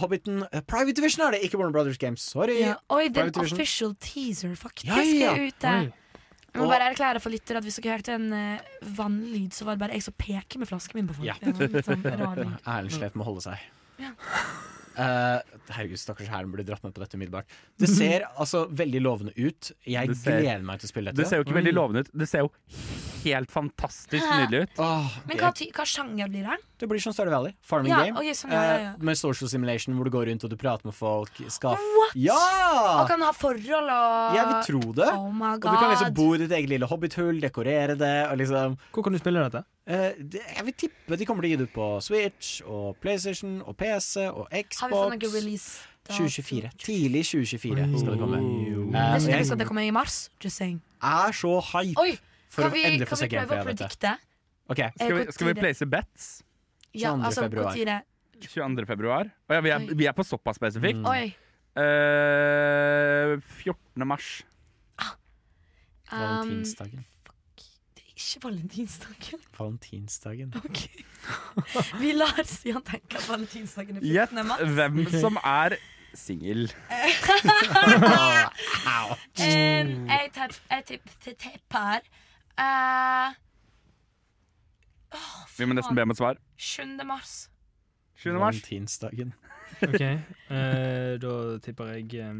Hobbiten. Eh, Private Division er det, ikke Warner Brothers Games. Sorry.
ja. Oi, det en
Division.
official teaser faktisk
Ja, ja.
er ute. Jeg må bare erklære for lytter at hvis dere hørte en uh, vannlyd, så var det bare jeg som peker med flasken min på folk.
Ja.
Sånn.
Erlend slet med å holde seg.
Ja.
Eh, herregud, stakkars hæren burde dratt med på dette umiddelbart. Det ser [LAUGHS] altså veldig lovende ut. Jeg
ser-
gleder meg til å spille dette.
Det ser jo ikke veldig lovende ut. Det ser jo helt fantastisk nydelig ut.
Oh,
Men hva, ty hva sjanger blir det?
Det blir som Stardew Valley. Farming
Ja,
game.
Okay, sånn, ja, ja, ja.
Eh, med social simulation hvor du går rundt og du prater med folk. Skaff
What?
Ja!
Og kan ha forhold og
Jeg vil tro det.
Oh my
Og du kan liksom bo i ditt eget lille hobbithull, dekorere det og liksom
Hvor kan du spille dette?
eh, det, Jeg vil tippe de kommer til å gi det ut på Switch og PlayStation og PC og
Har vi fått noe release?
2024. Tidlig 2024 skal det komme. Um,
Det synes jeg
jeg
skal det komme i mars. Just saying.
er så hype
Oi,
for å
vi,
endelig få
kan
se
vi prøve
gameplay
å
av dette.
predikte?
Ok,
Skal vi, skal vi place bets?
Ja,
22.
altså,
februar.
hvor
22. februar. Å ja, vi er, vi er på såpass spesifikt.
Oi.
Eh, 14. mars.
Um,
Fuck,
det er ikke valentinsdagen. [LAUGHS]
Valentinsdagen.
Ok. Vi lar Stian tenke at valentinsdagen er
Gjett
14. mars.
hvem som er singel. [LAUGHS]
Um, jeg tar- jeg tipp- tipper uh,
Vi må nesten be om et svar.
7. mars.
7. mars.
Valentinsdagen. [LAUGHS]
OK, eh, da tipper jeg eh,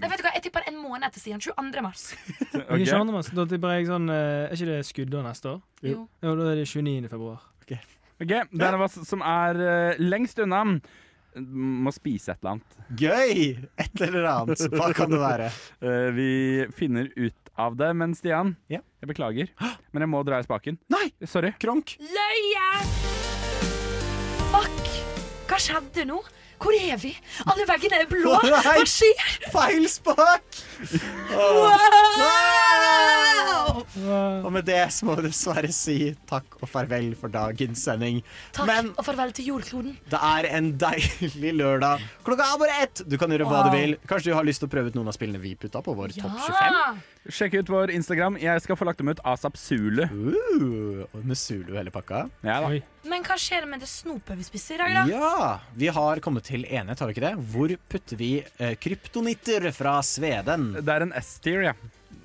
Nei, vet du hva, Jeg tipper en måned etter siden. 22. mars. [LAUGHS]
Ok,
Ok.
22. mars. Da tipper jeg sånn eh, Er ikke det skuddår neste år?
Jo.
Jo, da er det 29. februar.
Ok, Den av oss som er eh, lengst unna, må spise et eller annet.
Gøy! Et eller annet. Hva kan det være? [LAUGHS]
Eh, vi finner ut av det. Men Stian,
Ja.
jeg beklager, men jeg må dra i spaken.
Nei!
Sorry.
Kronk.
Løye! Fuck! Hva skjedde nå? Hvor er vi? Alle veggene er blå. Hva skjer?
Feil spak!
Wow!
Og med det så må vi dessverre si takk og farvel for dagens sending.
Takk
Men
og farvel til jordkloden.
det er en deilig lørdag. Klokka er bare ett. Du kan gjøre hva du vil. Kanskje du har lyst til å prøve ut noen av spillene vi putta på vår topp 25?
Ja!
Sjekk ut vår Instagram. Jeg skal få lagt dem ut asap Zulu.
Uh, med Zulu hele pakka.
Ja, da.
Oi.
Men hva skjer med det snopet vi spiser i dag, da?
Ja, vi har kommet til enighet, har vi ikke det? Hvor putter vi eh, kryptonitter fra Sveden?
Det er en S-tier, ja.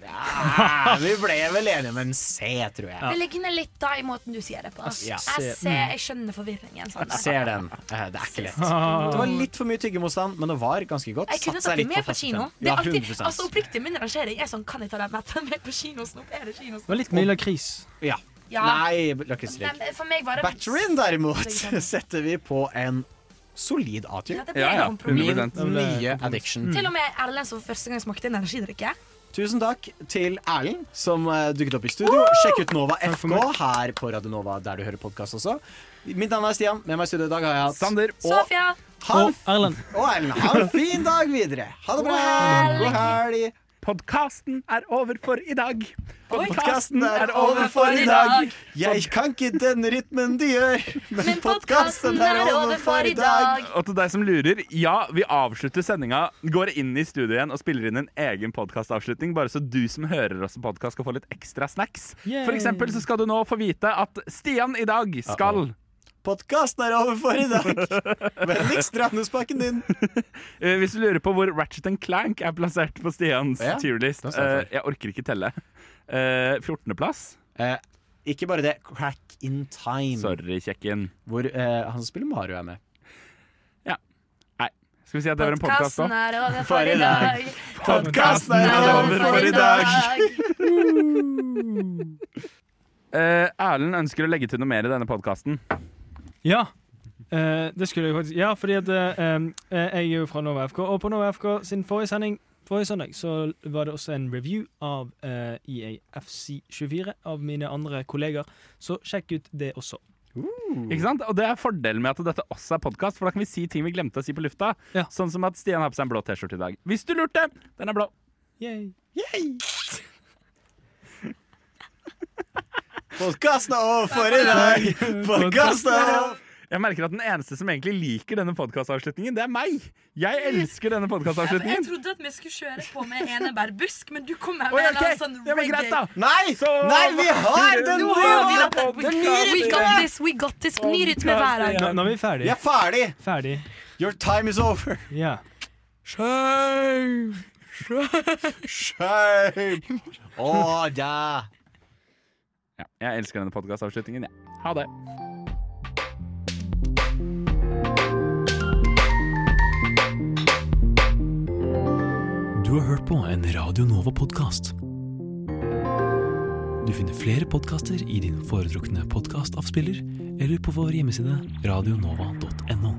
Ja, vi ble vel enige om en C, tror jeg.
Det ligner litt da i måten du sier det på.
Ja.
Jeg, ser, jeg skjønner forvirringen. Sånn.
Ser den. Eh, Det er ikke lett. Det var litt for mye tyggemotstand, men det var ganske godt.
Jeg kunne tatt
litt
med på kino. Det er alltid, altså Oppriktig min rangering er sånn Kan jeg ta den med, med på kinosnop? Er det
Det var litt mye lakris.
Ja.
Ja.
Nei, lakris
Nei, men For meg var det
Batterien derimot setter vi på en solid A-tier.
Ja, det ble Ja, ja.
Min nye addiction.
Til og med Erlend som første gang smakte en energidrikke.
Tusen takk til Erlend som eh, dukket opp i studio. Sjekk ut Nova FK her på Radio Nova der du hører podkast også. Mitt navn er Stian. Med meg i studio i dag har jeg hatt
Sander.
Sofia.
Og Erlend.
og Erlend. Ha en fin dag videre. Ha det bra. God helg.
Podkasten er over for i dag.
Podkasten er over for i dag. Jeg kan ikke den rytmen de gjør, men podkasten er over for i dag.
Og til deg som lurer, ja, vi avslutter sendinga, går inn i studio igjen og spiller inn en egen podkastavslutning, bare så du som hører oss på podkast, skal få litt ekstra snacks. For eksempel så skal du nå få vite at Stian i dag skal
Podkasten er over for i dag. [LAUGHS] Vennligst dra din. [LAUGHS]
Eh, Hvis du lurer på hvor Ratchet Clank er plassert på Stians
Ja,
tierlist
uh, jeg
eh, Jeg orker ikke telle. Eh, 14.-plass.
Eh, ikke bare det. Crack in time.
Sorry, kjekken.
Hvor han som spiller Mario, er med.
Skal vi si at det var en podkast
Podkasten
nå?
er over
For i dag. Podkasten er over for i dag. [LAUGHS]
Eh, Erlend ønsker å legge til noe mer i denne podkasten.
Ja. Eh, det skulle jeg faktisk Ja, fordi at eh, eh, jeg er jo fra Nova FK, og på Nova FK sin forrige sending forrige søndag så var det også en review av uh, EA FC24 av mine andre kolleger, så sjekk ut det også.
Ikke sant? Og det er fordelen med at dette også er podkast, for da kan vi si ting vi glemte å si på lufta.
Ja.
Sånn som at Stian har på seg en blå T-skjorte i dag. Hvis du lurte, den er blå.
Yay. [LAUGHS]
Podkasten er over for i dag. Podkasten er over.
Jeg merker at den eneste som egentlig liker denne podkastavslutningen, det er meg. Jeg elsker denne
Jeg trodde at vi skulle kjøre på med Enebærbusk, men du kom her
Oi,
med en
ok.
eller annen sånn
reggae. greit, da.
Nei!
Så-
Nei, vi har den nye
dette.
den nye
We got
rytmen.
this, we got this. Ny rytme hver dag.
Nå, er vi ferdig.
Vi er ferdig.
Ferdig.
Your time is over.
Ja.
Shame. Shame. Å, da.
Ja, jeg elsker denne podkastavslutningen, jeg. Ha det.
Du har hørt på en Radio Nova-podkast. Du finner flere podkaster i din foretrukne podkastavspiller eller på vår hjemmeside radionova.no.